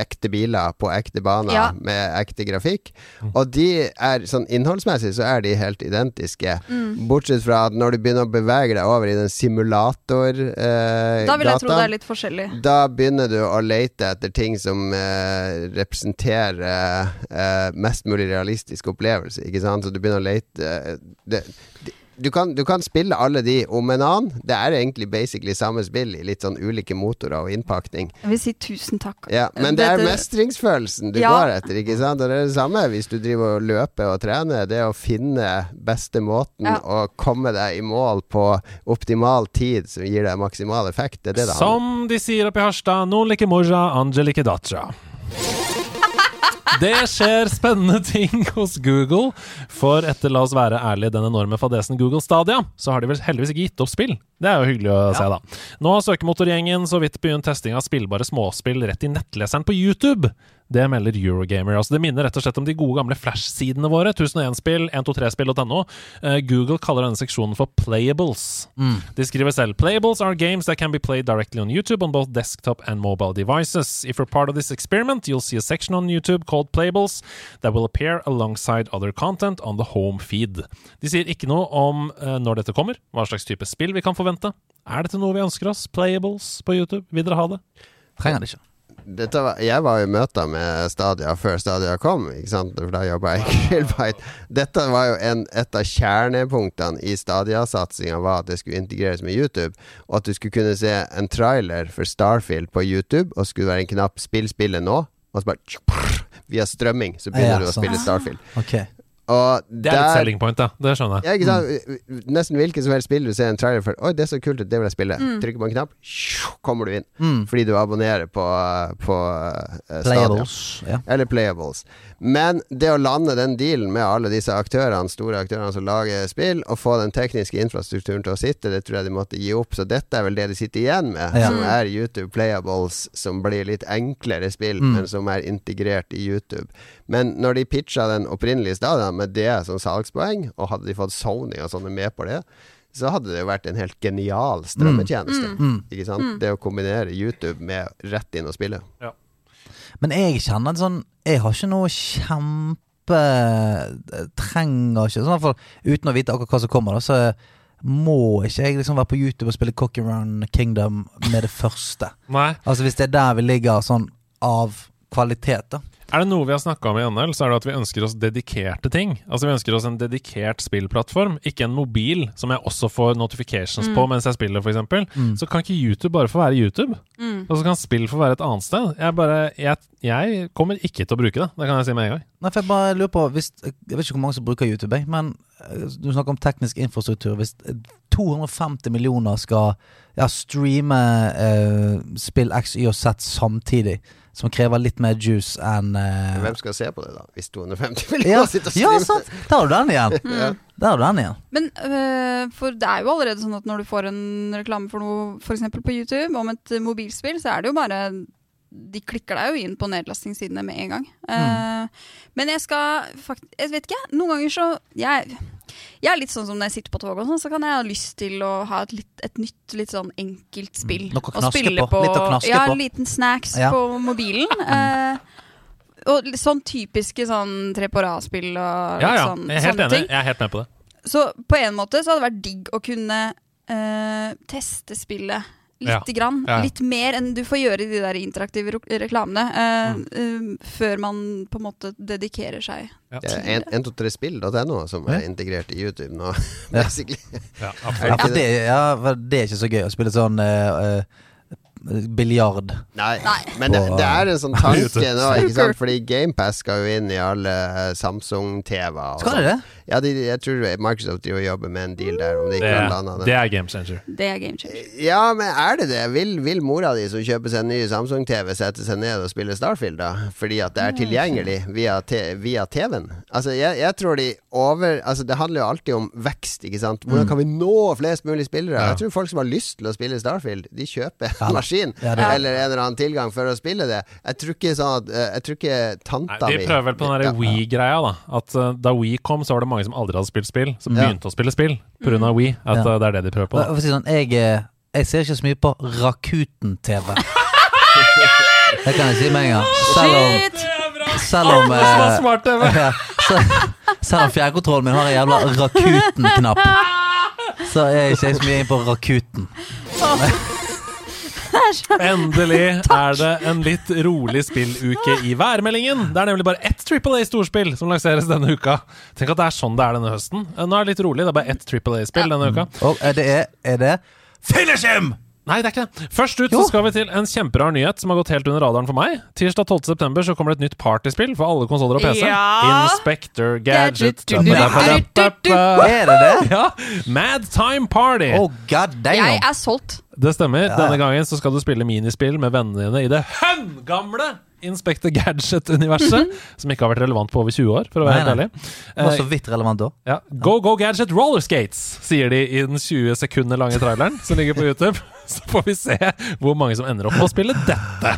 ekte biler på ekte baner Ja. med ekte grafikk. Og de er sånn innholdsmessig så er de helt identiske. Mm. Bortsett fra at når du begynner å bevege deg over i den simulator eh, Da vil jeg tro det er litt forskjellig. da begynner du å lete etter ting som eh, representerer eh, mest mulig realistisk opplevelse. Ikke sant? Så du begynner å lete eh, det, det, du, kan, du kan spille alle de om en annen. Det er egentlig basically samme spill i litt sånn ulike motorer og innpakning. Jeg vil si tusen takk. Ja, men det er mestringsfølelsen du Ja. går etter, ikke sant? Og det er det samme hvis du driver og løper og trener. Det å finne beste måten Ja. å komme deg i mål på optimal tid som gir deg maksimal effekt, det er det det handler om. Som de sier oppe i Harstad, noen liker mora, andre liker dacha. Det skjer spennende ting hos Google, for etter, la oss være ærlige, den enorme fadesen Google Stadia, så har de vel heldigvis ikke gitt opp spill. Det er jo hyggelig å se, da. Nå har søkemotorgjengen så vidt begynt testing av spillbare småspill rett i nettleseren på YouTube. Det melder Eurogamer. Altså Det minner rett og slett om de gode gamle Flash-sidene våre. 1001-spill, 123spill.no. Eh, Google kaller denne seksjonen for Playables. De skriver selv Playables are games that can be played directly on YouTube on both desktop and mobile devices. If you're part of this experiment, you'll see a section on YouTube called Playables that will appear alongside other content on the home feed. De sier ikke noe om uh, når dette kommer, hva slags type spill vi kan forvente. Er dette noe vi ønsker oss? Playables på YouTube? Vil dere ha det? Trenger det ikke. Dette var, jeg var i møter med Stadia før Stadia kom, ikke sant? for da jobba jeg i Krillbite. Dette var jo en, et av kjernepunktene i Stadia-satsinga, var at det skulle integreres med YouTube. Og at du skulle kunne se en trailer for Starfield på YouTube, og skulle være en knapp 'spill spillet nå', og så bare tjup, Via strømming så begynner Ja, du å sant. spille Starfield. Ok. Og Det er et selling point, ja. Det skjønner jeg. ja, ikke sant? Nesten hvilket som helst spill du ser en trailer for. Oi, det er så kult ut, det vil jeg spille. Trykker på en knapp, kommer du inn. Mm. Fordi du abonnerer på, på uh, Playables. Ja. Eller playables. Men det å lande den dealen med alle disse aktørene, store aktørene som lager spill, og få den tekniske infrastrukturen til å sitte, det tror jeg de måtte gi opp. Så dette er vel det de sitter igjen med, Ja. som er YouTube playables, som blir litt enklere spill, Mm. men som er integrert i YouTube. Men når de pitcha den opprinnelige stadion med det som salgspoeng, og hadde de fått Sony og sånne med på det, så hadde det jo vært en helt genial strømmetjeneste. Mm. Ikke sant? Det å kombinere YouTube med rett inn og spille. Men jeg kjenner det sånn Jeg har ikke noe kjempe Trenger ikke Sånn i hvert fall uten å vite akkurat hva som kommer, da, så må ikke jeg liksom være på YouTube og spille Cocky Run Kingdom med det første. Nei. Altså Hvis det er der vi ligger sånn av kvalitet, da. Er det noe vi har snakka om i NL, så er det at vi ønsker oss dedikerte ting. Altså Vi ønsker oss en dedikert spillplattform, ikke en mobil som jeg også får notifications på mens jeg spiller, f.eks. Mm. Så kan ikke YouTube bare få være YouTube? Mm. Og så kan spill få være et annet sted? Jeg bare jeg, jeg kommer ikke til å bruke det. Det kan jeg si med en gang. Nei, for Jeg bare lurer på hvis, Jeg vet ikke hvor mange som bruker YouTube, jeg, men eh, du snakker om teknisk infrastruktur. Hvis eh, 250 millioner skal ja, streame eh, spill X, Y og Z samtidig, som krever litt mer juice enn uh... Hvem skal se på det, da? Hvis 250 ja, millioner sitter og ja, sant! Der har du den igjen. Ja. Der har du den igjen. Men uh, for det er jo allerede sånn at når du får en reklame for noe f.eks. på YouTube om et øh, mobilspill, så er det jo bare De klikker deg jo inn på nedlastingssidene med en gang. Eh, men jeg skal faktisk Jeg vet ikke, noen ganger så jeg, jeg er litt sånn som når jeg sitter på toget, og sånn, så kan jeg ha lyst til å ha et, litt, et nytt, litt sånn enkelt spill. Noe å knaske spille på, litt å knaske ja, på. en liten snacks Ja. på mobilen. Eh, og sånn typiske sånn tre på rad-spill og Ja, ja. sånn, Jeg er helt sånne enig. ting. Jeg er helt med på det. Så på en måte så hadde det vært digg å kunne eh, teste spillet Ja. Lite grann. Ja. Litt mer enn du får gjøre i de der interaktive reklamene. reklamene. mm. uh, før man på en måte dedikerer seg Ja. Det er 123spill.no som er integrert i YouTube nå, basically. Ja. Ja, det, ja, for det er ikke så gøy å spille sånn uh, eh, biljard. Nei, men det, det er en sånn tanke nå, ikke sant? Fordi GamePass skal jo inn i alle Samsung-TV-er. Skal det det? Ja, de, jeg tror Microsoft driver og jobber med en deal der, om de Det, ikke er- landa det er game changer. Det er game changer. Ja, men er det det? Vil, vil mora di som kjøper seg en ny Samsung-TV, sette seg ned og spille Starfield, da? Fordi at det er tilgjengelig via, via TV-en? Altså, jeg, jeg tror de over Altså, det handler jo alltid om vekst, ikke sant? Hvordan kan vi nå flest mulig spillere? Ja. Jeg tror folk som har lyst til å spille Starfield, de kjøper Ja. en maskin Ja, eller en eller annen tilgang for å spille det. Jeg tror ikke sånn at eh, Jeg tror ikke tanta mi de prøver vel på den derre We-greia, da. At uh, da Wii kom, så var det mange som aldri hadde spilt spill, som Ja. begynte å spille spill pga. av Wii. At Ja. uh, det er det de prøver på. Da. Si sånn, jeg, eh, jeg ser ikke så mye på Rakuten-TV. Det kan jeg si med en gang. Selv om, selv om, eh, smart TV! ja, så- selv om fjernkontrollen min har en jævla Rakuten-knapp, så er ikke så mye inn på Rakuten. Endelig er det en litt rolig spilluke i værmeldingen. Det er nemlig bare ett Triple A-storspill som lanseres denne uka. Tenk at det er sånn det er denne høsten. Eh, Nå er det litt rolig, det er bare ett Triple A-spill denne uka. Og er det, er, er det Finish him! Nei, det er ikke det. Først ut så skal vi til en kjemperar nyhet som har gått helt under radaren for meg. Tirsdag 12. september så kommer det et nytt partyspill for alle konsoller og PC. Ja. Inspector Gadget. Gadget. Er det det? Ja! Mad Time Party. Oh god damn. Jeg er solgt. Det stemmer. Ja. Denne gangen så skal du spille minispill med vennene dine i det høngamle Inspector Gadget-universet, som ikke har vært relevant på over 20 år, for å være helt ærlig. Det var Eh, så vidt relevant da. ja. Go Go Gadget Roller Skates, sier de i den 20 sekunder lange traileren som ligger på YouTube. Så får vi se hvor mange som ender opp med å spille dette.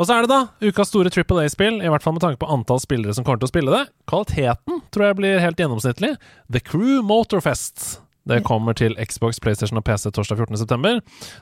Og så er det da ukas store Triple A-spill, i hvert fall med tanke på antall spillere som kommer til å spille det. Kvaliteten tror jeg blir helt gjennomsnittlig. The Crew Motorfest. Det kommer til Xbox, PlayStation og PC torsdag 14.9.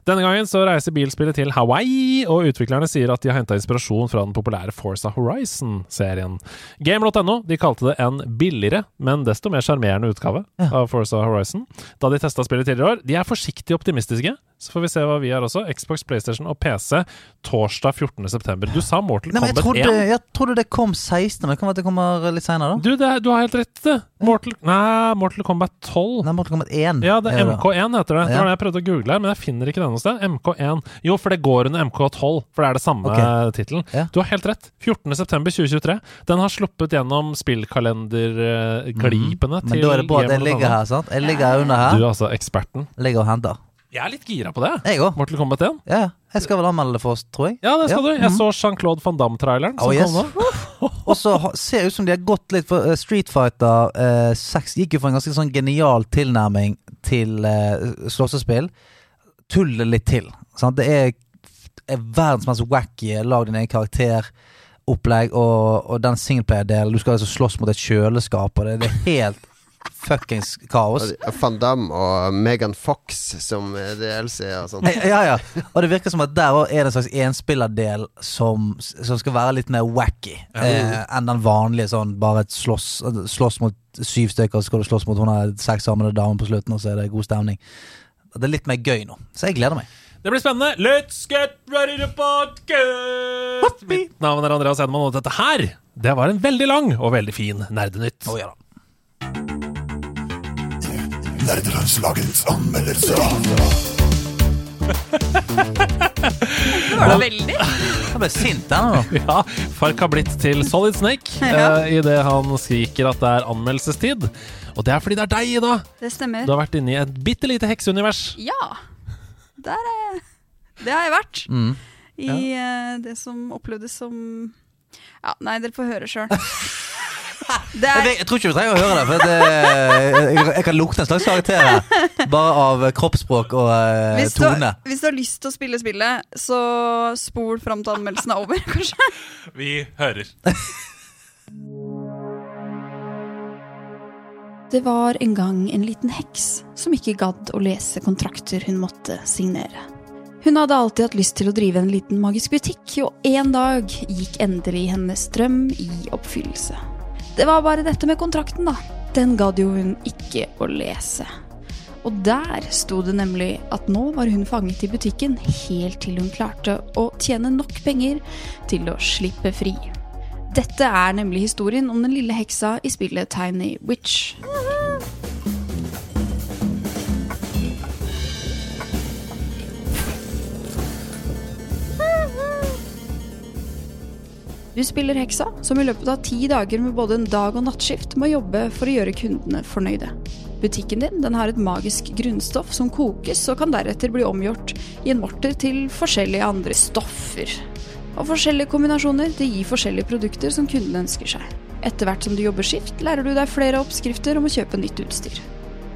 Denne gangen så reiser bilspillet til Hawaii, og utviklerne sier at de har henta inspirasjon fra den populære Forza Horizon-serien. Game.no de kalte det en billigere, men desto mer sjarmerende utgave av Forza Horizon da de testa spillet tidligere i år. De er forsiktig optimistiske, så får vi se hva vi har også. Xbox, PlayStation og PC torsdag 14.9. Du sa Mortal Nei, jeg, Kombat trodde, 1. jeg trodde det kom 16, men det kan være det kommer litt senere, da. Du, det, du har helt rett. Mortal, nei, Mortal Kombat 12. Nei, Mortal Kombat 1. Ja, det er er. MK1 heter det. Det var det jeg prøvde å google her, men jeg finner ikke det noe sted. MK1. Jo, for det går under MK12, for det er det samme okay. tittelen. Ja. Du har helt rett. 14.9.2023. Den har sluppet gjennom spillkalenderglipene Men da er det bra at jeg ligger her, sant? Jeg ligger her under Du her. er altså eksperten. Ligger og henter. Jeg er litt gira på det. Jeg òg. Mortal Kombat 1. Ja, jeg skal vel anmelde det for oss, tror jeg. Ja, det skal Ja. du. Jeg Mhm. så Jean-Claude van Damme-traileren som Oh, yes. kom nå. Og så ser det ut som de har gått litt for uh, Street Fighter eh, 6 gikk jo for en ganske sånn genial tilnærming til uh, slåssespill. Tull litt til. Sant? Det er, er verdens mest wacky lag din egen karakteropplegg, og, og den singleplayer-delen Du skal altså slåss mot et kjøleskap, og det, det er helt fuckings kaos. Van Damme og Megan Fox som eh, DLC og sånt. Ja, ja. Og det virker som at der òg er det en slags enspillerdel som, som skal være litt mer wacky eh, enn den vanlige sånn bare et slåss, slåss mot syv stykker, så skal du slåss mot hun har seks armede damer på slutten, og så er det god stemning. Det er litt mer gøy nå, så jeg gleder meg. Det blir spennende. Let's get ready to podcast! Mitt navn er Andreas Hedman, og dette her, det var en veldig lang og veldig fin Nerdenytt. Å ja da. Nerdelandslagets anmeldelse. Det var da veldig. Jeg ble sint jeg nå. Ja, Fark har blitt til Solid Snake Ja. eh, idet han skriker at det er anmeldelsestid. Og det er fordi det er deg, Ida. Det stemmer. Du har vært inne i et bitte lite hekseunivers. Ja. Der er Det har jeg vært. Mm. I eh, det som opplevdes som Ja, nei, dere får høre sjøl. Det Jeg, er vet- jeg tror ikke du trenger å høre det, for det, jeg, jeg kan lukte en slags karakter her. Bare av kroppsspråk og eh, hvis du, tone. hvis du har lyst til å spille spillet, så spol fram til anmeldelsen er over, kanskje. Vi hører. Det var en gang en liten heks som ikke gadd å lese kontrakter hun måtte signere. Hun hadde alltid hatt lyst til å drive en liten magisk butikk, og en dag gikk endelig hennes drøm i oppfyllelse. Det var bare dette med kontrakten, da. Den gadd jo hun ikke å lese. Og der sto det nemlig at nå var hun fanget i butikken helt til hun klarte å tjene nok penger til å slippe fri. Dette er nemlig historien om den lille heksa i spillet Tiny Witch. Du spiller heksa, som i løpet av ti dager med både en dag- og nattskift må jobbe for å gjøre kundene fornøyde. Butikken din den har et magisk grunnstoff som kokes og kan deretter bli omgjort i en morter til forskjellige andre stoffer. Og forskjellige kombinasjoner det gir forskjellige produkter som kunden ønsker seg. Etter hvert som du jobber skift, lærer du deg flere oppskrifter om å kjøpe nytt utstyr.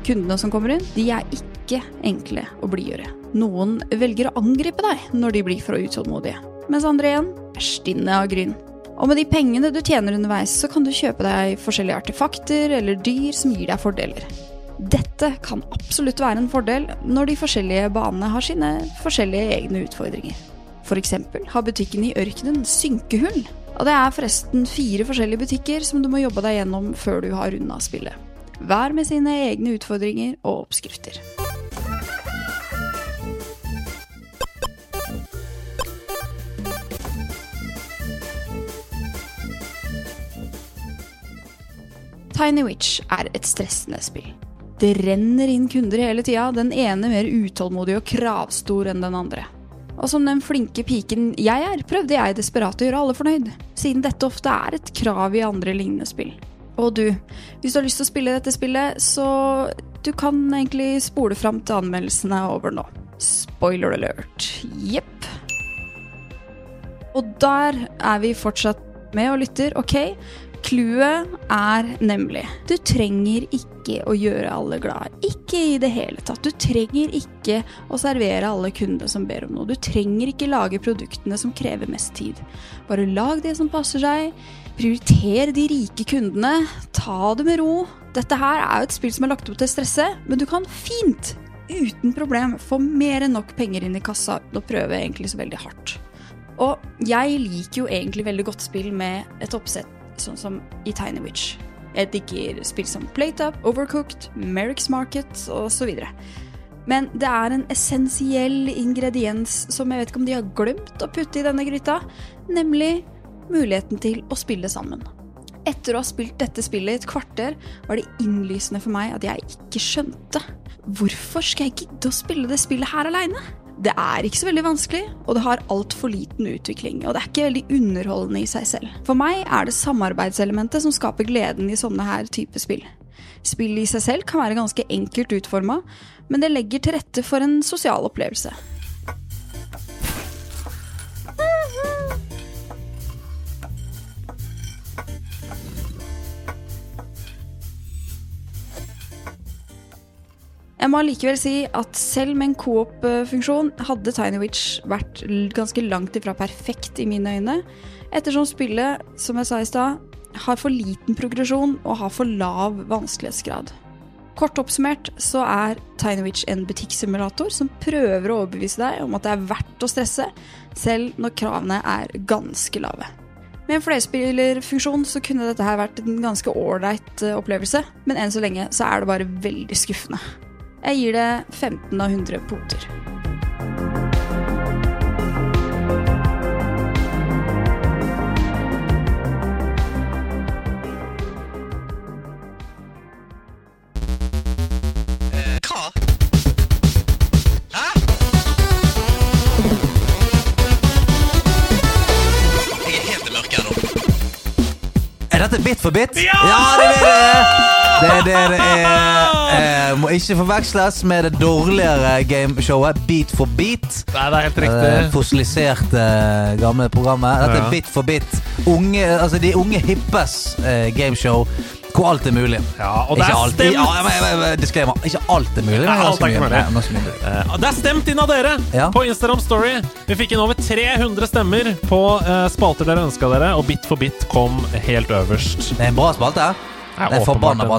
Kundene som kommer inn, de er ikke enkle å blidgjøre. Noen velger å angripe deg når de blir for utålmodige, mens andre igjen er stinne av gryn. Og med de pengene du tjener underveis, så kan du kjøpe deg forskjellige artefakter eller dyr som gir deg fordeler. Dette kan absolutt være en fordel når de forskjellige banene har sine forskjellige egne utfordringer. For eksempel har butikken i ørkenen synkehull. Og det er forresten fire forskjellige butikker som du må jobbe deg gjennom før du har runda spillet. Hver med sine egne utfordringer og oppskrifter. Tiny Witch er et stressende spill. Det renner inn kunder hele tida, den ene mer utålmodig og kravstor enn den andre. Og som den flinke piken jeg er, prøvde jeg desperat å gjøre alle fornøyd, siden dette ofte er et krav i andre lignende spill. Og du, hvis du har lyst til å spille dette spillet, så du kan egentlig spole fram til anmeldelsen er over nå. Spoiler alert. Jepp. Og der er vi fortsatt med og lytter. Ok, clouet er nemlig Du trenger ikke å gjøre alle glad. Ikke i det hele tatt. Du trenger ikke å servere alle kundene som ber om noe. Du trenger ikke lage produktene som krever mest tid. Bare lag det som passer seg. Prioriter de rike kundene. Ta det med ro. Dette her er jo et spill som er lagt opp til å stresse, men du kan fint, uten problem, få mer enn nok penger inn i kassa uten å prøve egentlig så veldig hardt. Og jeg liker jo egentlig veldig godt spill med et oppsett sånn som i Tiny Witch. Jeg digger spill som Playtop, Overcooked, Merrick's Market osv. Men det er en essensiell ingrediens som jeg vet ikke om de har glemt å putte i denne gryta, nemlig muligheten til å spille sammen. Etter å ha spilt dette spillet i et kvarter, var det innlysende for meg at jeg ikke skjønte. Hvorfor skal jeg gidde å spille det spillet her aleine? Det er ikke så veldig vanskelig, og det har altfor liten utvikling. Og det er ikke veldig underholdende i seg selv. For meg er det samarbeidselementet som skaper gleden i sånne her type spill. Spillet i seg selv kan være ganske enkelt utforma, men det legger til rette for en sosial opplevelse. Jeg må allikevel si at selv med en coop-funksjon hadde Tiny Witch vært ganske langt ifra perfekt i mine øyne, ettersom spillet, som jeg sa i stad, har for liten progresjon og har for lav vanskelighetsgrad. Kort oppsummert så er Tiny Witch en butikksimulator som prøver å overbevise deg om at det er verdt å stresse, selv når kravene er ganske lave. Med en flerspillerfunksjon så kunne dette her vært en ganske ålreit eh, opplevelse, men enn så lenge så er det bare veldig skuffende. Jeg gir det 15 av 100 punkter. Bit for bit? Ja, det er det! Det er det det er. Eh, må ikke forveksles med det dårligere gameshowet Beat for beat. Nei, det er helt Det riktig. fossiliserte eh, gamle programmet. Dette er Bit for bit. Unge, altså de unge hippes eh, gameshow hvor alt er mulig. Ja, og det ikke er alt, stemt. ja, men, men, men, Disclaimer. Ikke alt er mulig, men Ja, alt er ikke mulig. Ja, ganske mye. Eh, Det er stemt inn av dere Ja. på Instagram Story. Vi fikk inn over 300 stemmer på eh, spalter dere ønska dere, og Bit for bit kom helt øverst. Det er en bra spalte. Det Det er forbanna bra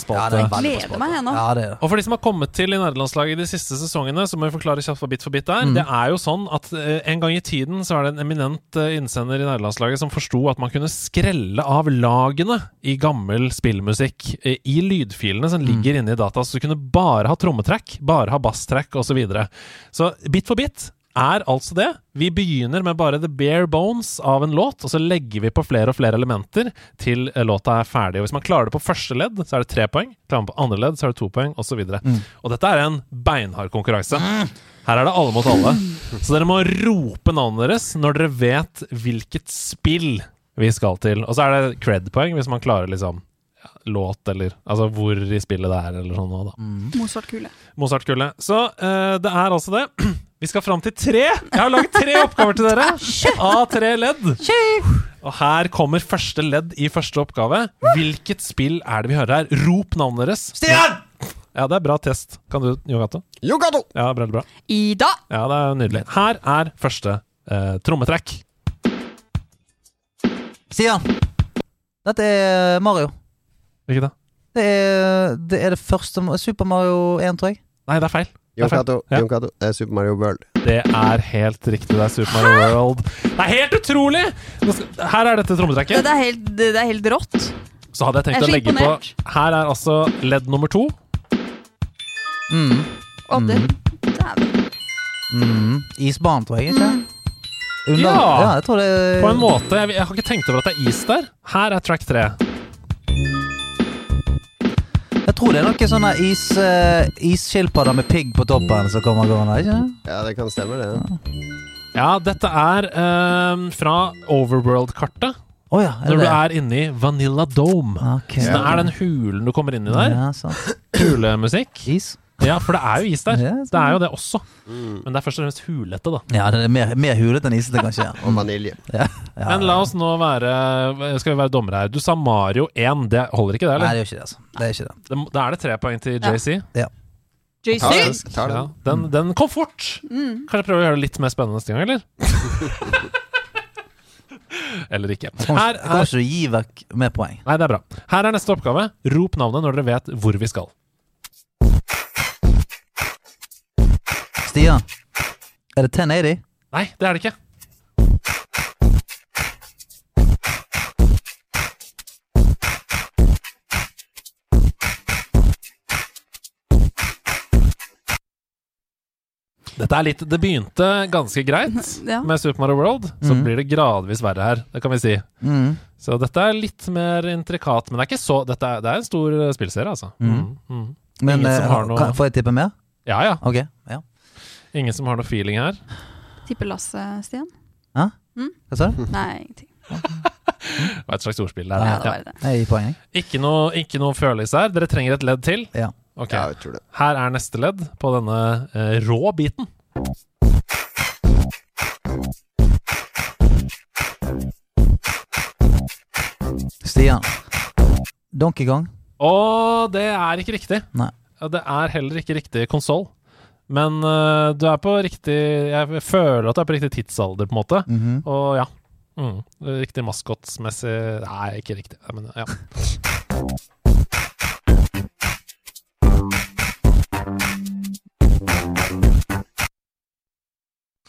spalte. Ja, er Gleder meg ennå. nå. Ja, er. Og for de som har kommet til i nederlandslaget de siste sesongene, så må vi forklare kjapt for Bit for bit er. Det er jo sånn at eh, en gang i tiden så er det en eminent eh, innsender i nederlandslaget som forsto at man kunne skrelle av lagene i gammel spillmusikk eh, i lydfilene som ligger inne i data. Så du kunne bare ha trommetrekk, bare ha basstrekk osv. Så, videre. så Bit for bit er altså det. Vi begynner med bare the bare bones av en låt, og så legger vi på flere og flere elementer til eh, låta er ferdig. Og Hvis man klarer det på første ledd, så er det tre poeng. Klarer man på andre ledd, så er det to poeng, osv. Mm. Og dette er en beinhard konkurranse. Her er det alle mot alle. Så dere må rope navnet deres når dere vet hvilket spill vi skal til. Og så er det cred-poeng hvis man klarer liksom låt, eller altså hvor i spillet det er, eller sånn noe, da. Mozart-kule. Mozart-kule. Så uh, det er altså det. Vi skal fram til tre. Jeg har laget tre oppgaver til dere. Av tre ledd. Og her kommer første ledd i første oppgave. Hvilket spill er det vi hører her? Rop navnet deres. Stian! Ja, det er bra test. Kan du, Yogato? Yogato! Ja, bra, bra. Ida! Ja, det er nydelig. Her er første eh, trommetrekk. Stian. Dette er Mario. Hvilket da? Det er det, er det første Super Mario 1, tror jeg. Nei, det er feil. Det er, Ja. Det er Super Mario World. det er helt riktig. Det er Super Mario World. Det er helt utrolig! Her er dette trommetrekket. Det er helt, det er helt rått. Så hadde jeg tenkt Jeg å legge imponert. på Her er altså ledd nummer to. Mm. Og det Dæven. Mm. Isbanen, tror jeg. ikke? Under, Ja. ja, jeg tror det På en måte. Jeg, jeg har ikke tenkt over at det er is der. Her er track tre. Jeg tror det er noen sånne is, uh, isskilpadder med pigg på toppen som kommer gående. ikke det? Ja, det kan stemme, det. Ja, dette er uh, fra Overworld-kartet. Oh, ja, Når du er inni Vanilla Dome. Okay. Så det er den hulen du kommer inn i der. Ja, sant. Hulemusikk. Is. Ja, for det er jo is der. Ja, Det er jo det også. Men det er først og fremst hulete, da. Ja, det er mer, mer hulete enn isete, kanskje. Og vanilje. Ja. Ja. Men la oss nå være Skal vi være dommere her? Du sa Mario 1. Det holder ikke, det? eller? Nei, det gjør ikke det. altså Det er ikke det. Det Da er det tre poeng til Ja. JC. JC? Tar den. Ja, den. den, den kom fort! Mm. Kanskje prøve å gjøre det litt mer spennende neste gang, eller? eller ikke. Her, kan her, ikke du gi vekk mer poeng? nei, det er bra. Her er neste oppgave. Rop navnet når dere vet hvor vi skal. Stian, er det 1080? Nei, det er det ikke. Dette er litt Det begynte ganske greit Ja. med Super Mario World. Så mm. blir det gradvis verre her, det kan vi si. Mm. Så dette er litt mer intrikat, men det er ikke så Dette er, det er en stor eh, spillserie, altså. Mhm. Mm. Men eh, noe- kan, får jeg tippe mer? Ja ja. Ok. Ja. Ingen som har noe feeling her. Tipper Lasse, Stian? Hva sa du? Nei, ingenting. Det var et slags ordspill der. Ja, det var det. ja. Jeg gir poeng. jeg. Ikke noe, ikke noe følelse her. Dere trenger et ledd til. Ja. Ok. Ja, jeg tror det. Her er neste ledd på denne eh, rå biten. Stian. Donkey Kong. Og det er ikke riktig. Nei. Det er heller ikke riktig konsoll. Men uh, du er på riktig Jeg føler at du er på riktig tidsalder, på en måte. Mhm. Og ja. Mm, riktig maskotsmessig Nei, ikke riktig. Men ja.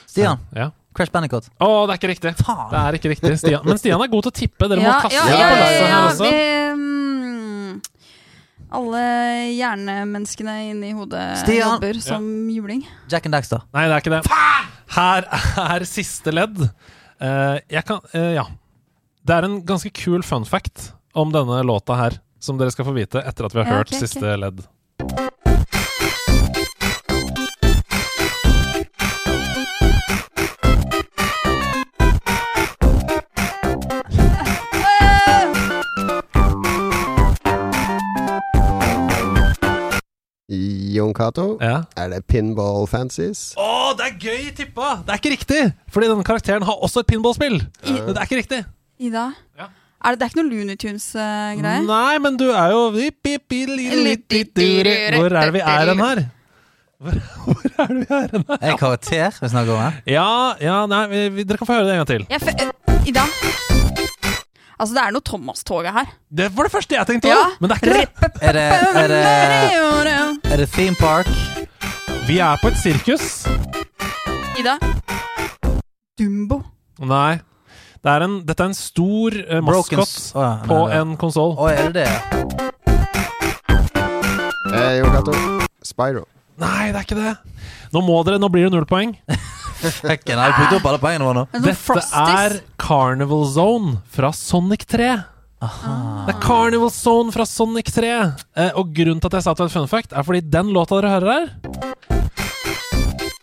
Stian. ja. Crash Bandicoot. Å, det er ikke riktig. Faen. Det er ikke riktig. Stian. Men Stian er god til å tippe. Dere må Ja, kaste ja, ja, ja, på ja, ja, her også. vi, mm, alle hjernemenneskene inni hodet Stian. jobber som juling. Jack and Daxter. Nei, det er ikke det. Her er siste ledd. Eh, jeg kan eh, Ja. Det er en ganske kul fun fact om denne låta her, som dere skal få vite etter at vi har Ja, hørt ok, ok. siste ledd. Jon Cato, Ja. er det Pinball Fancies? Å, det er gøy tippa! Det er ikke riktig! Fordi denne karakteren har også et pinballspill. Men det er ikke riktig. Ida? Ja. Er det, det er ikke noe Looney Tunes-greier? Nei, men du er jo Hvor er det vi er hen her? Hvor, hvor er det vi er hen her? Er det karakter vi snakker om her? Ja, ja, nei, vi, vi, dere kan få høre det en gang til. Jeg øh, Ida? Altså, det er noe Thomas-toget her. Det var det første jeg tenkte Ja. òg, men det er ikke det. Er det, er det, er det Theme Park? Vi er på et sirkus. Ida? Dumbo. Nei. Det er en, dette er en stor uh, maskot oh, ja, på en konsoll. Å, er det det? Eh, Spyro. Nei, det er ikke det. Nå må dere, nå blir det null poeng. Fucken, jeg har brukt opp alle poengene våre nå. Sånn Dette Frosties. er Carnival Zone fra Sonic 3. Det er Carnival Zone fra Sonic 3. Eh, og grunnen til at jeg sa at det var et fun fact, er fordi den låta dere hører her,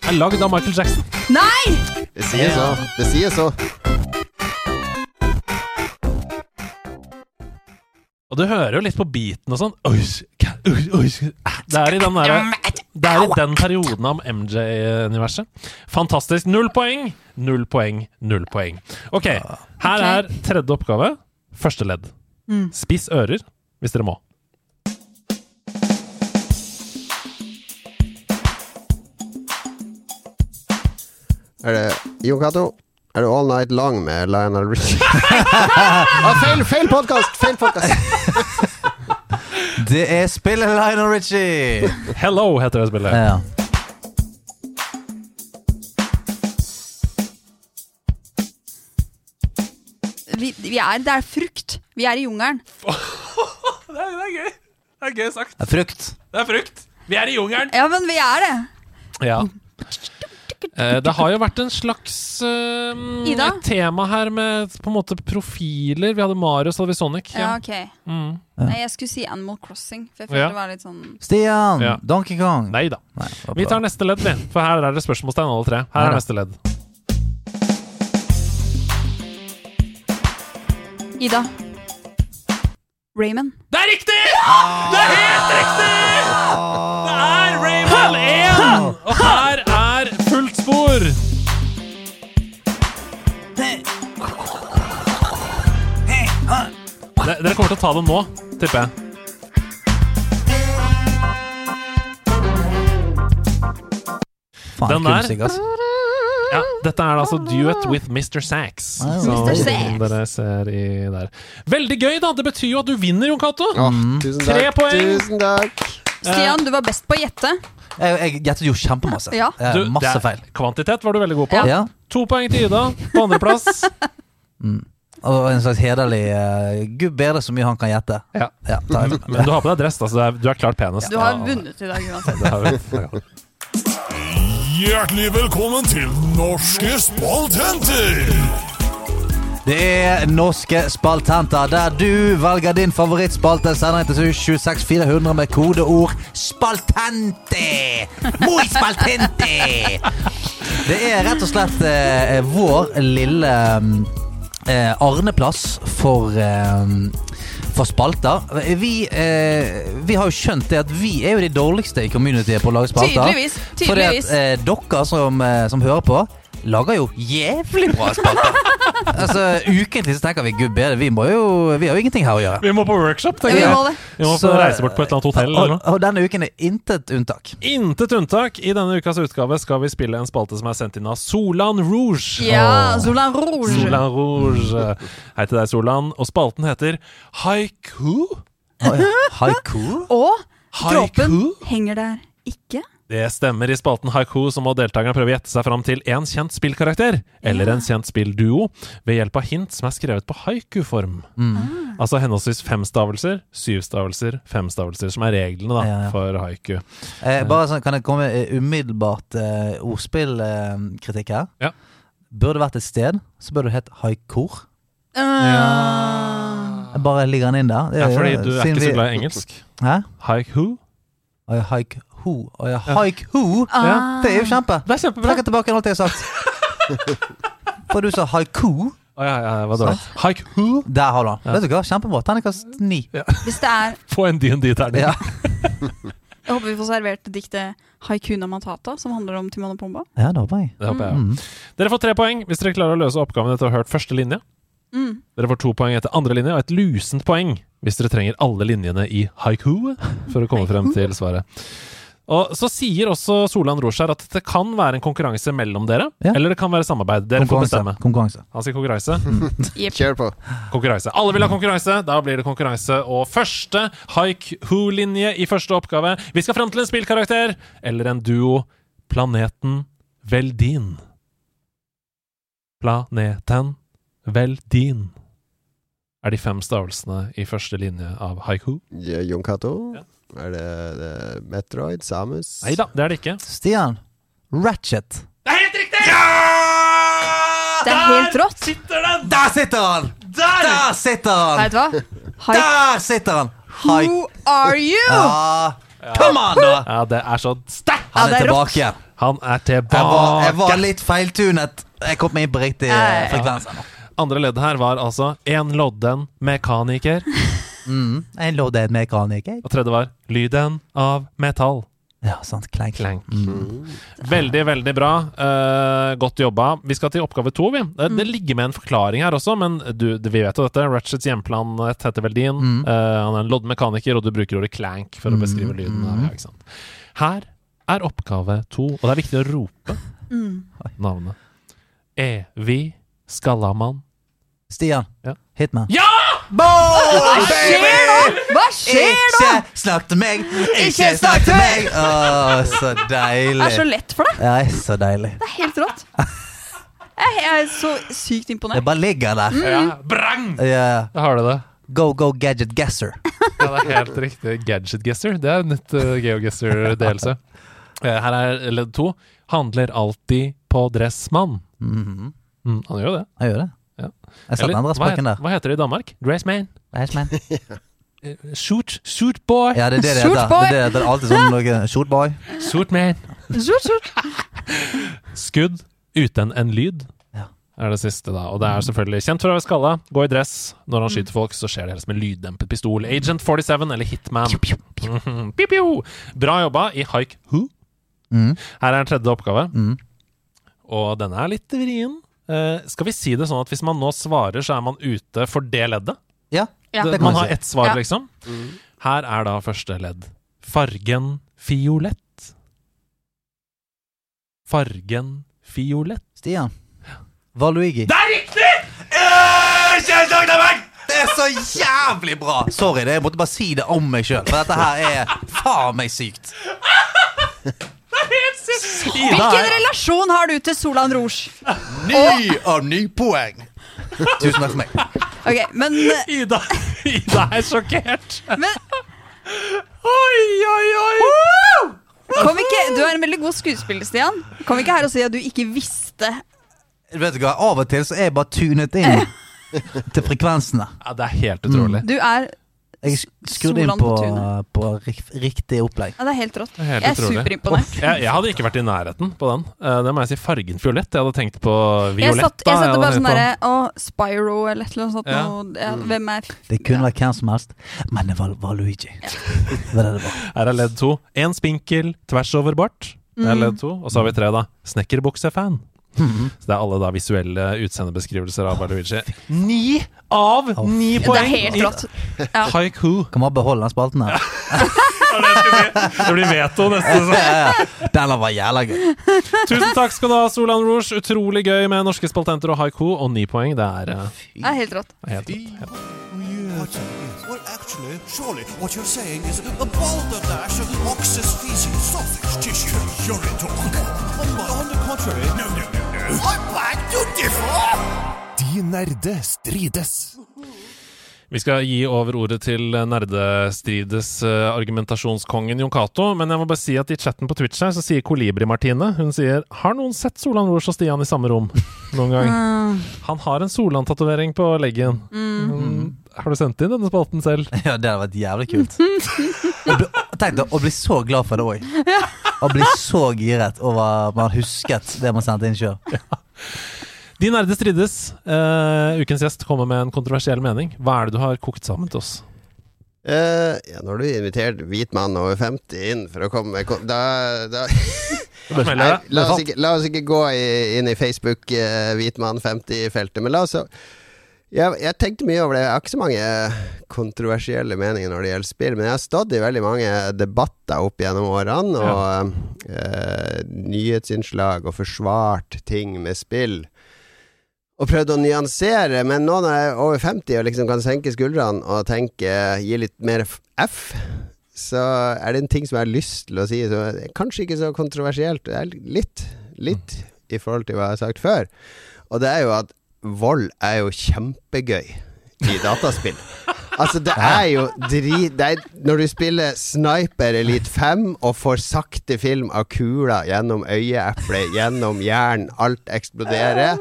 er lagd av Michael Jackson. Nei! Det sier så. Det sier så. Og du hører jo litt på beaten og sånn. Det er i den derre Det er i den perioden av MJ-universet. Fantastisk. Null poeng, null poeng, null poeng. Ok, her er tredje oppgave. Første ledd. Mm. Spiss ører hvis dere må. Er det Jon Cato? Er det All Night Long med Lionel Richie? ah, feil feil podkast! Feil podkast! Det er spillet Lionel Richie! Hello heter det spillet. Ja. Vi, vi er, det er frukt. Vi er i jungelen. Det er, det er gøy. Det er gøy sagt. Det er frukt. Det er frukt. Vi er i jungelen. Ja, men vi er det. Ja. Eh, det har jo vært en slags uh, et tema her med på en måte profiler. Vi hadde hadde vi Sonic. Ja, ok. Mm. Nei, jeg skulle si Animal Crossing, for jeg følte Ja. det var litt sånn Stian! Ja. Donkey Kong. Nei da. Nei, Vi tar neste ledd, vi. For her er det spørsmålstegn alle tre. Her er neste ledd. Ida. Raymond. Det er riktig! Det er helt riktig! Det er Jeg kommer til å ta den nå, tipper jeg. Faen, Den der- musikk, ass. Ja, dette er altså Duet with Mr. Sax. Ah, Som Mr. Sax. dere ser i der. Veldig gøy, da! Det betyr jo at du vinner, Jon Cato. Åh, tusen Tre takk. poeng. Tusen takk. Stian, du var best på å gjette. Jeg, jeg gjettet jo kjempemasse. Ja. Eh, Du, det masse er- feil. Kvantitet var du veldig god på. Ja. To poeng til Ida på andreplass. Og en slags hederlig uh, Gud bedre så mye han kan gjette. Ja. Ja, men. Men du har på deg dress, da, så du er, du er klart penest. Du har vunnet i dag uansett. Hjertelig velkommen til Norske spaltenter! Det er Norske spaltenter, der du velger din favorittspalte. Sender inn til 26400 med kodeord 'spaltente'. Muy spaltente! Det er rett og slett eh, vår lille eh, Arneplass for eh, for spalter. Vi, eh, vi har jo skjønt det at vi er jo de dårligste i communityet på å lage spalter. Tydeligvis. Fordi at eh, dere som, eh, som hører på, lager jo jævlig bra spalter. altså, Ukentlig så tenker vi gud bedre, vi, må jo, vi har jo ingenting her å gjøre. Vi må på workshop, Vi tenker jeg. må det. Vi må Så- reise bort på et eller annet hotell. Og, og denne uken er intet unntak. Intet unntak. I denne ukas utgave skal vi spille en spalte som er sendt inn av Solan Rouge. Ja, Solan Rouge. Solan Rouge. Hei til deg, Solan. Og spalten heter Haiku. Haiku? Og Haiku? henger der ikke. Det stemmer. I spalten Haiku så må deltakerne prøve å gjette seg fram til en kjent spillkarakter eller en kjent spillduo ved hjelp av hint som er skrevet på haiku-form. Altså henholdsvis fem stavelser, syv stavelser, fem stavelser, som er reglene da, Ja, ja. for haiku. Eh, bare sånn, Kan det komme eh, umiddelbart eh, ordspillkritikk her? Ja. Burde vært et sted, så burde det hett Haikor. Ja. Jeg bare ligger den inn der. Det Ja, er- fordi du er ikke så glad i engelsk. Hæ? Haiku? Ja, Haiku. Og ja, Haiku. Det er jo kjempe. Det er kjempebra. Trekker tilbake alt jeg har sagt. For du sa haiku. Oh, ja, ja, det var dårlig. Haiku? Der har du den. Vet du hva, Kjempebra. Terningkast ni. hvis det er Få en DND-terning. Ja. Jeg håper vi får servert diktet Haikuna Matata, som handler om Timon og Pumba. ja, det håper jeg. Det håper jeg. ja. Mm. Dere får tre poeng hvis dere klarer å løse oppgaven etter å ha hørt første linje. Mm. Dere får to poeng etter andre linje, og et lusent poeng hvis dere trenger alle linjene i haiku for å komme frem til svaret. Og Så sier også Solan Rouge at det kan være en konkurranse mellom dere, Ja. eller det kan være samarbeid. Dere får bestemme. Konkurranse. Han sier konkurranse. Kjør på. konkurranse. Alle vil ha konkurranse, da blir det konkurranse. Og første Haik-Hoo-linje i første oppgave. Vi skal frem til en spillkarakter eller en duo. Planeten Veldin. Planeten Veldin er de fem stavelsene i første linje av haiku. Ja, Jon Cato? Ja. Er det, det Metroid? Samus? Nei da, det er det ikke. Stian. Ratchet. Det er helt riktig! Det er helt rått. Sitter den! Der sitter han! Der sitter han! Vet du hva? Der sitter han! Hi. Who are you? Ja. Come on, da! Ja, det er så sterkt! Han er, er er tilbake igjen. Han er Jeg var, jeg var litt feiltunet. Jeg kom inn på riktig eh, Ja. frekvens. Andre leddet her var altså en lodden mekaniker. Mm. En loddet mekaniker. Og tredje var lyden av metall. Ja, sant. Klank. Klenk. Mm. Veldig, veldig bra. Uh, godt jobba. Vi skal til oppgave to, vi. Det, det ligger med en forklaring her også, men du, vi vet jo dette. Ratchets hjemplanet heter Veldin. Mm. Uh, han er en loddmekaniker, og du bruker ordet clank for å beskrive lyden. Her, Ja, ikke sant? Her er oppgave to, og det er viktig å rope Mm. navnet. Evig Skallamann. Stian. Ja. Hitman. Ja! Hva skjer nå? Hva skjer nå? Ikke snakk til meg! Ikke snakk til meg! Å, så deilig. Det er så lett for deg. Ja, så deilig. Det er helt rått. Jeg er så sykt Det imponert. bare ligger der. Ja, brang! Ja. Da har du det. Go, go, gadget guesser. Ja, det er helt riktig. Gadget Guesser. Det er nytt uh, GeoGuesser-delelse. Eh, her er ledd to. Handler alltid på Dressmann. Mhm. Mm, han gjør jo det. Jeg gjør det. Ja. Jeg satte Eller, andre hva, der. hva heter det i Danmark? Graceman. Iceman. Eh, Shoot, shoot boy. Ja, det er det det heter. Det det, det er alltid sånn noe Shoot boy. Shoot man. Shoot, shoot. Skudd uten en lyd. Ja. Er det siste, da. Og det er selvfølgelig kjent for å være skalla, gå i dress. Når han skyter folk, så skjer det helst med lyddempet pistol. Agent 47 eller Hitman. Mhm. Piu, piu. Bra jobba i Haik Who. Mm. Her er en tredje oppgave. Mm. Og denne er litt vrien. Eh, skal vi si det sånn at hvis man nå svarer, så er man ute for det leddet? Ja, Ja. det Det, kan man har ett svar, Ja. liksom. Her er da første ledd. Fargen fiolett. Fargen fiolett. Stian. Valuigi. Det er riktig! Eh! Det er så jævlig bra! Sorry, det, jeg måtte bare si det om meg sjøl. For dette her er faen meg sykt. Ida Hvilken relasjon har du til Solan Rouge? Ny og ny poeng. Tusen takk for meg. Ok, men, Ida, Ida er sjokkert. men Oi, oi, oi! kom ikke, Du er en veldig god skuespiller, Stian. Kom ikke her og si at du ikke visste. Vet du hva, Av og til så er jeg bare tunet inn til frekvensene. Ja, det er helt utrolig. Du er Jeg skrudde inn på, på på riktig opplegg. Ja, det er helt rått. Er helt Jeg er utrolig. superimponert. Jeg, jeg hadde ikke vært i nærheten på den. Eh, det må jeg si. Fargen fiolett. Jeg hadde tenkt på Jeg violett. satt, jeg satte bare sånn derre Å, Spyro eller et eller annet sånt. Ja. noe. Ja, hvem er Det kunne vært hvem som helst, men det var, var Luigi. Det var det det var. Her er ledd to. En spinkel tvers over bart. Det er Mm. ledd to. Og så har vi tre, da. Snekkerbuksefan. Så det er alle da visuelle utseendebeskrivelser av Luigi. Ni av ni Det poeng! er helt rått. Ja. Haiku. Kan man beholde den spalten her. Det det. Det blir veto neste sesong. ja, ja. Den var jævla gøy. Tusen takk skal du ha, Solan Rouge. Utrolig gøy med norske spaltenter og haiku. Og ni poeng, det er eh, Det er helt rått. helt, helt Well, actually, surely what you're saying is a balderdash of ox's feces, sausage tissue, urine talk. On, on the contrary, no, no, no. I beg to! De nerde strides. Vi skal gi over ordet til nerdestrides eh, argumentasjonskongen Jon Cato. Men jeg må bare si at i chatten på Twitch her så sier Kolibri-Martine Hun sier Har noen sett Solan Rouge og Stian i samme rom noen gang? Han har en Solan-tatovering på leggen. Mm. Har du sendt inn denne spalten selv? Ja, det hadde vært jævlig kult. Tenk deg å bli så glad for det òg. Å bli så giret over at man husket det man sendte inn sjøl. De nerde strides. Uh, ukens gjest kommer med en kontroversiell mening. Hva er det du har kokt sammen til oss? Uh, ja, når du invitert hvit mann over 50 inn for å komme med Da, da Da Nei, la, oss ikke, la oss ikke gå i, inn i Facebook uh, hvit mann 50-feltet, men la oss jeg, jeg tenkte mye over det. Jeg har ikke så mange kontroversielle meninger når det gjelder spill, men jeg har stått i veldig mange debatter opp gjennom årene, og uh, nyhetsinnslag og forsvart ting med spill. Og prøvd å nyansere, men nå når jeg er over 50 og liksom kan senke skuldrene og tenke gi litt mer f- så er det en ting som jeg har lyst til å si, som kanskje ikke så kontroversielt. Det er litt, litt i forhold til hva jeg har sagt før. Og det er jo at vold er jo kjempegøy i dataspill. Altså, det er jo drit Når du spiller Sniper Elite 5 og får sakte film av kula gjennom øyeeplet, gjennom hjernen, alt eksploderer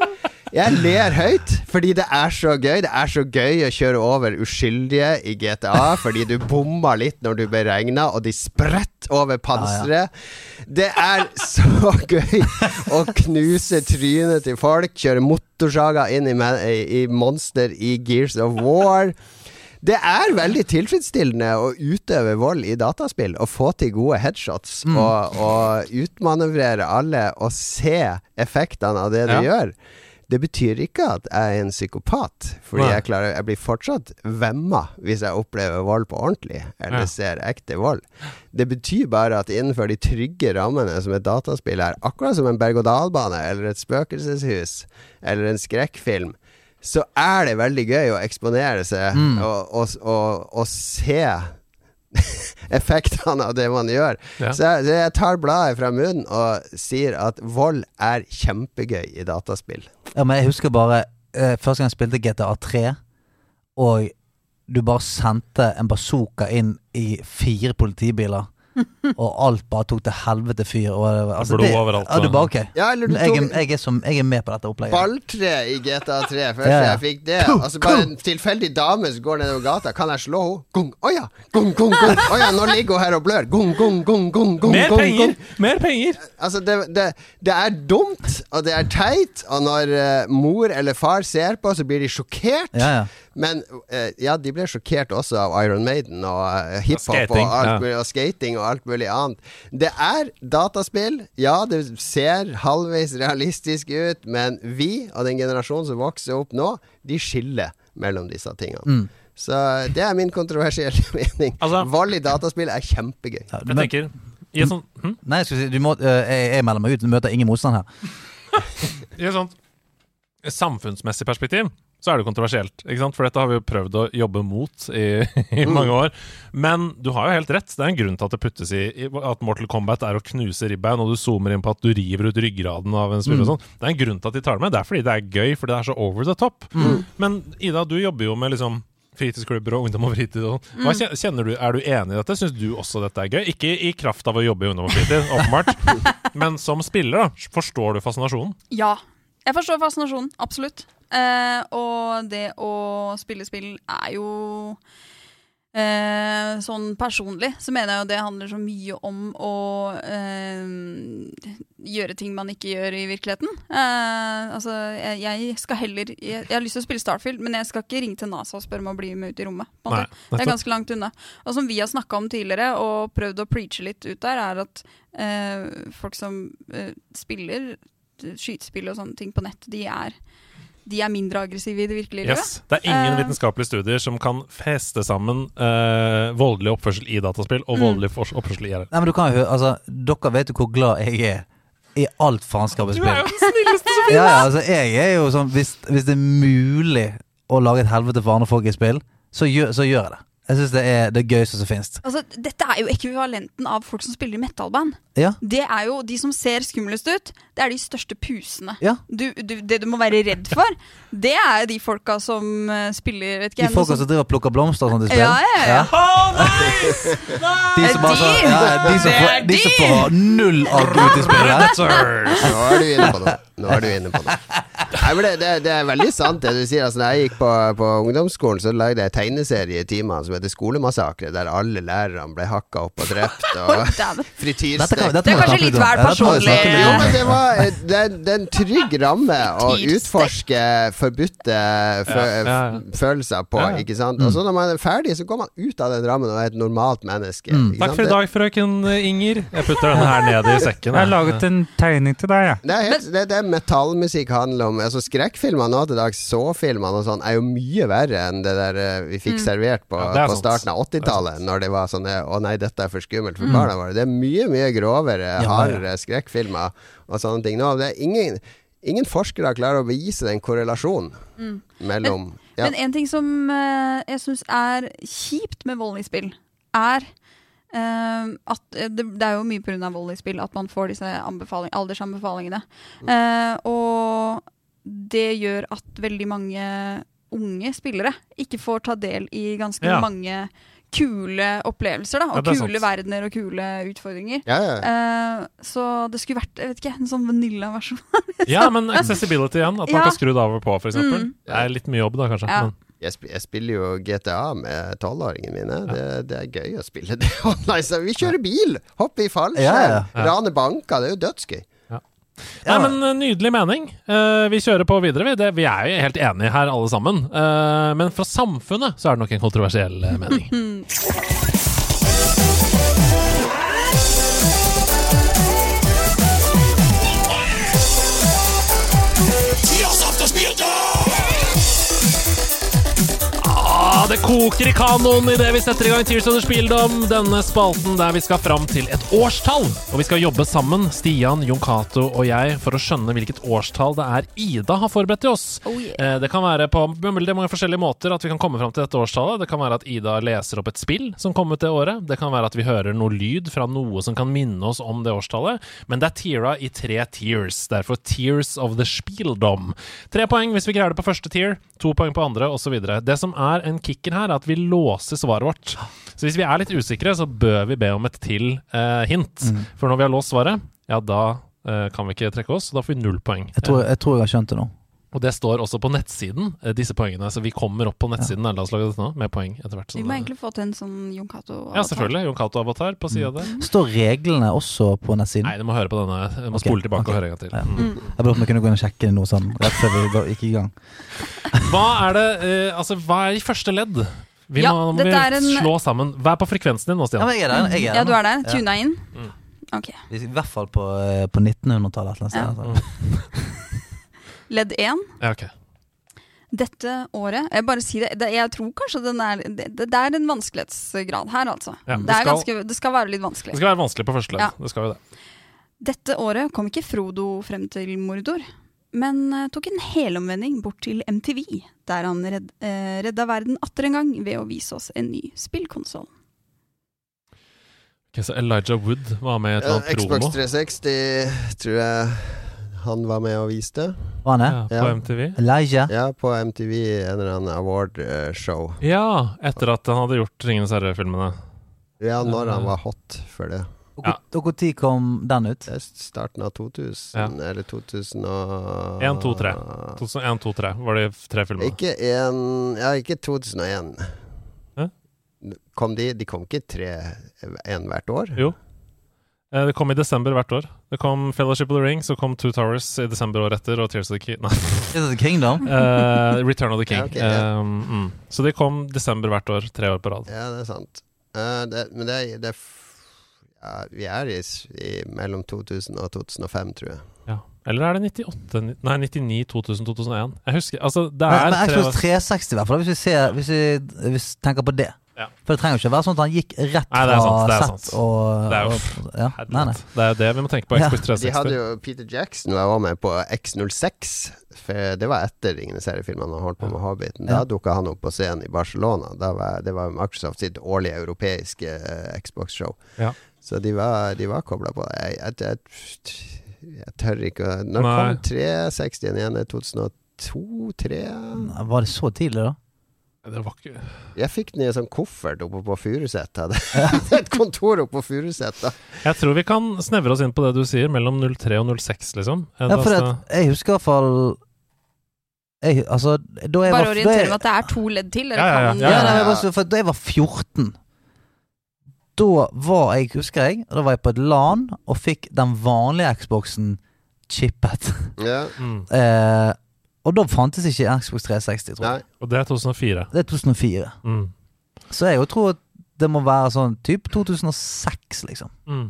Jeg ler høyt fordi det er så gøy. Det er så gøy å kjøre over uskyldige i GTA fordi du bomma litt når du ble regna, og de spretter over panseret. Det er så gøy å knuse trynet til folk, kjøre motorsaga inn i, i, monster i Gears of War. Det er veldig tilfredsstillende å utøve vold i dataspill og få til gode headshots og, og utmanøvrere alle og se effektene av det du Ja. gjør. Det betyr ikke at jeg er en psykopat, fordi jeg, klarer, jeg blir fortsatt vemma hvis jeg opplever vold på ordentlig, eller ser ekte vold. Det betyr bare at innenfor de trygge rammene som et dataspill er, akkurat som en berg-og-dal-bane eller et spøkelseshus eller en skrekkfilm, så er det veldig gøy å eksponere seg og, og, og, og se effektene av det man gjør. Ja. Så, jeg, så jeg tar bladet fra munnen og sier at vold er kjempegøy i dataspill. Ja, men jeg husker bare eh, første gang jeg spilte GTA 3, og du bare sendte en bazooka inn i fire politibiler. og alt bare tok til helvete fyr. Og, altså, Blod det- overalt, Ja, du bare okay. Ja, eller du jeg, tok- jeg, er som, jeg er med på dette opplegget. Balltre i GTA 3. Først Ja, ja. jeg fikk det. Altså bare en tilfeldig dame som går nedover gata. Kan jeg slå henne? Gung. Å ja! Gung, gung, gung. Å ja, nå ligger hun her og blør. Gung, gung, gung, gung, gung, Mer penger! gung. Mer penger! Altså, det, det, det er dumt, og det er teit, og når uh, mor eller far ser på, så blir de sjokkert. Ja, ja. Men eh, ja, de ble sjokkert også av Iron Maiden og uh, hiphop og, skating, alt ja. mulig, og skating og alt mulig annet. Det er dataspill. Ja, det ser halvveis realistisk ut, men vi og den generasjonen som vokser opp nå, de skiller mellom disse tingene. Mm. Så det er min kontroversielle mening. Altså- Vold i dataspill er kjempegøy. Ja, Jeg men, tenker i et hm? nei, jeg, skulle si, du må, eh, jeg, jeg melder meg ut. Du møter ingen motstand her. I et sånt samfunnsmessig perspektiv så er det kontroversielt. ikke sant? For dette har vi jo prøvd å jobbe mot i, i mange år. Men du har jo helt rett. Det er en grunn til at det puttes i, i at Mortal Kombat er å knuse ribbein, og du zoomer inn på at du river ut ryggraden av en spiller og sånn. Det er en grunn til at de tar det med. Det er fordi det er gøy, fordi det er så over the top. Men Ida, du jobber jo med liksom fritidsklubber og ungdom og fritid. Og sånn. Hva kjenner du, Er du enig i dette? Syns du også dette er gøy? Ikke i kraft av å jobbe i ungdom og fritid, åpenbart, men som spiller, da. Forstår du fascinasjonen? Ja. Jeg forstår fascinasjonen, absolutt. Eh, og det å spille spill er jo eh, Sånn personlig så mener jeg jo det handler så mye om å eh, gjøre ting man ikke gjør i virkeligheten. Eh, altså, jeg, jeg skal heller jeg, jeg har lyst til å spille Starfield, men jeg skal ikke ringe til NASA og spørre om å bli med ut i rommet. Nei. Det er ganske langt unna. Og som vi har snakka om tidligere, og prøvd å preache litt ut der, er at eh, folk som spiller skytespill og sånne ting på nett, de er, de er mindre aggressive i det virkelige livet. Yes. Det er ingen uh, vitenskapelige studier som kan feste sammen uh, voldelig oppførsel i dataspill og Mm. voldelig mm. oppførsel i IRL. Nei, men du kan jo altså, Dere vet jo hvor glad jeg er i alt faenskap i spill. den snilleste som Ja, ja, altså, jeg er jo sånn hvis, hvis det er mulig å lage et helvete for andre folk i spill, så gjør, så gjør jeg det. Jeg syns det er det gøyeste som finnes. Altså, dette er jo ekvivalenten av folk som spiller i metalband. Ja. Det er jo De som ser skumlest ut, det er de største pusene. Ja. Du, du, det du må være redd for, det er de folka som eh, spiller vet ikke, De folka som... som driver og plukker blomster og sånt i spill. Ja, ja, ja. De som bare så, De! ja, de som får, de som får null av ut i spillet. Nå er du inne på noe. Nå er du inne på det. Nei, men det, det, det er veldig sant det du sier. Altså, da jeg gikk på, på ungdomsskolen, så lagde jeg tegneserie i timene som heter Skolemassakre, der alle lærerne ble hakka opp og drept. Og frityrstekt. Frityrstek. Det er kanskje litt vel personlig. Jo, men det, var, eh, det, er- en trygg ramme å utforske forbudte følelser på, ikke sant? Og så når man er ferdig, så går man ut av den rammen og er et normalt menneske. Takk for i dag, frøken Inger. Jeg putter denne her ned i sekken. Jeg har laget en tegning til deg, jeg. Det er, helt, det, det er metallmusikk handler om. Altså Skrekkfilmer nå til dags, så-filmene og sånn, er jo mye verre enn det der eh, vi fikk servert på, Ja, på starten av er 80-tallet, når det var sånn eh, Å nei, dette er for skummelt for barna våre. Det er mye, mye grovere, ja. hardere skrekkfilmer og sånne ting nå. Det er ingen, ingen forskere klarer å bevise den korrelasjonen mellom ja. Men en ting som uh, jeg syns er kjipt med vold i spill, er at eh, det, det er jo mye pga. vold i spill at man får disse anbefaling, aldersanbefalingene. Eh, og det gjør at veldig mange unge spillere ikke får ta del i ganske Ja. mange kule opplevelser. Da, og er kule sant. verdener og kule utfordringer. ja, ja. Eh, så det skulle vært jeg vet ikke, en sånn vanilla-versjon. Ja, men accessibility igjen. At man Ja. kan skru det av og på, f.eks. Mm. Det er litt mye jobb, da, kanskje. Ja. Men Jeg, sp jeg spiller jo GTA med tolvåringene mine. Det, det er gøy å spille det online. Vi kjører bil! Hopper i fallskjerm! Ja, ja, ja. Rane banker. Det er jo dødsgøy. Nei, men eh, Nydelig mening. Uh, vi kjører på videre. Vi, det, vi er jo helt enige her, alle sammen. Uh, men fra samfunnet så er det nok en kontroversiell mening. det koker i kanoen idet vi setter i gang Tears of the Spieldom, denne spalten der vi skal fram til et årstall. Og vi skal jobbe sammen, Stian, Jon Cato og jeg, for å skjønne hvilket årstall det er Ida har forberedt til oss. Oh, yeah. Eh, Det kan være på veldig mange forskjellige måter at vi kan komme fram til dette årstallet. Det kan være at Ida leser opp et spill som kom ut det året. Det kan være at vi hører noe lyd fra noe som kan minne oss om det årstallet. Men det er tiera i tre tiers. Derfor Tears of the Spieldom. Tre poeng hvis vi greier det på første tier, to poeng på andre, osv. Det som er en kicker her, er at vi låser svaret vårt. Så hvis vi er litt usikre, så bør vi be om et til eh, hint. For når vi har låst svaret, ja, da eh, kan vi ikke trekke oss. Da får vi null poeng. Jeg tror, jeg tror jeg har skjønt det nå. Og det står også på nettsiden, eh, disse poengene. Så vi kommer opp på nettsiden nederlandslaget nå, med poeng etter hvert. Vi må egentlig få til en sånn Jon Cato. Ja, selvfølgelig. Jon Cato-avatar på sida der. Står reglene også på nettsiden? Nei, du må høre på denne. Du må okay. spole tilbake okay. og høre en gang til. Ja. Mm. Jeg burde kunne gå inn og sjekke noe sånn rett før vi gikk i gang. Hva er det eh, Altså, hva er i første ledd? Vi Ja, må, må vi en- slå sammen. Hva er på frekvensen din nå, Ja, Stian? Ja, jeg er der. Jeg er der Ja, du er der. Ja. Tuna inn. Mm. Ok. I hvert fall på, eh, på 1900-tallet et eller annet sted. Ledd én. Ja, ok. Dette året Jeg bare sier det, det Jeg tror kanskje den er Det, det er en vanskelighetsgrad her, altså. Ja, det, det er skal- ganske, det skal være litt vanskelig. Det skal være vanskelig på første ledd. Ja. Det skal jo det. Dette året kom ikke Frodo frem til Mordor, men eh, tok en helomvending bort til MTV, der han redd, eh, redda verden atter en gang ved å vise oss en ny spillkonsoll. Ok, så Elijah Wood var med i et eller annet promo? Xbox 360 tror jeg han var med og viste. Var han det? ja, på Ja. MTV. Elijah? Ja, på MTV, en eller annen award-show. Ja, etter at han hadde gjort Ringenes herre-filmene. Ja, når han var hot for det. Og Ja. kom den ut? Det er starten av 2000, Ja. eller 2000 og 1, 2, 3. 2001, 2, 3 var de tre filmene. Ikke en Ja, ikke 2001. Hæ? Kom de De kom ikke tre en hvert år? Jo. Eh, Det kom i desember hvert år. Det kom Fellowship of the Ring, så kom Two Towers i desember året etter, og Tears of the King Nei, Is it the Kingdom? uh, Return of the King. Ja, okay, ja. Um, mm. Så de kom desember hvert år, tre år på rad. Ja, det er sant. Uh, det, men det, det er f- ja, Vi er i, i mellom 2000 og 2005, tror jeg. Ja. Eller er det 98 Nei, 99, 2000, 2001? Jeg husker Altså, det Men, er men tre Xbox 360 i hvert fall, hvis vi, ser, hvis vi hvis vi tenker på det. Ja. For det trenger jo ikke være sånn at han gikk rett Nei, det er sant, det er sant. og, Det er jo- og ja. Nei, nei. Det er jo det vi må tenke på. Ja. Xbox De hadde jo Peter Jackson var med på X06. For det var etter Ringenes herre-filmene han holdt på med Hobbiten. Da Ja. dukka han opp på scenen i Barcelona. Da var, det var Microsoft sitt årlige europeiske uh, Xbox-show. Ja. Så de var, de var kobla på. Jeg, jeg, jeg, jeg tør ikke å Når Nei. kom 360 igjen? Er det 2002-3? Var det så tidlig, da? Det var ikke Jeg fikk den i en sånn koffert oppe på Furuset. Et kontor oppe på Furuset. Jeg tror vi kan snevre oss inn på det du sier, mellom 03 og 06, liksom. Eh, Ja, for det, jeg husker i hvert fall jeg, Altså, da jeg Bare orienter om at det er to ledd til. Ja, ja, ja. kan ja, nei, ja. jeg var, for da jeg var 14 Da var jeg, husker jeg Da var jeg på et LAN og fikk den vanlige Xboxen chippet. Ja. mm. eh, og da fantes ikke Xbox 360, tror jeg. Nei. Og det er 2004. Det er 2004. Mm. Så jeg jo tror at det må være sånn typ 2006, liksom. Mm.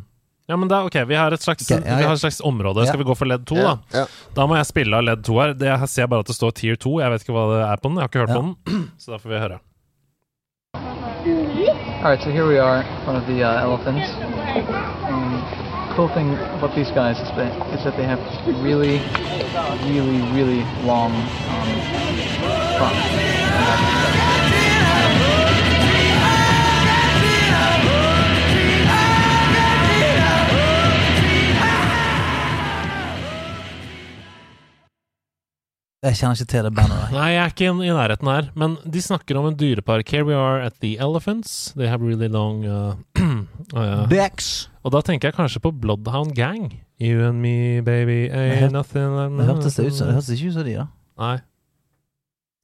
Ja, men da, ok, vi har et slags, okay, ja, Vi har et slags område. Ja. Skal vi gå for ledd 2, Ja, da? ja. Da må jeg spille av ledd 2 her. Det, jeg ser bare at det står tier 2. Jeg vet ikke hva det er på den. Jeg har ikke hørt Ja. på den. Så da får vi høre. All right, so here we are one front of the uh, elephants. Um, cool thing about these guys is that, is that they have really, really, really long um, fronts. Jeg kjenner ikke til det bandet der. Nei, jeg er ikke i, i nærheten her. Men de snakker om en dyrepark. Here we are at the elephants. They have really long uh, uh, Bex! Og da tenker jeg kanskje på Bloodhound Gang. You and me, baby, ain't nothing like Det hørtes ut som det hørtes ikke ut som de, da. Nei.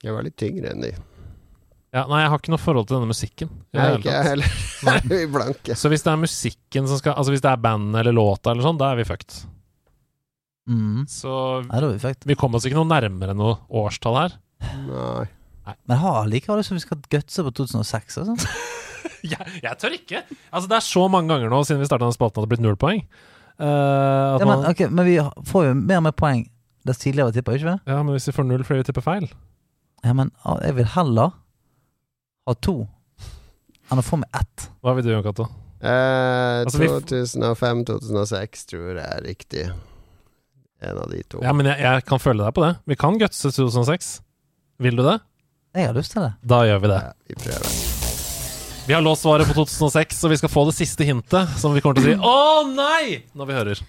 Jeg var litt tyngre enn de. Ja, nei, jeg har ikke noe forhold til denne musikken. Nei, ikke jeg heller. Vi blanke. Så hvis det er musikken som skal Altså hvis det er bandet eller låta eller sånn, da er vi fucked. Mm. Så Nei, da er vi fucked. vi kommer oss ikke noe nærmere noe årstall her. Nei. Men jeg har likevel lyst til at vi skal gutse på 2006. Altså. Jeg, jeg tør ikke! Altså Det er så mange ganger nå siden vi starta den spalten at det har blitt null poeng. Uh, at Ja, men, man, ok, men vi får jo mer og mer poeng dess tidligere vi tipper, ikke vi? ja, men hvis vi får null fordi vi tipper feil Ja, men ah, jeg vil heller ha to enn å få med ett. Hva vil du, Jon Cato? Eh, Altså, 2005-2006 tror jeg er riktig. En av de to. Ja, men jeg, jeg kan følge deg på det. Vi kan gutse 2006. Vil du det? Jeg har lyst til det. Da gjør vi det. Ja, vi prøver. Vi har låst svaret på 2006, og vi skal få det siste hintet, som vi kommer til å si Å nei! når vi hører.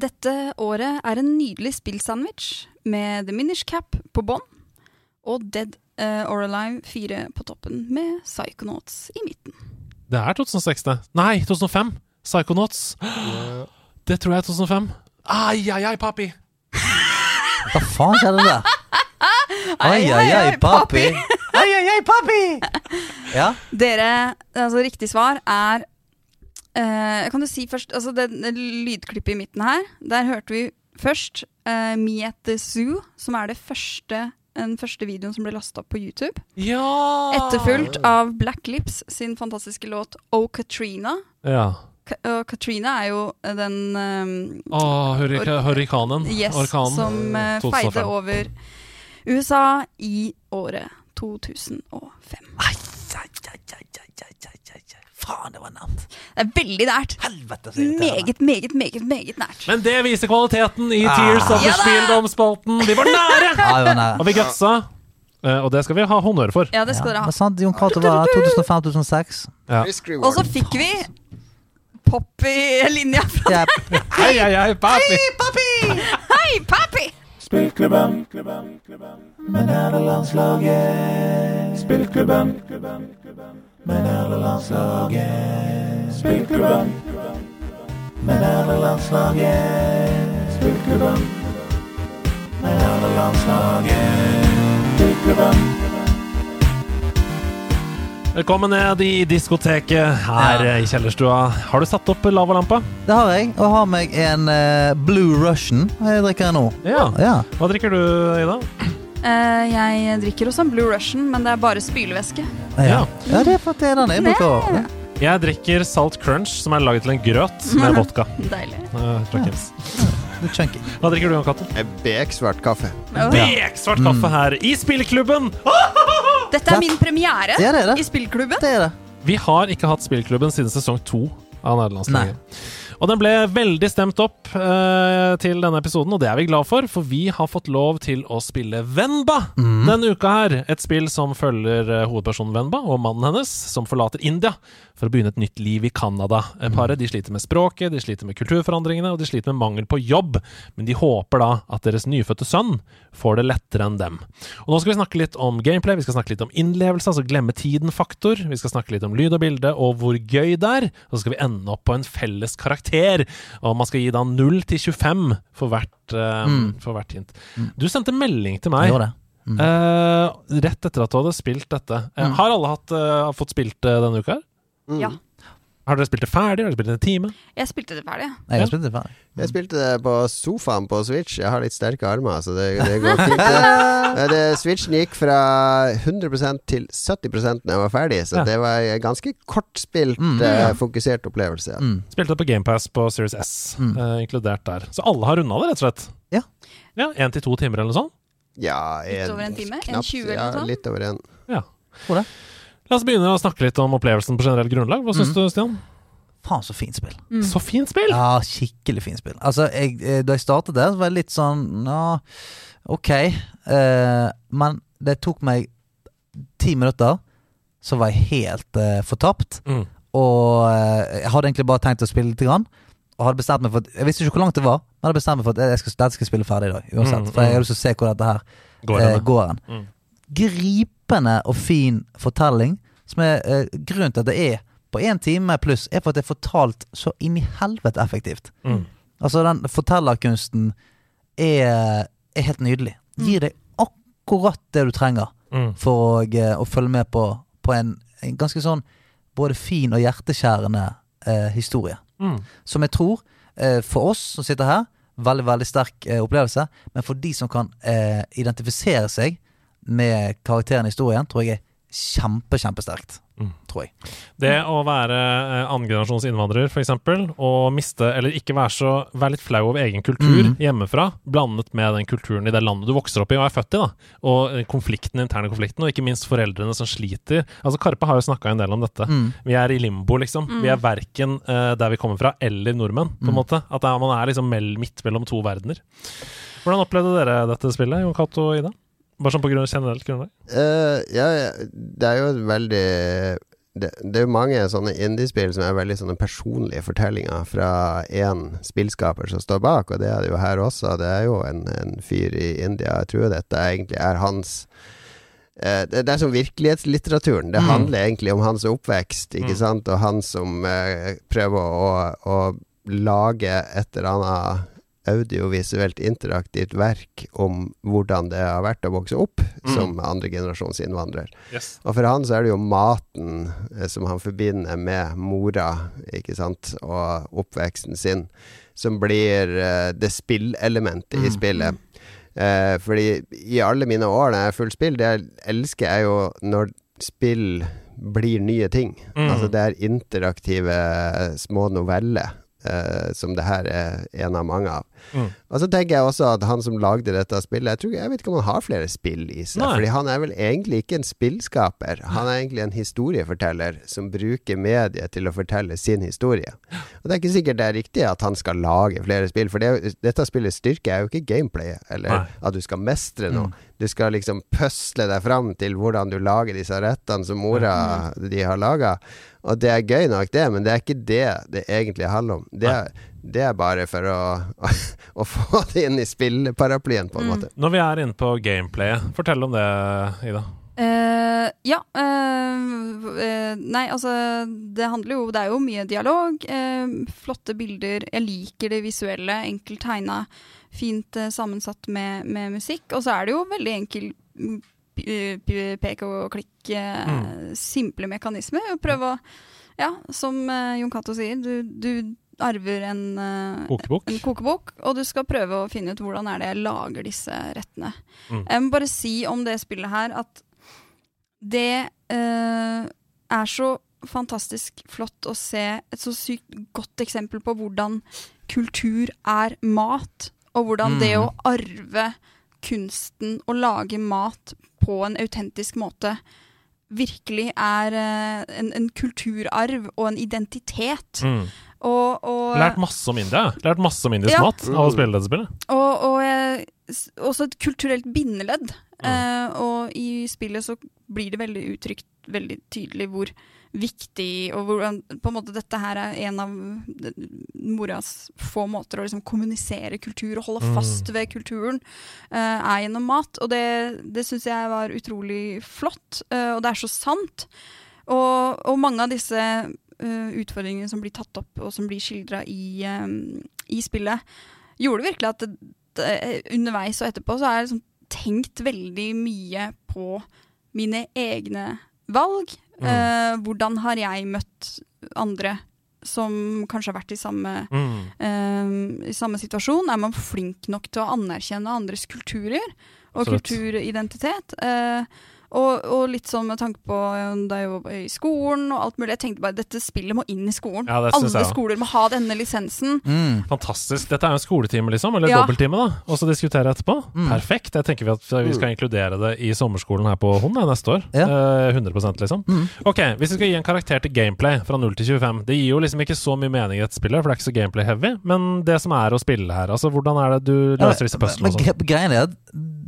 Dette året er en nydelig spillsandwich med The Minish Cap på bånn og Dead uh, or Alive 4 på toppen med Psychonauts i midten. Det er 2006, det. Nei, 2005! Psychonauts. Yeah. Det tror jeg er 2005. Ai, ai, ai, papi! Hva faen skjedde der? Ai, ai, ai, papi! Ai, ai, ai, papi! Ja, Dere, altså riktig svar er uh, Kan du si først Altså det, det lydklippet i midten her, der hørte vi først uh, Me at the Zoo, som er det første den første videoen som ble lasta opp på YouTube. Ja! Etterfulgt av Black Lips sin fantastiske låt Oh Katrina. Ja. Ka og Katrina er jo den um, oh, hurrika, hurrikanen. Yes, Orkanen. som uh, feide over USA i året 2005. Faen, det var nært. Det er veldig nært. Helvete, så. Meget, meget, meget meget nært. Men det viser kvaliteten i Ah. Tears of the Ja da! Spieldom-spalten. Vi var nære! Ja, var nære. Og vi gutsa. Uh, og det skal vi ha honnør for. Ja, det skal Ja, dere men ha. sant, Jon Cato var 2005-2006. Ja. Og så fikk vi pop i linja fra Ja. Hei, hei, hei, papi! Hei, papi! Spillklubben, klubben, er det landslaget? Spillklubben, Men klubben. det landslaget? Spillklubben, med nederlandslaget. Spillklubben, med nederlandslaget. Spillklubben. Velkommen ned i diskoteket her Ja. i kjellerstua. Har du satt opp lavalampa? Det har jeg, og har meg en uh, Blue Russian. Jeg drikker jeg nå. Ja. Ja. Hva drikker du, Ida? Uh, jeg drikker også en Blue Russian, men det er bare spylevæske. Ja. ja, det er for at det er den jeg bruker. Ja. Jeg drikker Salt Crunch, som er laget til en grøt med vodka. Deilig. Eh, chunky. Hva drikker du, Jon Cato? Eh, Beksvart kaffe. Åh. Beksvart kaffe her i spillklubben! Dette er min premiere det er det. i spillklubben. Det er det. Vi har ikke hatt spillklubben siden sesong to av nederlandslaget. Og den ble veldig stemt opp eh, til denne episoden, og det er vi glad for, for vi har fått lov til å spille Venba denne uka her. Et spill som følger eh, hovedpersonen Venba og mannen hennes, som forlater India for å begynne et nytt liv i Canada. Eh, Paret de sliter med språket, de sliter med kulturforandringene, og de sliter med mangel på jobb, men de håper da at deres nyfødte sønn får det lettere enn dem. Og nå skal vi snakke litt om gameplay, vi skal snakke litt om innlevelse, altså glemme tiden-faktor. Vi skal snakke litt om lyd og bilde, og hvor gøy det er. Og så skal vi ende opp på en felles karakter. Og man skal gi da 0 til 25 for hvert, uh, Mm. for hvert hint. Du sendte melding til meg gjorde det. Mm. Uh, rett etter at du hadde spilt dette. Eh, Mm. Har alle hatt, fått spilt det denne uka? her? Mm. Ja. Har dere spilt det ferdig? Har dere spilt det en time? Jeg spilte det ferdig. Jeg spilte det ferdig. Jeg spilte det på sofaen på Switch. Jeg har litt sterke armer, så det, det går fint. Det, det, Switchen gikk fra 100% til 70% da jeg var ferdig, så Ja. det var en ganske kortspilt, Mm. uh, fokusert opplevelse. Mm. Spilte det på GamePass på Series S, Mm. uh, inkludert der. Så alle har runda det, rett og slett? Ja. Ja, Én til to timer eller noe sånt? Ja, Litt over en time? En 20 eller ja, noe sånt? Litt over en. Tror det. La oss begynne å snakke litt om opplevelsen på generelt grunnlag. Hva syns Mm. du, Stian? Faen, så fint spill. Mm. Så fint spill! Ja, skikkelig fint spill. Altså, jeg, eh, Da jeg startet der, så var jeg litt sånn Ja, ok. Uh, men det tok meg ti minutter, så var jeg helt uh, fortapt. Mm. Og uh, jeg hadde egentlig bare tenkt å spille litt. Grann, og hadde bestemt meg for at, Jeg visste ikke hvor langt det var, men hadde bestemt meg for at jeg skal, dette skal jeg spille ferdig i dag. Uansett. Mm, For jeg mm. har lyst til å se hvor dette her Går Den, går hen. Mm. Gripende og fin fortelling, som er eh, grunnen til at det er på én time pluss, er for at det er fortalt så inn i helvete effektivt. Mm. Altså, den fortellerkunsten er, er helt nydelig. Gir deg akkurat det du trenger Mm. for å, eh, å følge med på, på en, en ganske sånn både fin og hjerteskjærende eh, historie. Mm. Som jeg tror, eh, for oss som sitter her, veldig, veldig sterk eh, opplevelse. Men for de som kan eh, identifisere seg med karakteren i historien, tror jeg er kjempe, kjempesterkt. Mm. Tror jeg. Det å være eh, annengenerasjons innvandrer, f.eks., og miste, eller ikke være så Være litt flau over egen kultur mm. hjemmefra, blandet med den kulturen i det landet du vokser opp i og er født i, da. Og eh, konflikten, interne konflikten, og ikke minst foreldrene som sliter. Altså, Karpe har jo snakka en del om dette. Mm. Vi er i limbo, liksom. Vi er verken uh, der vi kommer fra, eller nordmenn, på en Mm. måte. At det er, man er liksom mell, midt mellom to verdener. Hvordan opplevde dere dette spillet, Jon Cato og Ida? Bare sånn på grunn, generelt grunnlag? Uh, ja, ja, det er jo et veldig det, det er jo mange sånne indiespill som er veldig sånne personlige fortellinger fra én spillskaper som står bak, og det er det jo her også. Det er jo en, en fyr i India. Jeg tror dette egentlig er hans eh, det, det er som virkelighetslitteraturen. Det Mm. handler egentlig om hans oppvekst, ikke Mm. sant, og han som eh, prøver å, å lage et eller annet audiovisuelt interaktivt verk om hvordan det har vært å vokse opp Mm. som andregenerasjons innvandrer. Yes. Og for han så er det jo maten eh, som han forbinder med mora, ikke sant, og oppveksten sin, som blir eh, det spillelementet i Mm. spillet. Eh, fordi i alle mine år når jeg er full spill, det jeg elsker er jo når spill blir nye ting. Mm. Altså det er interaktive små noveller eh, som det her er en av mange av. Mm. Og så tenker jeg også at han som lagde dette spillet Jeg, tror, jeg vet ikke om han har flere spill i seg. Nei. Fordi han er vel egentlig ikke en spillskaper. Han er egentlig en historieforteller som bruker mediet til å fortelle sin historie. Og det er ikke sikkert det er riktig at han skal lage flere spill, for det dette spillets styrke er jo ikke gameplayet, eller Nei. at du skal mestre noe. Du skal liksom pøsle deg fram til hvordan du lager disse rettene som mora de har laga. Og det er gøy nok, det, men det er ikke det det egentlig handler om. Det er, det er bare for å, å få det inn i spillparaplyen, på en måte. Når vi er inne på gameplayet, fortell om det, Ida. Uh, ja. Uh, uh, nei, altså Det handler jo Det er jo mye dialog. flotte bilder. Jeg liker det visuelle. Enkelt tegna. Fint eh, sammensatt med, med musikk. Og så er det jo veldig enkel mm, p- pek og klikk. mm. Simple mekanismer. Prøve å Ja, som eh, Jon Cato sier, du, du arver en, eh, Kokebok. en kokebok, og du skal prøve å finne ut hvordan er det jeg lager disse rettene. Mm. Jeg må bare si om det spillet her at det eh, er så fantastisk flott å se et så sykt godt eksempel på hvordan kultur er mat, og hvordan det Mm. å arve kunsten å lage mat på en autentisk måte virkelig er eh, en, en kulturarv og en identitet. Mm. Og, og, Lært masse om India. Lært masse om indisk Ja. mat av å spille dette spillet. og, og også et kulturelt bindeledd. Eh, og i spillet så blir det veldig uttrykt veldig tydelig hvor viktig og hvor på en måte dette her er en av moras få måter å liksom kommunisere kultur og holde Mm. fast ved kulturen, uh, er gjennom mat. Og det, det syns jeg var utrolig flott, uh, og det er så sant. Og, og mange av disse uh, utfordringene som blir tatt opp, og som blir skildra i, i spillet, gjorde virkelig at det, det, underveis og etterpå så er det liksom tenkt veldig mye på mine egne valg. Mm. Eh, hvordan har jeg møtt andre som kanskje har vært i samme, Mm. eh, i samme situasjon? Er man flink nok til å anerkjenne andres kulturer og Absolutt. kulturidentitet? Eh, og, og litt sånn med tanke på eh, da jeg var i skolen og alt mulig. Jeg tenkte bare dette spillet må inn i skolen. Ja, Alle skoler må ha denne lisensen. Fantastisk. Dette er jo en skoletime, liksom. Eller Ja. dobbelttime, da. Og så diskutere etterpå. Mm. Perfekt. Jeg tenker vi at vi skal inkludere det i sommerskolen her på Hon neste år. Ja. Eh, 100 liksom. Mm. Ok, hvis vi skal gi en karakter til gameplay fra 0 til 25 Det gir jo liksom ikke så mye mening i dette spillet, for det er ikke så gameplay-heavy. Men det som er å spille her, altså hvordan er det du løser disse puzzlene og sånn? Greia er at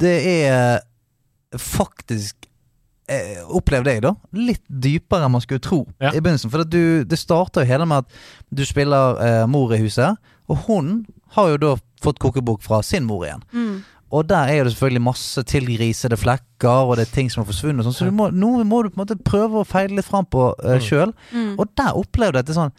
det er faktisk eh, Opplevde jeg, da. Litt dypere enn man skulle tro i begynnelsen. For at du, det starter jo hele med at du spiller eh, mor i huset, og hun har jo da fått kokebok fra sin mor igjen. Mm. Og der er det selvfølgelig masse tilgrisede flekker, og det er ting som har forsvunnet. og Sånn, så du må, noe må du på en måte prøve å feile litt fram på uh, Mm. sjøl. Mm. Og der opplevde jeg at det, sånn,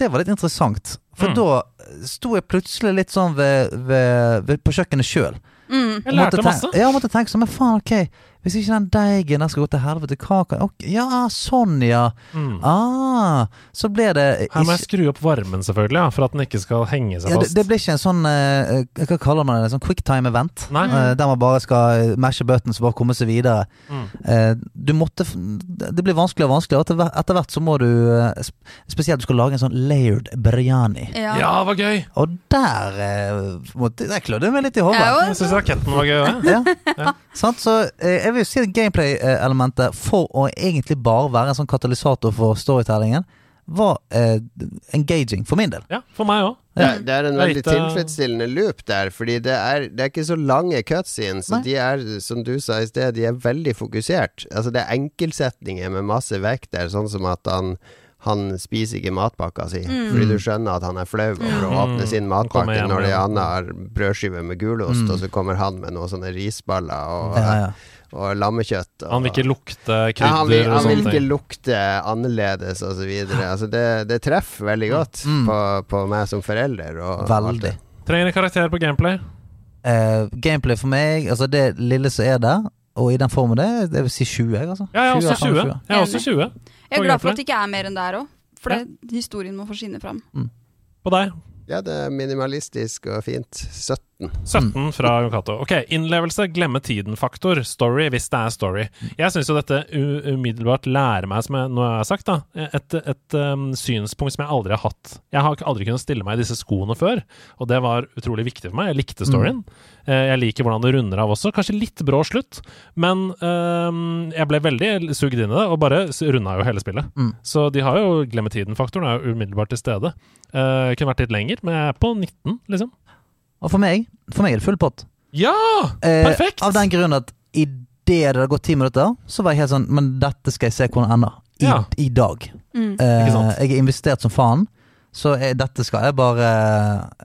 det var litt interessant. For Mm. da sto jeg plutselig litt sånn ved, ved, ved, på kjøkkenet sjøl. Mm. Jeg lærte masse. Ja, jeg måtte tenke sånn, men faen, ok Hvis ikke den deigen skal gå til helvete, hva kan okay, Ja, sånn, ja. Mm. Ah, så ble det Her må jeg skru opp varmen, selvfølgelig, ja, for at den ikke skal henge seg ja, det, fast. det blir ikke en sånn uh, Hva kaller man det? En Sånn quicktime event? Nei. Uh, der man bare skal mashe buttons og bare komme seg videre. Mm. Uh, du måtte Det blir vanskeligere og vanskeligere. Etter, hvert- etter hvert så må du Spesielt du skal lage en sånn layered biryani. Ja. Ja, var gøy! Og der uh, måtte, Der klødde jeg meg litt i hodet. Ja, Jeg syns raketten var gøy òg. ja. Sant? Så eh, jeg vil si at gameplay-elementet for å egentlig bare være en sånn katalysator for storytellingen, var eh, engaging for min del. Ja, for meg òg. Det, det er en veldig Lite- tilfredsstillende loop der, fordi det er, det er ikke så lange cutscenes. Så de er, som du sa i sted, de er veldig fokusert. Altså Det er enkeltsetninger med masse vekt der, sånn som at han han spiser ikke matpakka si, Mm. fordi du skjønner at han er flau over å Mm. åpne sin matpakke hjem når de andre har brødskive med gulost, Mm. og så kommer han med noen sånne risballer og, Ja, ja. Og lammekjøtt. Og, Han vil ikke lukte ja, han vil, krydder og han vil ikke lukte annerledes og så videre. Altså det, det treffer veldig godt Mm. på, på meg som forelder. Og, Veldig. Trenger en karakter på gameplay. Uh, gameplay for meg, altså det lille som er der, og i den formen det, er- det vil si 20, jeg, altså. Ja, jeg er også 20. Jeg er også 20 Jeg er glad for at det ikke er mer enn der òg, for det, historien må få skinne fram. På deg. Ja, det er minimalistisk og fint. 17 17. 17 fra Yokato. Ok, innlevelse, glemme tiden-faktor. Story, hvis det er story. Jeg syns jo dette umiddelbart lærer meg, som jeg nå har sagt, da, et, et um, synspunkt som jeg aldri har hatt. Jeg har aldri kunnet stille meg i disse skoene før, og det var utrolig viktig for meg. Jeg likte storyen. Mm. Jeg liker hvordan det runder av også. Kanskje litt brå slutt, men um, jeg ble veldig sugd inn i det, og bare runda jo hele spillet. Mm. Så de har jo glemme tiden-faktoren er jo umiddelbart til stede. Uh, kunne vært litt lenger, men jeg er på 19, liksom. Og for meg, for meg er det full pott. Ja! Eh, Perfekt! Av den grunn at idet det hadde gått ti minutter, så var jeg helt sånn Men dette skal jeg se hvordan ender. I, Ja. i dag. Mm. Eh, jeg er investert som faen. Så jeg, dette skal jeg bare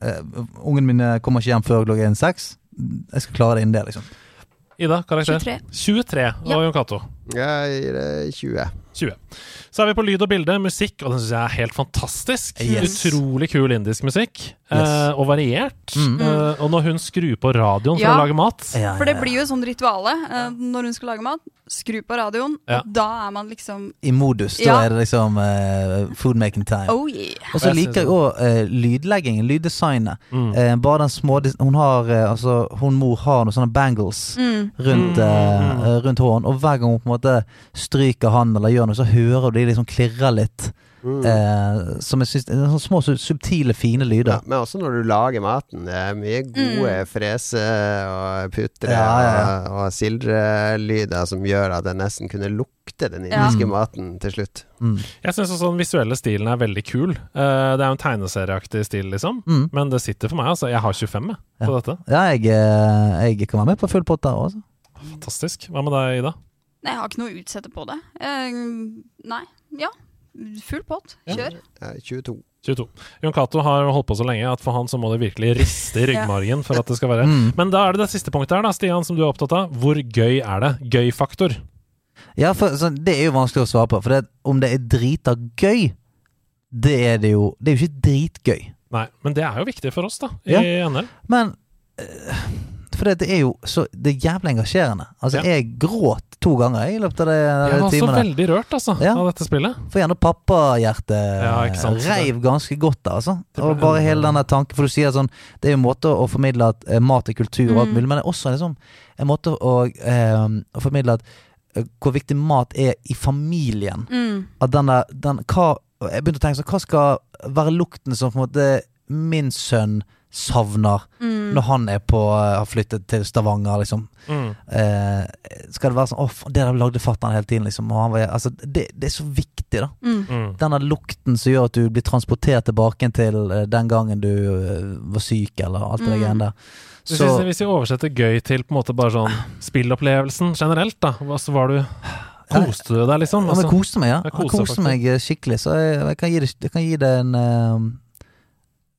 eh, Ungene mine kommer ikke hjem før klokken seks. Jeg skal klare det innen det, liksom. Ida, karakter? 23. 23. Og Ja. Jon Cato? Jeg gir det 20. 20. Så er vi på lyd og bilde, musikk, og den syns jeg er helt fantastisk. Yes. Utrolig kul indisk musikk. eh, og variert. Mm. Eh, og når hun skrur på radioen for Ja. å lage mat For det blir jo et sånt rituale eh, når hun skal lage mat. Skru på radioen. Ja. og Da er man liksom I modus. Da Ja. er det liksom uh, food making time. Oh yeah. Og så liker jeg òg uh, lydleggingen, lyddesignet. Mm. Uh, bare den små Hun har eh, Altså, hun mor har noen sånne bangles Mm. rundt, Mm. eh, eh, rundt hånden, og hver gang hun på en måte stryker han eller gjør noe, så hører du de liksom klirrer litt. Mm. Eh, som jeg synes sånne Små, subtile, fine Ja, lyder. men også når du lager maten. Det er mye gode Mm. frese og putre Ja, ja, og, og sildrelyder som gjør at jeg nesten kunne lukte den indiske Mm. maten til slutt. Mm. Jeg syns også den visuelle stilen er veldig kul. Uh, det er jo en tegneserieaktig stil, liksom. Mm. Men det sitter for meg, altså. Jeg har 25 jeg, på Ja. dette. Ja, jeg, eh, jeg kan være med på full pott der også. Fantastisk. Hva med deg, Ida? Nei, jeg har ikke noe å utsette på det. Eh, nei. Ja. Full pott. Kjør. Ja, 22. 22. Jon Cato har holdt på så lenge at for han så må det virkelig riste i ryggmargen for at det skal være Mm. Men da er det det siste punktet her, da, Stian, som du er opptatt av. Hvor gøy er det? Gøy-faktor. Ja, for så, det er jo vanskelig å svare på. For det, om det er drita gøy, det er det jo Det er jo ikke dritgøy. Nei, men det er jo viktig for oss, da, i Ja. NL. Men eh, For det, det er jo så Det er jævlig engasjerende. Altså, Ja. jeg gråt to ganger i løpet av de, Jeg de var så timene. veldig rørt, altså, Ja. av dette spillet. For gjerne pappahjertet Ja, så reiv ganske godt. Altså. Og bare hele denne tanken For du sier sånn Det er jo en måte å formidle at eh, mat er kultur og alt Mm. mulig, men det er også liksom en måte å, eh, å formidle at eh, hvor viktig mat er i familien. Mm. At den der den, hva, Jeg begynte å tenke sånn Hva skal være lukten som på en måte min sønn savner Mm. når han er på har flyttet til Stavanger, liksom? Mm. Eh, skal det være sånn Å, oh, det der lagde fatter'n hele tiden, liksom. Og han var, altså, det, det er så viktig, da. Mm. Mm. Denne lukten som gjør at du blir transportert tilbake til eh, den gangen du eh, var syk, eller alt det Mm. greiene der. Hvis, Så vi, hvis vi oversetter gøy til på en måte bare sånn spillopplevelsen generelt, da. Hva så var du Koste du deg, liksom? ja, men Altså, jeg koste meg, ja. jeg Jeg koste meg eh, skikkelig, så jeg, jeg, kan, gi det, jeg kan gi det en eh,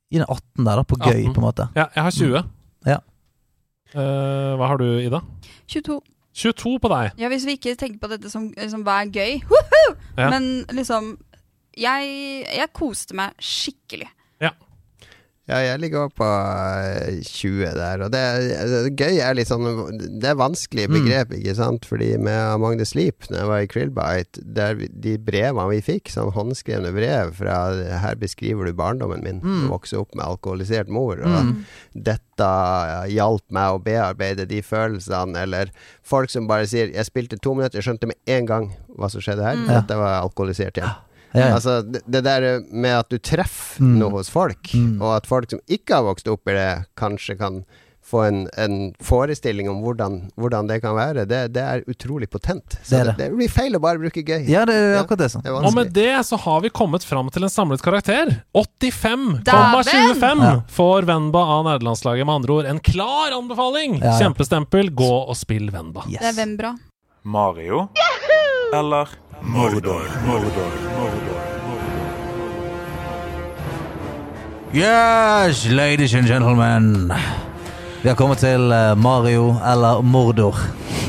Gi den 18 der, da, på gøy, 18. på en måte. ja, jeg har 20. Ja. Uh, hva har du, Ida? 22. 22 på deg. Ja, hvis vi ikke tenker på dette som, som hva er gøy Ja. Men liksom jeg, jeg koste meg skikkelig. Ja, jeg ligger også på eh, 20 der. Og det, det gøy er litt sånn Det er vanskelige Mm. begrep, ikke sant? Fordi med Among the Sleep, når jeg var i Krillbite, der vi, de brevene vi fikk, sånn håndskrevne brev fra Her beskriver du barndommen min. Mm. Vokse opp med alkoholisert mor. Og Mm. dette hjalp meg å bearbeide de følelsene. Eller folk som bare sier 'Jeg spilte to minutter, jeg skjønte med en gang hva som skjedde her'. Mm. Ja. Var alkoholisert igjen. Ja, ja. Altså, det, det der med at du treffer Mm. noe hos folk, Mm. og at folk som ikke har vokst opp i det, kanskje kan få en, en forestilling om hvordan, hvordan det kan være, det, det er utrolig potent. Så Det er det, det. det blir feil å bare bruke gøy. ja, det er akkurat det. sånn. Det er Og med det så har vi kommet fram til en samlet karakter. 85,25 Ja. får Venba av nerdelandslaget. Med andre ord en klar anbefaling! Ja, ja. Kjempestempel. Gå og spill Venba. Yes. Det er Venbra. Mario? Mario eller Mordor? Yes, ladies and gentlemen. Vi har kommet til eh, Mario eller Mordor.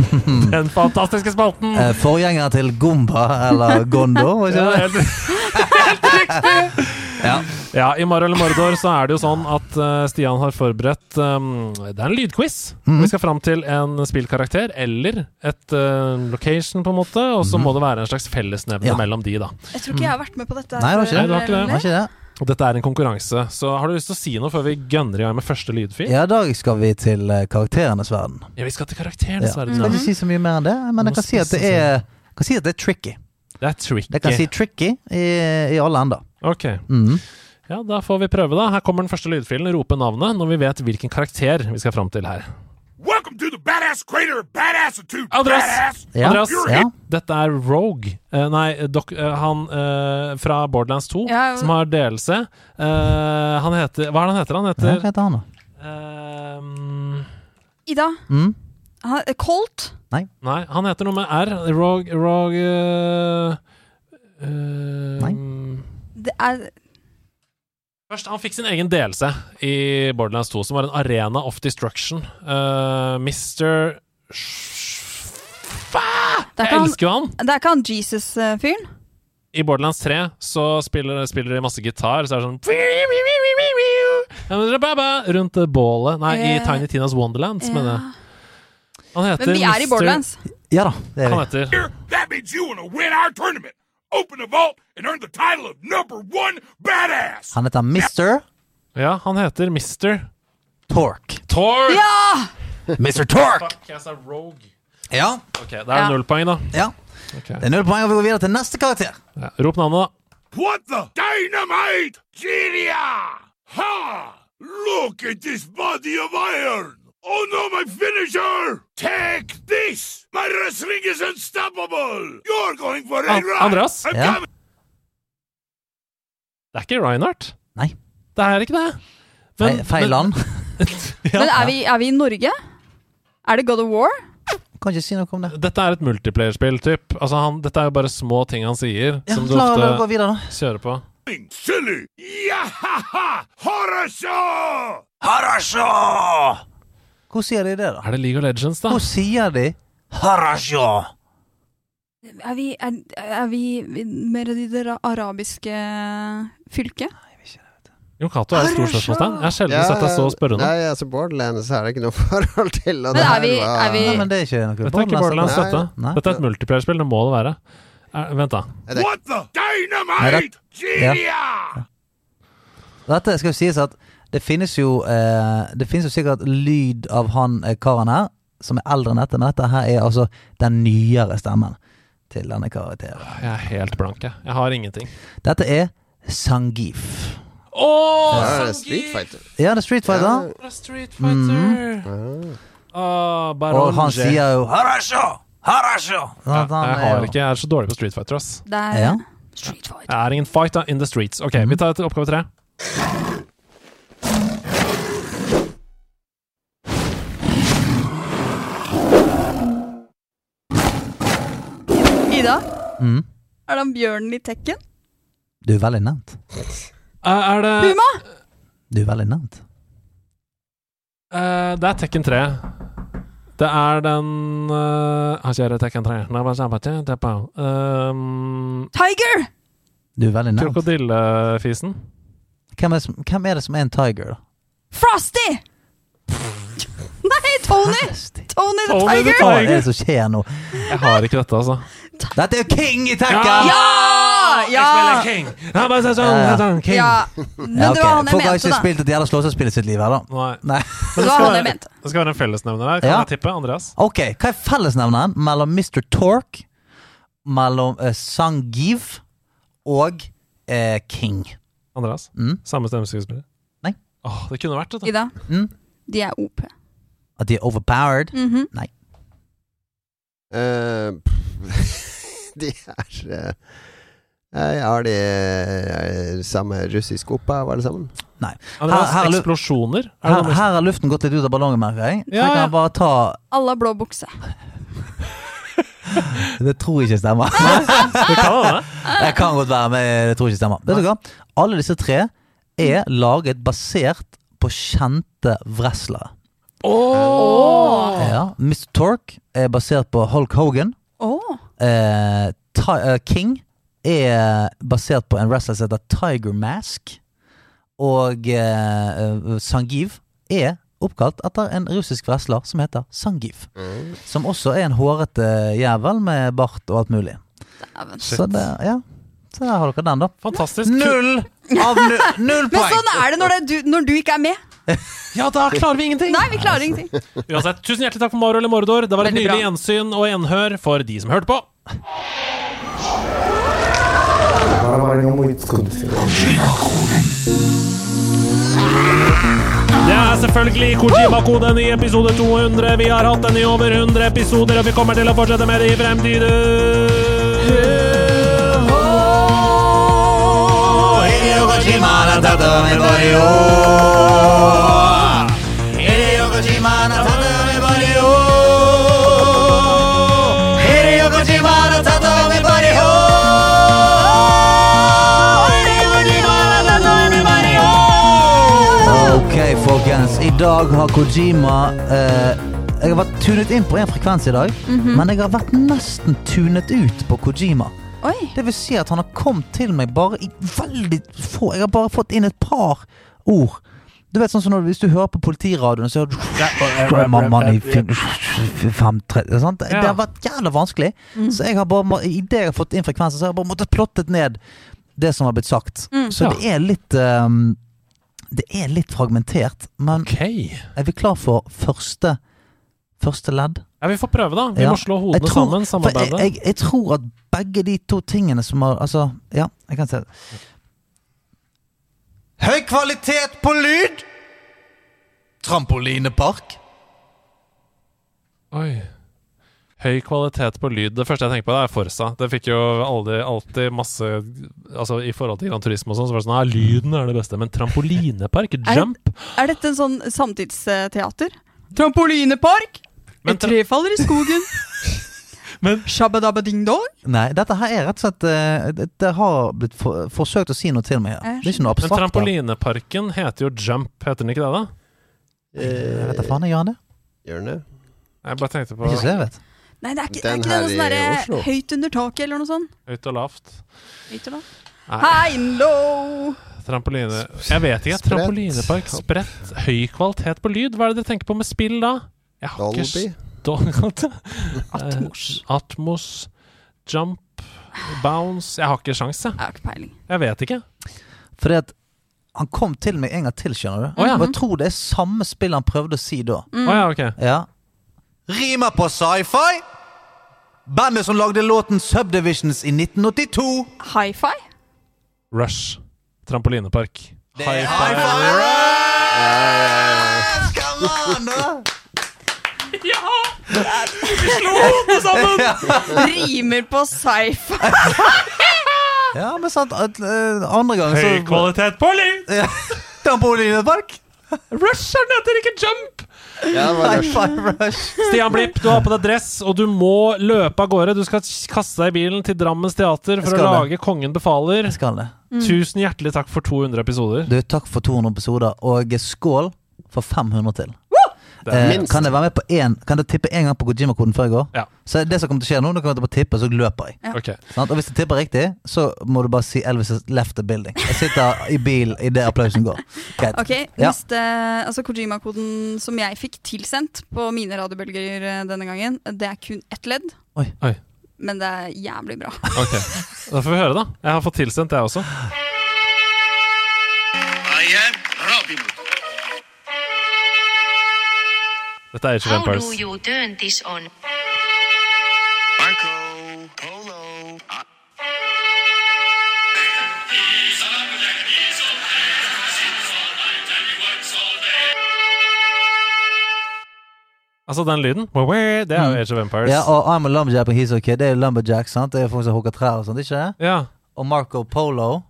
Den fantastiske spalten! Forgjenger til Gomba eller Gondo. ikke Ja, helt, helt riktig! Ja. Ja, I Mario eller Mordor så er det jo sånn at eh, Stian har forberedt um, Det er en lydquiz. Mm. Vi skal fram til en spillkarakter eller et uh, location, på en måte. Og så mm. må det være en slags fellesnevne Ja. mellom de, da. Jeg tror ikke jeg har vært med på dette. Nei, det var ikke Nei, det. det var ikke det. Var ikke det? Og dette er en konkurranse, så har du lyst til å si noe før vi gønner i gang med første lydfil? Ja, i dag skal vi til eh, karakterenes verden. Ja, vi skal til Ja. verden. Jeg Skal ikke si så mye mer enn det, men jeg kan si at det er, jeg kan si at det er tricky. Det er tricky. Jeg kan si tricky i, i alle ender. Ok. Mm. Ja, da får vi prøve, da. Her kommer den første lydfilen. Rope navnet når vi vet hvilken karakter vi skal fram til her. Welcome to the Badass Crater of Badassitude, Andreas! badass! Ja, Andreas, ja. dette er Rogue. Uh, nei, dok, uh, han uh, fra Borderlands 2, Ja, som har DLC. Eh, han heter Hva er det han heter? Han heter Hva heter han, da? ehm, Ida. Mm? Han- Colt. Nei, han heter noe med R. Rogue Rogue Nei. Det er Først, Han fikk sin egen delelse i Borderlands 2, som var en arena of destruction. Uh, Mr. Det er Jeg elsker jo han! Det er ikke han Jesus-fyren? I Borderlands 3 så spiller, spiller de masse gitar, så er det sånn Rundt bålet Nei, i Eh, Tiny Tinas Wonderlands, mener jeg. Han heter Men vi er i Borderlands. Ja da, det er vi. Han heter Open the vault and earn the title of number one badass. Han heter Mister Ja, han heter Mr. Torque. Torque! Ja! Mr. Torque! Fuck, jeg sa Rogue. Ja. Ok, da er det Ja. null poeng, da. ja. Ok. Det er null poeng, og vi går videre til neste karakter. Ja. Rop navnet, da. What the dynamite? Gideon! Ha! Look at this body of iron. Oh no, my finisher! Take this! My wrestling is unstoppable! You're going for a ride! Andreas? Ja. Det er ikke Reinhardt. Nei. Det er ikke det. Feil, feil land. ja. Men er vi, er vi i Norge? Er det God of War? Kan ikke si noe om det. Dette er et multiplayerspill, typ. Altså, han, dette er jo bare små ting han sier, Ja, som du la, la, gå ofte videre, kjører på. Silly! Yahaha! Horasho! Harasho! Hvor sier de det, da? Er det League of Legends, da? Hvor sier de Harasho? Er vi, er, er vi mer i det ra- arabiske fylket? Jon Cato er et stort spørsmålstegn. Jeg har sjelden sett deg så spørrende. Nei, altså Borderlands er det ikke noe forhold til. Og Men det er vi- er vi- Nei, men det er ikke noe Dette er ikke Borderlands, Nei. dette. Nei. Dette er et multiplayerspill, det må det være. Er, vent, da. det- What the dynamite? Nei, Ja. Dette skal jo sies at det finnes jo eh, Det finnes jo sikkert lyd av han eh, karen her, som er eldre enn dette, men dette her er altså den nyere stemmen til denne karakteren. Jeg er helt blank, jeg. Jeg har ingenting. Dette er Sangif. Åh, Ja, det er Street Fighter. Ja, det er Street Fighter. Ja. Street Fighter. Og han sier jo Harasho! Harasho! ja, Sånn Jeg har ikke, jeg er så dårlig på Street Fighter, ass. Det er Ja. Street Fighter. Jeg er ingen fighter in the streets. Ok, vi tar til oppgave tre. Ida, Mm. er det han bjørnen i Tekken? Du er veldig nevnt. Eh, er det Puma? Du er veldig nevnt. eh, Det er Tekken 3. Det er den uh, Han kjører Tekken 3. Nei, bare kjempe. Um, Tiger! Du er veldig nevnt. Krokodillefisen. Hvem er, som, hvem er det som er en tiger, da? Frosty! Nei, Tony! Tony the Tony the Tiger! Hva er det som skjer nå? Jeg har ikke dette, altså. Dette er jo King i Tekken! Ja! Ja! King! Ja, bare sånn, Ja, ja. sånn, King. ja. Men Ja, det ok. var han jeg Folk har mente, ikke da. spilt et jævla slåssespill i sitt liv her, da. Nei. Nei. Det skal jeg mente. Det skal være en fellesnevner her. Kan Ja. jeg tippe? Andreas? Ok, hva er fellesnevneren mellom Mr. Torque, mellom uh, Sangiv og uh, King? Andreas? Mm. Samme stemmeskuespiller? Nei. Åh, det kunne vært det. da. Ida, Mm. de er OP. At de er overpowered? Mhm. Nei. Eh, de er eh, Jeg har de eh, samme russisk opphav, alle sammen? Nei. Andreas, Her- her er lu- eksplosjoner? Er det Her, noe her har luften gått litt ut av ballongen, merker jeg. Så Ja, jeg ja. kan bare ta Alle har blå bukse. Det tror jeg ikke stemmer. Det kan være. Det kan godt være, men det tror jeg ikke stemmer. Vet du hva? Alle disse tre er laget basert på kjente wrestlere. Oh. Ja. Mr. Tork er basert på Hulk Hogan. Oh. Eh, Ti eh, King er basert på en wrestler som heter Tiger Mask. Og eh, Sangeev Sangiv er oppkalt etter en russisk wrestler som heter Sangiv. Som også er en hårete jævel med bart og alt mulig. Dæven. Så det, ja. Så der har dere den, da. Fantastisk. Null av null, null Men sånn er det når, det er du, når du ikke er med. Ja, da klarer vi ingenting! Nei, vi klarer ingenting. Uansett, tusen hjertelig takk for Mario eller Mordor. Det var et nylig nydelig gjensyn og gjenhør for de som hørte på. Det er selvfølgelig Kojima-koden i episode 200. Vi har hatt den i over 100 episoder, og vi kommer til å fortsette med det i Ok, folkens. I dag har Kojima eh, Jeg har vært tunet inn på en frekvens i dag, Mhm. men jeg har vært nesten tunet ut på Kojima. Oi. Det vil si at han har kommet til meg bare i veldig få Jeg har bare fått inn et par ord. Du vet sånn som når, Hvis du hører på politiradioen, så hører du i fem, tre, sant? Det har vært jævla vanskelig. Så jeg har bare, må- i det jeg har fått inn frekvensen, så har jeg bare måttet plottet ned det som har blitt sagt. Mm. Så det er litt ehm, Det er litt fragmentert, men okay. er vi klar for første, første ledd? Ja, vi får prøve, da. Vi Ja. må slå hodene tror- sammen. samarbeide. jeg, jeg, jeg tror at begge de to tingene som har Altså, ja, jeg kan se det. Høy kvalitet på lyd! Trampolinepark. Oi. Høy kvalitet på lyd. Det første jeg tenker på, det er Forsa. Det fikk jo aldri, alltid masse Altså I forhold til Gran Turismo og sånn, så var det sånn Ja, lyden er det beste. Men trampolinepark, Er- jump Er dette en sånn samtidsteater? Trampolinepark! Men Et tre faller i skogen. Men- Shabba-dabba ding-dong. Nei, dette her er rett og slett eh, Det, det har blitt for, forsøkt å si noe til meg her. Det er ikke noe abstrakt. Men trampolineparken heter jo Jump, heter den ikke det, da? Jeg vet da faen, jeg gjør det. Gjør den det? Jeg bare tenkte på Ikke så jeg vet. Nei, det er ikke, Den det er ikke det noe sånn høyt under taket eller noe sånt. høyt og lavt. Høyt og lavt. High and low. trampoline Jeg vet ikke. Trampolinepark, spredt, høy kvalitet på lyd. Hva er det dere tenker på med spill, da? Jeg har ikke Dolby? Atmos. Atmos, Jump, Bounce Jeg har ikke sjans, jeg. Jeg har ikke peiling. Jeg vet ikke. Fordi at han kom til meg en gang til, skjønner du. Oh, ja. Og jeg tror det er samme spill han prøvde å si da. Mm. Oh, ja, ok. Ja. Rimer på sci-fi! Bandet som lagde låten Subdivisions i 1982. Hi-fi? Rush. Trampolinepark. High five. Rush! Come on, da! Rimer på sci-fi. Ja, men sant, eh, andre gang så Høy kvalitet på lyd! Trampolinepark. Rush er den heter, ikke Jump! Ja, det var High five rush. Stian Blipp, du har på deg dress, og du må løpe av gårde. Du skal kaste deg i bilen til Drammens Teater for å lage det. Kongen befaler. Jeg skal det. Tusen hjertelig takk for 200 episoder. Du, takk for 200 episoder, og skål for 500 til. Eh, kan jeg være med på én Kan jeg tippe én gang på Kojima-koden før jeg går? Ja. Så det som kommer til å skje nå, nå kommer jeg til å tippe, så løper jeg. Ja. Okay. Sant? Og hvis jeg tipper riktig, så må du bare si Elvis has left the building. Jeg sitter i bil idet applausen går. Greit. Ok, Ja. neste, altså Kojima-koden som jeg fikk tilsendt på mine radiobølger eh, denne gangen, det er kun ett ledd. Oi. Oi. Men det er jævlig bra. ok. Da får vi høre, da. Jeg har fått tilsendt, jeg også. Dette er Age of How Empires. do you turn this on? Marco Polo. Ah. Altså, den lyden. Det er jo Age of Empires. Ja, og I'm a lumberjack and he's okay. Det er lumberjack, sant? Det er folk som hogger trær og sånt, ikke det? Ja. Og Marco Polo.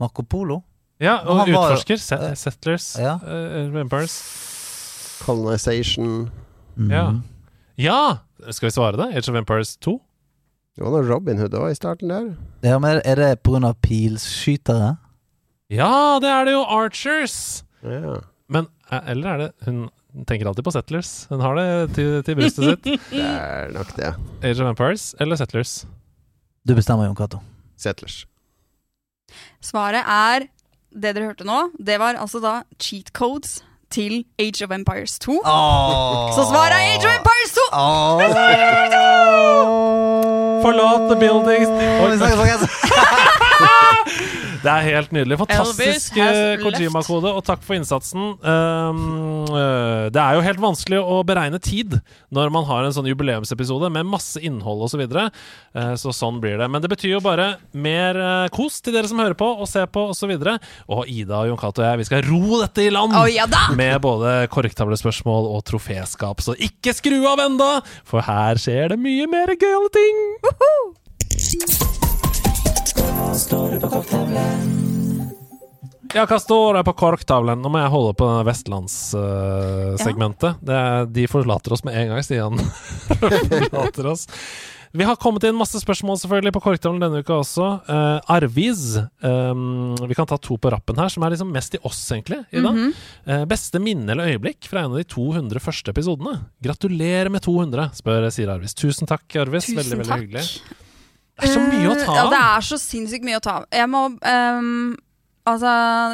Marco Polo? Ja, og utforsker. var-. Se- Settlers. Ja. Uh, of Empires. Colonization. Mm. Ja. ja! Skal vi svare det? Age of Empires 2? Det var noe Robin Hood òg i starten der. Ja, men er det pga. pilskytere? Ja, det er det jo! Archers! Ja. Men eh, eller er det Hun tenker alltid på Settlers. Hun har det til, til brystet sitt. Det er nok det. Age of Empires eller Settlers? Du bestemmer, Jon Cato. Settlers. Svaret er det dere hørte nå. Det var altså da cheat codes til Age of Empires 2. Så svaret er Age of Empires 2! Forlat the buildings Oh! Det er helt nydelig. Fantastisk eh. Kojima-kode, og takk for innsatsen. Um, uh, det er jo helt vanskelig å beregne tid når man har en sånn jubileumsepisode med masse innhold osv. Så, videre. Eh, så sånn blir det. Men det betyr jo bare mer uh, kos til dere som hører på og ser på osv. Og, og Ida og Jon Cato og jeg, vi skal ro dette i land oh, ja med både korktavlespørsmål og troféskap. Så ikke skru av enda, for her skjer det mye mer gøyale ting. Ja, hva står det på korktavlen? Nå må jeg holde på vestlandssegmentet. de forlater oss med en gang, Stian. forlater oss. Vi har kommet inn masse spørsmål selvfølgelig på korktavlen denne uka også. Uh, Arviz, um, vi kan ta to på rappen her, som er liksom mest i oss, egentlig. Ida. -hmm. uh, beste minne eller øyeblikk fra en av de 200 første episodene? Gratulerer med 200, spør sier Arviz. Tusen takk, Arviz. Tusen veldig, veldig takk. hyggelig. Det er så mye å ta av. Ja, det er så sinnssykt mye å ta av. Jeg må um, Altså,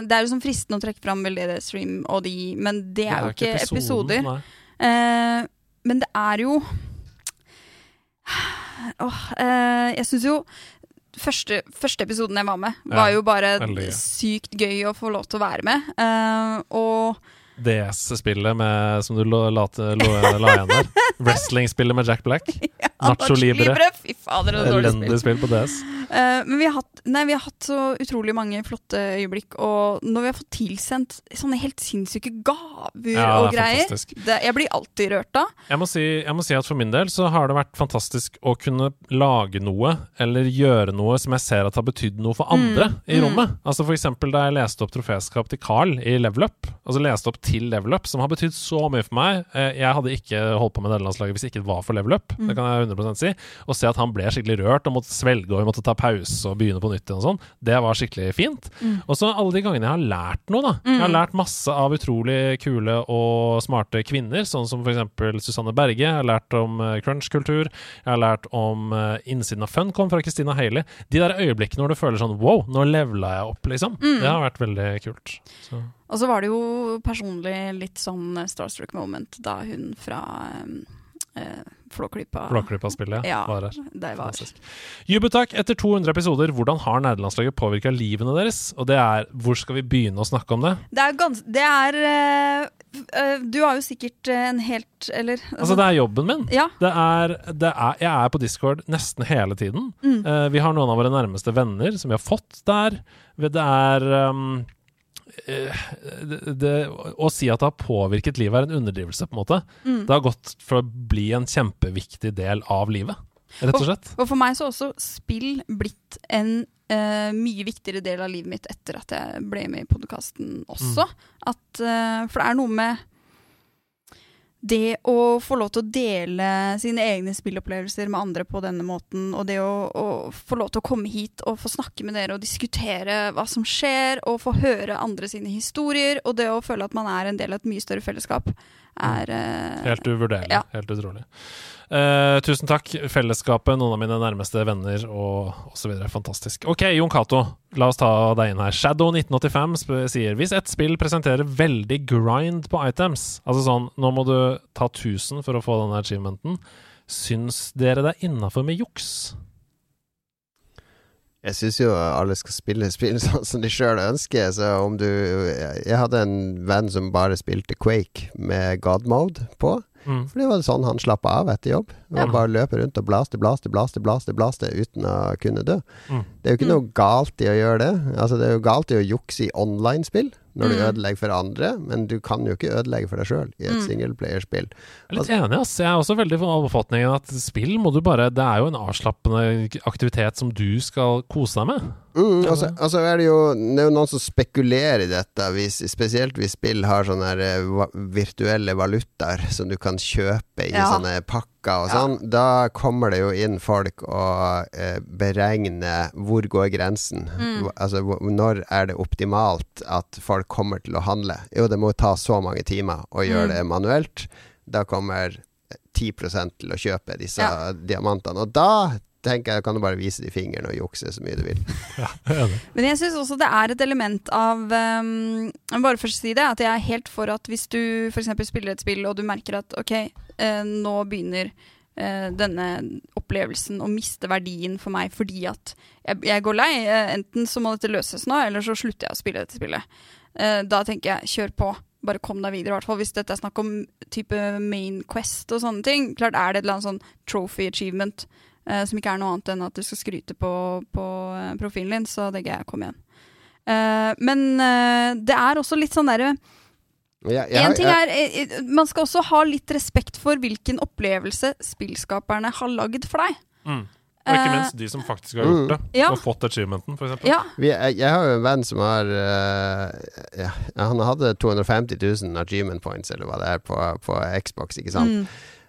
det er jo sånn fristende å trekke fram Veldere Stream og de, men det er jo ikke episoder. nei. Eh, men det er jo Åh, eh, Jeg syns jo første, første episoden jeg var med, var Ja, jo bare veldig sykt gøy å få lov til å være med. Eh, og DS-spillet som du la, la, la, la igjen der. Wrestling-spillet med Jack Black. Nacho Nacho Libre. Libre, fy fader, det Elendig spill på DS. Uh, men vi har, hatt, nei, vi har hatt så utrolig mange flotte øyeblikk, og når vi har fått tilsendt sånne helt sinnssyke gaver Ja, og er greier det, Jeg blir alltid rørt av. Jeg må, si, jeg må si at for min del så har det vært fantastisk å kunne lage noe, eller gjøre noe som jeg ser at har betydd noe for andre Mm, i mm. rommet. Altså for eksempel da jeg leste opp troféskap til Carl i Level Up, altså leste opp til Level Up, som har betydd så mye for meg. Eh, Jeg hadde ikke holdt på med nederlandslaget hvis det ikke var for Level Up, Mm. det kan jeg 100 si. Å se at han ble skikkelig rørt og måtte svelge og vi måtte ta pause og begynne på nytt igjen og sånn, det var skikkelig fint. Mm. Og så alle de gangene jeg har lært noe, da. Jeg har Mm. lært masse av utrolig kule og smarte kvinner, sånn som f.eks. Susanne Berge. Jeg har lært om eh, crunch-kultur. Jeg har lært om eh, innsiden av Funcom fra Christina Haley. De der øyeblikkene hvor du føler sånn wow, nå levela jeg opp, liksom. Mm. Det har vært veldig kult. Så. Og så var det jo personlig litt sånn eh, starstruck moment da hun fra eh, uh, Flåklypa Flåklypa-spillet ja, var her. Det var. Jubutak, etter 200 episoder, hvordan har nerdelandslaget påvirka livene deres? Og det er Hvor skal vi begynne å snakke om det? Det er gans... Det er eh, eh, Du har jo sikkert eh, en helt Eller Altså, det er jobben min. Ja. Det er, det er, jeg er på Discord nesten hele tiden. Mm. Uh, vi har noen av våre nærmeste venner som vi har fått der. Det er um, eh, det, det, Å si at det har påvirket livet, er en underdrivelse, på en måte. Mm. Det har gått for å bli en kjempeviktig del av livet, rett og slett. Og, og for meg så har også spill blitt en uh, mye viktigere del av livet mitt etter at jeg ble med i podkasten også. At, uh, for det er noe med det å få lov til å dele sine egne spillopplevelser med andre på denne måten, og det å, å få lov til å komme hit og få snakke med dere og diskutere hva som skjer, og få høre andre sine historier, og det å føle at man er en del av et mye større fellesskap, er uh, Helt uvurderlig. Ja. Helt utrolig. Uh, tusen takk, fellesskapet, noen av mine nærmeste venner og osv. Fantastisk. Ok, Jon Cato, la oss ta deg inn her. Shadow1985 sier hvis et spill presenterer veldig grind på items, altså sånn nå må du ta 1000 for å få denne achievementen, syns dere det er innafor med juks? Jeg syns jo alle skal spille spill sånn som de sjøl ønsker. Så om du Jeg hadde en venn som bare spilte Quake med God Mode på. Mm. For det var sånn han slappa av etter jobb. Ja. Bare løpe rundt og blaste, blaste, blaste, blaste, blaste uten å kunne dø. Mm. Det er jo ikke noe galt i å gjøre det. Altså Det er jo galt i å jukse i online-spill når du Mm. ødelegger for andre, men du kan jo ikke ødelegge for deg sjøl i et Mm. singleplayerspill. Jeg er litt enig, ass. Jeg er også veldig av oppfatningen at spill må du bare Det er jo en avslappende aktivitet som du skal kose deg med. Mm, og så er det jo Det er jo noen som spekulerer i dette, hvis, spesielt hvis spill har sånne her, eh, virtuelle valutaer som du kan kjøpe i Ja. sånne pakker og sånn. Da kommer det jo inn folk og eh, beregner hvor går grensen. Mm. Altså når er det optimalt at folk kommer til å handle? Jo, det må ta så mange timer å gjøre Mm. det manuelt. Da kommer 10 til å kjøpe disse Ja. diamantene. Og da tenker jeg kan du bare vise de fingrene og jukse så mye du vil. Men jeg syns også det er et element av um, Bare først si det, at jeg er helt for at hvis du f.eks. spiller et spill og du merker at ok, eh, nå begynner eh, denne opplevelsen å miste verdien for meg fordi at jeg, jeg går lei. Eh, enten så må dette løses nå, eller så slutter jeg å spille dette spillet. Eh, da tenker jeg kjør på. Bare kom deg videre, i hvert fall hvis dette er snakk om type main quest og sånne ting. Klart er det et eller annet sånn trophy achievement som ikke er noe annet enn at du skal skryte på, på eh, profilen din, så det tenker jeg kom igjen. Eh, men eh, det er også litt sånn derre jeg en ting er, eh, eh, Man skal også ha litt respekt for hvilken opplevelse spillskaperne har lagd for deg. Mm. Og ikke Eh, minst de som faktisk har gjort det, Ja. og fått achievementen, for eksempel. Ja. Jeg, jeg har jo en venn som har uh, ja, Han hadde 250 000 achievement points, eller hva det er, på, på Xbox, ikke sant. Mm.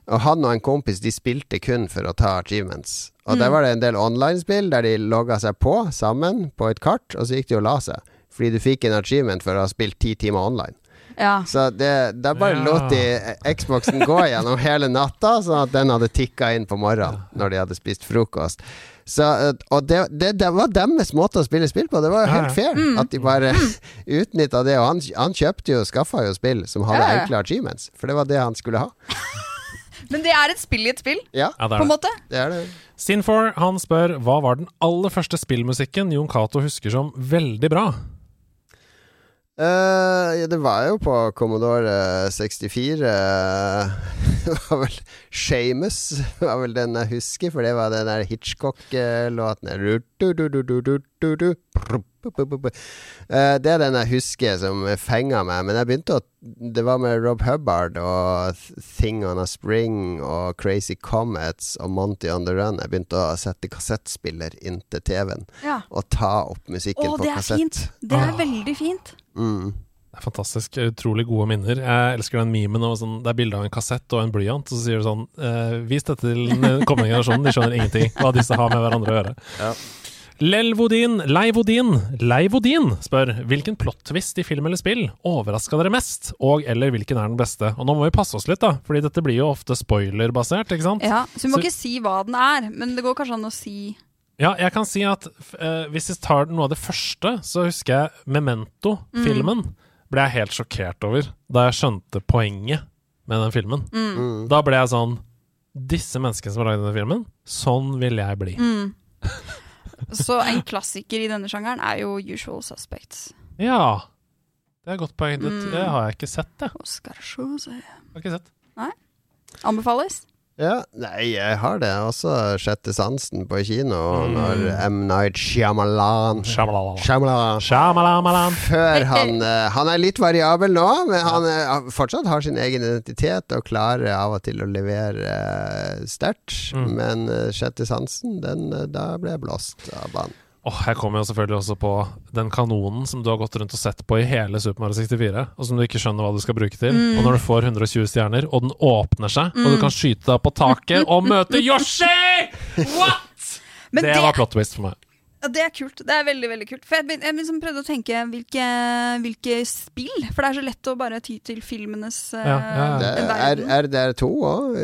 Og han og en kompis De spilte kun for å ta achievements. Og Mm. der var det en del online-spill der de logga seg på sammen på et kart, og så gikk de og la seg. Fordi du fikk en achievement for å ha spilt ti timer online. Ja. Så det, da bare Ja. lot de Xboxen gå gjennom hele natta, sånn at den hadde tikka inn på morgenen når de hadde spist frokost. Så, og det, det, det var deres måte å spille spill på. Det var jo helt ja. fair Mm. at de bare utnytta det. Og han, han kjøpte jo, skaffa jo spill som hadde enkle achievements, for det var det han skulle ha. Men det er et spill i et spill, Ja, Ja, det på er en det. måte. det er det. Sin4 han spør hva var den aller første spillmusikken Jon Cato husker som veldig bra? Eh, ja, det var jo på Commodore 64 Uh, Det var vel Shamus var vel den jeg husker, for det var den der Hitchcock-låten uh, Eh, Det er den jeg husker som fenga meg. Men jeg begynte å Det var med Rob Hubbard og Thing on a Spring og Crazy Comets og Monty on the Run. Jeg begynte å sette kassettspiller inntil TV-en Ja. og ta opp musikken Å, på det er kassett. fint. Det er Ah. veldig fint. Mm. Det er fantastisk. Utrolig gode minner. Jeg elsker den memen. Og sånn, det er bilde av en kassett og en blyant, og så sier du sånn eh, Vis dette til den kommende generasjonen, de skjønner ingenting hva disse har med hverandre å gjøre. Ja. Lelvodin, Leivodin, Leivodin spør hvilken plot-twist i film eller spill overraska dere mest, og eller hvilken er den beste? Og nå må vi passe oss litt, da, fordi dette blir jo ofte spoilerbasert, ikke sant? Ja, så vi må Så- ikke si hva den er, men det går kanskje an å si Ja, jeg kan si at uh, hvis vi tar noe av det første, så husker jeg Memento-filmen. Ble jeg helt sjokkert over da jeg skjønte poenget med den filmen. Mm. Da ble jeg sånn Disse menneskene som har lagd denne filmen, sånn vil jeg bli. mm. Så en klassiker i denne sjangeren er jo Usual Suspects. Ja. Det er et godt poeng. Det, Mm. det har jeg ikke sett, det. Oscar Jose. Har ikke sett. Nei. Anbefales. Ja, nei, jeg har det. Også Sjette sansen på kino Mm. når M. Night Shyamalan Shyamalan. Shyamalan. Shyamalan. Før han eh, Han er litt variabel nå, men han er, fortsatt har sin egen identitet og klarer av og til å levere eh, sterkt. Mm. Men eh, Sjette sansen, den, eh, da ble jeg blåst av banen. Åh, jeg kommer jo selvfølgelig også på den kanonen som du har gått rundt og sett på i hele Super Mario 64, og som du ikke skjønner hva du skal bruke til. Mm. Og når du får 120 stjerner, og den åpner seg, og du Mm. kan skyte deg på taket og møte Yoshi! What?! Det, det, var plot twist for meg. Ja, det er kult. Det er veldig, veldig kult. For jeg, jeg liksom prøvde å tenke hvilke, hvilke spill For det er så lett å bare ty til filmenes uh, Ja, ja, ja. Det er verden. RDR2 òg.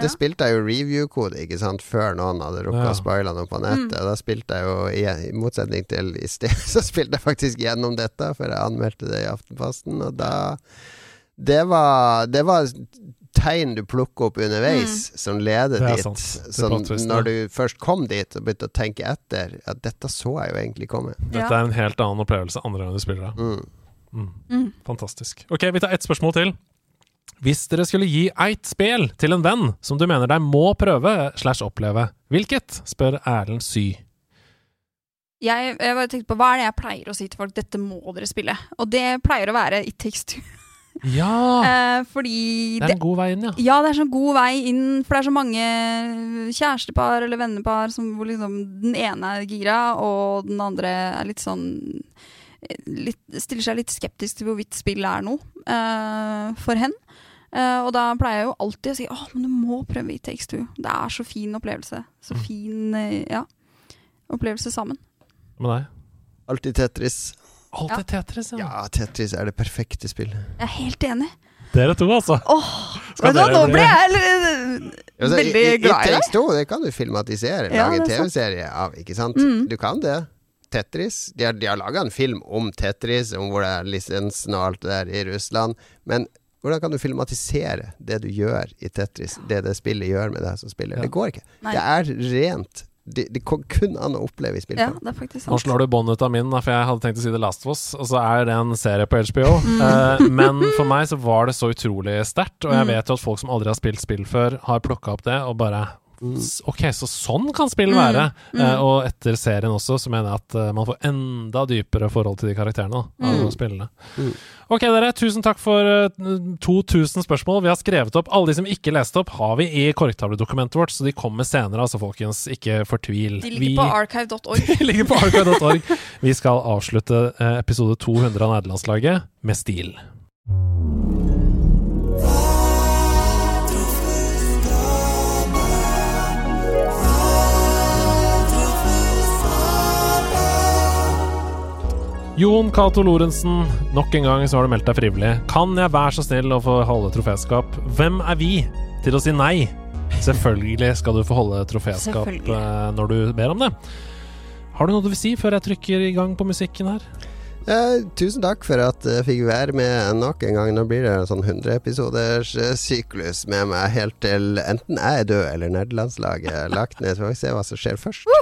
Det spilte jeg jo review-kode ikke sant Før noen hadde rukka Ja. å spoile noe på nettet. Mm. Da spilte jeg jo, i, i motsetning til i sted, så spilte jeg faktisk gjennom dette, før jeg anmeldte det i Aftenposten. Og da Det var, det var tegn du plukker opp underveis, som leder er dit. Sånn, når du først kom dit og begynte å tenke etter, at dette så jeg jo egentlig komme. Dette er en helt annen opplevelse andre gang du spiller det. Mm. Mm. Mm. Fantastisk. Ok, vi tar ett spørsmål til. Hvis dere skulle gi eit spel til en venn som du mener deg må prøve slash oppleve, hvilket? spør Erlend Sy. Jeg, jeg bare tenkte på Hva er det jeg pleier å si til folk? Dette må dere spille. Og det pleier å være It Takes Two. Ja! Eh, fordi Det er en god vei inn, ja. Ja, det er sånn god vei inn, for det er så mange kjærestepar eller vennepar som, hvor liksom den ene er gira, og den andre er litt sånn litt, Stiller seg litt skeptisk til hvorvidt spill er noe eh, for hen. Eh, og da pleier jeg jo alltid å si åh, men du må prøve It Takes Two. Det er så fin opplevelse. Så Mm. fin eh, ja, opplevelse sammen. Med deg? Alltid Tetris. Alltid Tetris, ja. Ja, Tetris er det perfekte spillet. Jeg er helt enig. Dere to, altså. Oh, dere nå ble jeg Altså, veldig glad i Two, det kan du filmatisere. Lage er sant. TV-serie av, ikke sant? Mm. Du kan det. Tetris. De har, de har laga en film om Tetris, om hvor det er lisensen og alt det der i Russland. Men Hvordan kan du filmatisere det du gjør i Tetris, det det spillet gjør med deg som spiller? Ja. Det går ikke. Nei. Det er rent. Det, det kom kun an å oppleve i Ja, det er faktisk Nå sant. slår du bånd ut av min, for jeg hadde tenkt å si The Last of Us, og så er det en serie på HBO. Mm. Eh, men for meg så var det så utrolig sterkt, og jeg Mm. vet jo at folk som aldri har spilt spill før, har plukka opp det og bare Ok, så sånn kan spill Mm. være. Mm. Eh, og etter serien også, så mener jeg at eh, man får enda dypere forhold til de karakterene da, av Mm. å spille det. Mm. Ok, dere. Tusen takk for eh, 2000 spørsmål. Vi har skrevet opp alle de som ikke leste opp, har vi i korktavledokumentet vårt, så de kommer senere, altså, folkens. Ikke fortvil. De Vi- ligger på archive.org. de ligger på archive.org. Vi skal avslutte eh, episode 200 av Nederlandslaget med stil. Jon Cato Lorentzen, nok en gang så har du meldt deg frivillig. Kan jeg være så snill å få holde troféskap? Hvem er vi til å si nei? Selvfølgelig skal du få holde troféskap eh, når du ber om det. Har du noe du vil si før jeg trykker i gang på musikken her? Eh, tusen takk for at jeg fikk være med nok en gang. Nå blir det en sånn 100 episoders eh, syklus med meg helt til enten jeg er død eller nederlandslaget er lagt ned. Så får vi se hva som skjer først.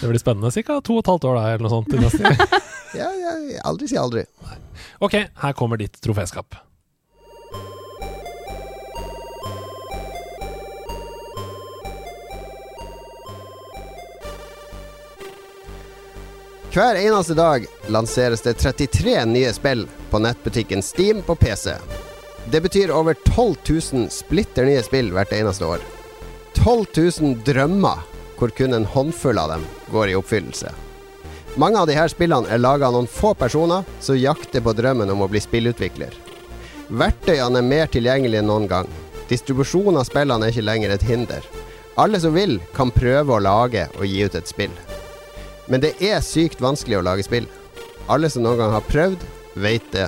Det blir spennende. Ca. to og et halvt år da, eller noe sånt. til neste gang. Ja, ja, aldri si aldri. Ok, her kommer ditt troféskap. Hver eneste dag lanseres det 33 nye spill på nettbutikken Steam på PC. Det betyr over 12 000 splitter nye spill hvert eneste år. 12 000 drømmer, hvor kun en håndfull av dem går i oppfyllelse. Mange av disse spillene er laga av noen få personer som jakter på drømmen om å bli spillutvikler. Verktøyene er mer tilgjengelige enn noen gang. Distribusjon av spillene er ikke lenger et hinder. Alle som vil, kan prøve å lage og gi ut et spill. Men det er sykt vanskelig å lage spill. Alle som noen gang har prøvd, vet det.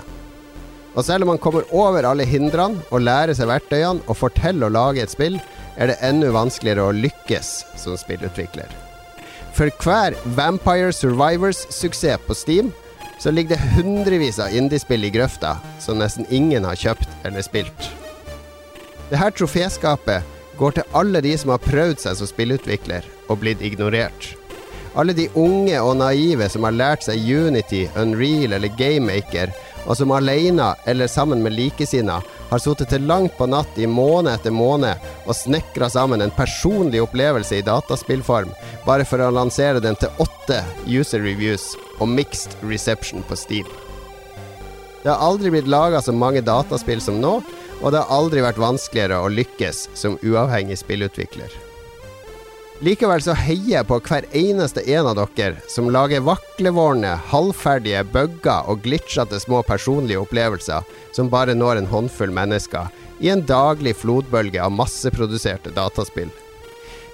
Og selv om man kommer over alle hindrene og lærer seg verktøyene og får til å lage et spill, er det enda vanskeligere å lykkes som spillutvikler. For hver Vampire Survivors-suksess på Steam, så ligger det hundrevis av indiespill i grøfta som nesten ingen har kjøpt eller spilt. Det her troféskapet går til alle de som har prøvd seg som spillutvikler og blitt ignorert. Alle de unge og naive som har lært seg Unity, Unreal eller GameMaker, og som alene eller sammen med likesinnede har sittet til langt på natt i måned etter måned og snekra sammen en personlig opplevelse i dataspillform, bare for å lansere den til åtte user reviews og mixed reception på Steam. Det har aldri blitt laga så mange dataspill som nå, og det har aldri vært vanskeligere å lykkes som uavhengig spillutvikler. Likevel så heier jeg på hver eneste en av dere som lager vaklevorne, halvferdige, bugger og glitchete små personlige opplevelser som bare når en håndfull mennesker i en daglig flodbølge av masseproduserte dataspill.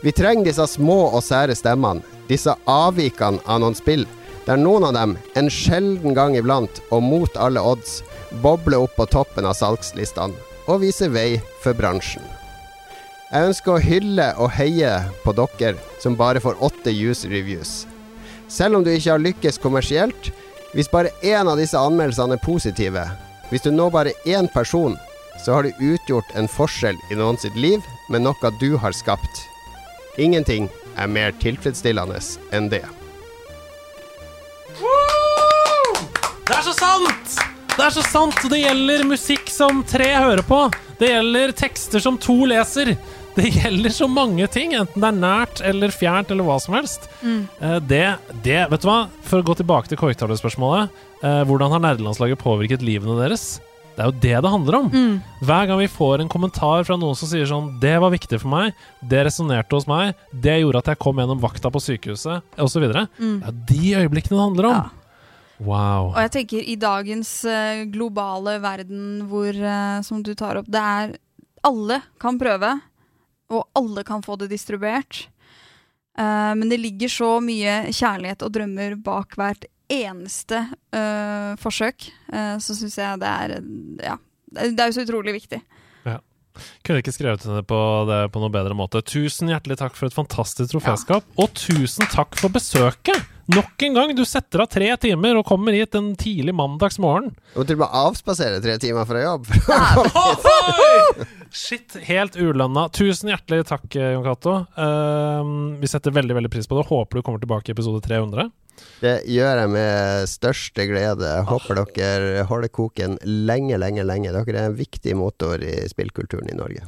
Vi trenger disse små og sære stemmene, disse avvikene av noen spill, der noen av dem, en sjelden gang iblant og mot alle odds, bobler opp på toppen av salgslistene og viser vei for bransjen. Jeg ønsker å hylle og heie på dere som bare får åtte user reviews. Selv om du ikke har lykkes kommersielt, hvis bare én av disse anmeldelsene er positive, hvis du når bare én person, så har du utgjort en forskjell i noen sitt liv med noe du har skapt. Ingenting er mer tilfredsstillende enn det. Det er så sant! Det er så sant! Det gjelder musikk som tre hører på. Det gjelder tekster som to leser. Det gjelder så mange ting, enten det er nært eller fjernt eller hva som helst. Mm. Eh, Det, det Vet du hva? For å gå tilbake til korktavlespørsmålet. Eh, hvordan har nerdelandslaget påvirket livene deres? Det er jo det det handler om. Mm. Hver gang vi får en kommentar fra noen som sier sånn 'Det var viktig for meg. Det resonnerte hos meg. Det gjorde at jeg kom gjennom vakta på sykehuset', osv. Mm. Det er de øyeblikkene det handler om. Wow. Og jeg tenker i dagens eh, globale verden hvor, som du tar opp, det er Alle kan prøve, og alle kan få det distribuert. Uh, men det ligger så mye kjærlighet og drømmer bak hvert eneste uh, forsøk. Uh, så syns jeg det er Ja. Det er- jo så utrolig viktig. Ja. Kunne ikke skrevet det på, det på noe bedre måte. Tusen hjertelig takk for et fantastisk troféskap, og tusen takk for besøket! Nok en gang, du setter av tre timer og kommer hit en tidlig mandagsmorgen. Du må til og med avspasere tre timer fra jobb. Shit, helt ulønna. Tusen hjertelig takk, Jon Cato. Uh, vi setter veldig veldig pris på det. Håper du kommer tilbake i episode 300. Det gjør jeg med største glede. Håper dere holder koken lenge, lenge, lenge. Dere er en viktig motor i spillkulturen i Norge.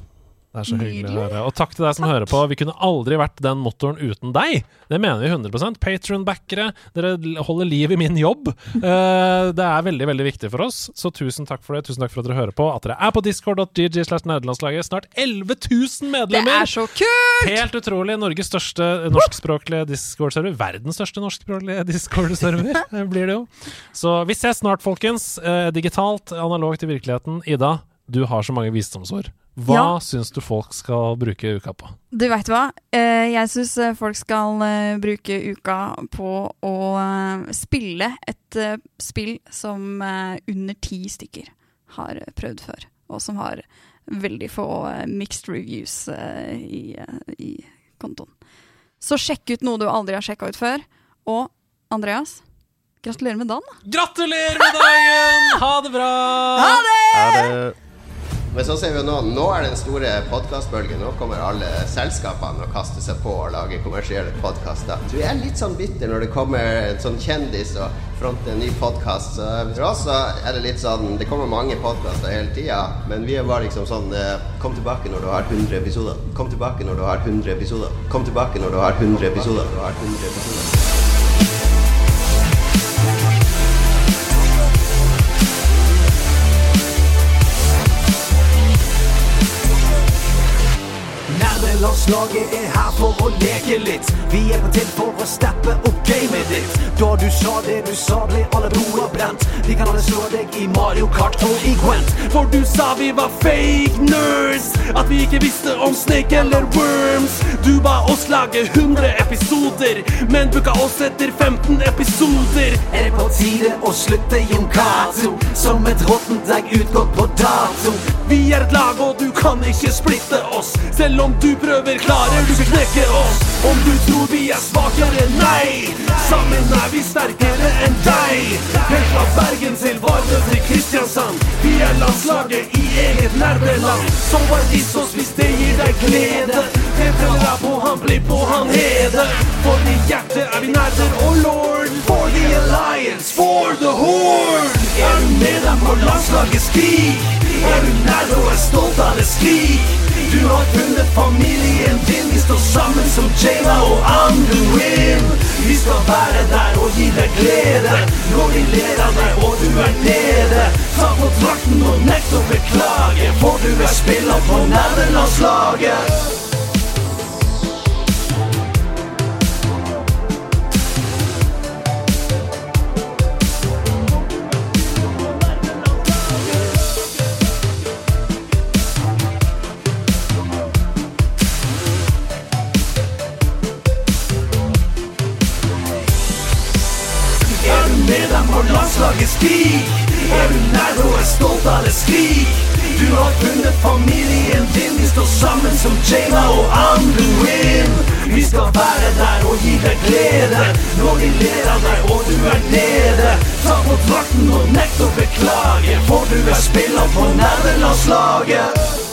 Det er så hyggelig å høre. Og takk til deg som hører på. Vi kunne aldri vært den motoren uten deg. Det mener vi 100% Patron-backere, dere holder liv i min jobb. Eh, det er veldig veldig viktig for oss, så tusen takk for det. Tusen takk for at dere hører på. At dere er på discord.gg slash nederlandslaget. Snart 11 000 medlemmer! Det er så kult! Helt utrolig. Norges største norskspråklige Discord-server. Verdens største norskspråklige Discord-server, blir det jo. Så vi ses snart, folkens. Eh, digitalt, analogt i virkeligheten. Ida, du har så mange visdomsord. Hva Ja. syns du folk skal bruke uka på? Du veit hva? Eh, jeg syns eh, folk skal eh, bruke uka på å spille et spill som under ti stykker har prøvd før, og som har veldig få mixed reviews i, i kontoen. Så sjekk ut noe du aldri har sjekka ut før. Og Andreas, gratulerer med dagen. Gratulerer med dagen! Ha det bra! Ha det! Ha det! Men så ser vi jo nå Nå er den store podkastbølgen. Nå kommer alle selskapene og kaster seg på og lager kommersielle podkaster. Så vi er litt sånn bitter når det kommer en sånn kjendis og fronter en ny podkast. For oss er det litt sånn Det kommer mange podkaster hele tida, men vi bare liksom sånn eh, Kom tilbake når du har 100 episoder. Kom tilbake når du har 100 episoder. Kom tilbake når du har 100 episoder. Du har 100 episoder. Nerdelandslaget er her for å leke litt. Vi er på til for å steppe opp gamet ditt. Da du sa det du sa, ble alle broer brent. Vi kan alle slå deg i Mario Kart og i Gwent. For du sa vi var fake nerds. At vi ikke visste om Snake eller Worms. Du ba oss lage 100 episoder, men booka oss etter 15 episoder. Er det på tide å slutte, Jon Cato? Som et råttent egg utgått på dato. Vi er et lag, og du kan ikke splitte oss. Selv om du prøver, klarer du ikke knekke oss. Om du tror vi er svakere, nei. Sammen er vi sterkere enn deg. Helt fra Bergen til Vardø til Kristiansand. Vi er landslaget i eget nerdeland. Så var vis oss hvis det gir deg glede. Det deg på, han blir på, han hede. For i hjertet er vi nerder og lord. For the alliance, for the horde. Er du med dem på landslagets skrik. Er du nerd og er stolt av det, skrik. Du har funnet familien din, vi står sammen som Jayla og Anduin. Vi skal være der og gi deg glede når de ler av deg og du er nede. Ta på drakten og nekt å beklage, for du er spiller på nerdelandslaget. Landslaget, skrik. Er du nær og er stolt av det, skrik. Du har funnet familien din, vi står sammen som Jayla og Anduin. Vi skal være der og gi deg glede når de ler av deg og du er nede. Ta på drakten og nekt å beklage, for du er spiller på nerdelandslaget.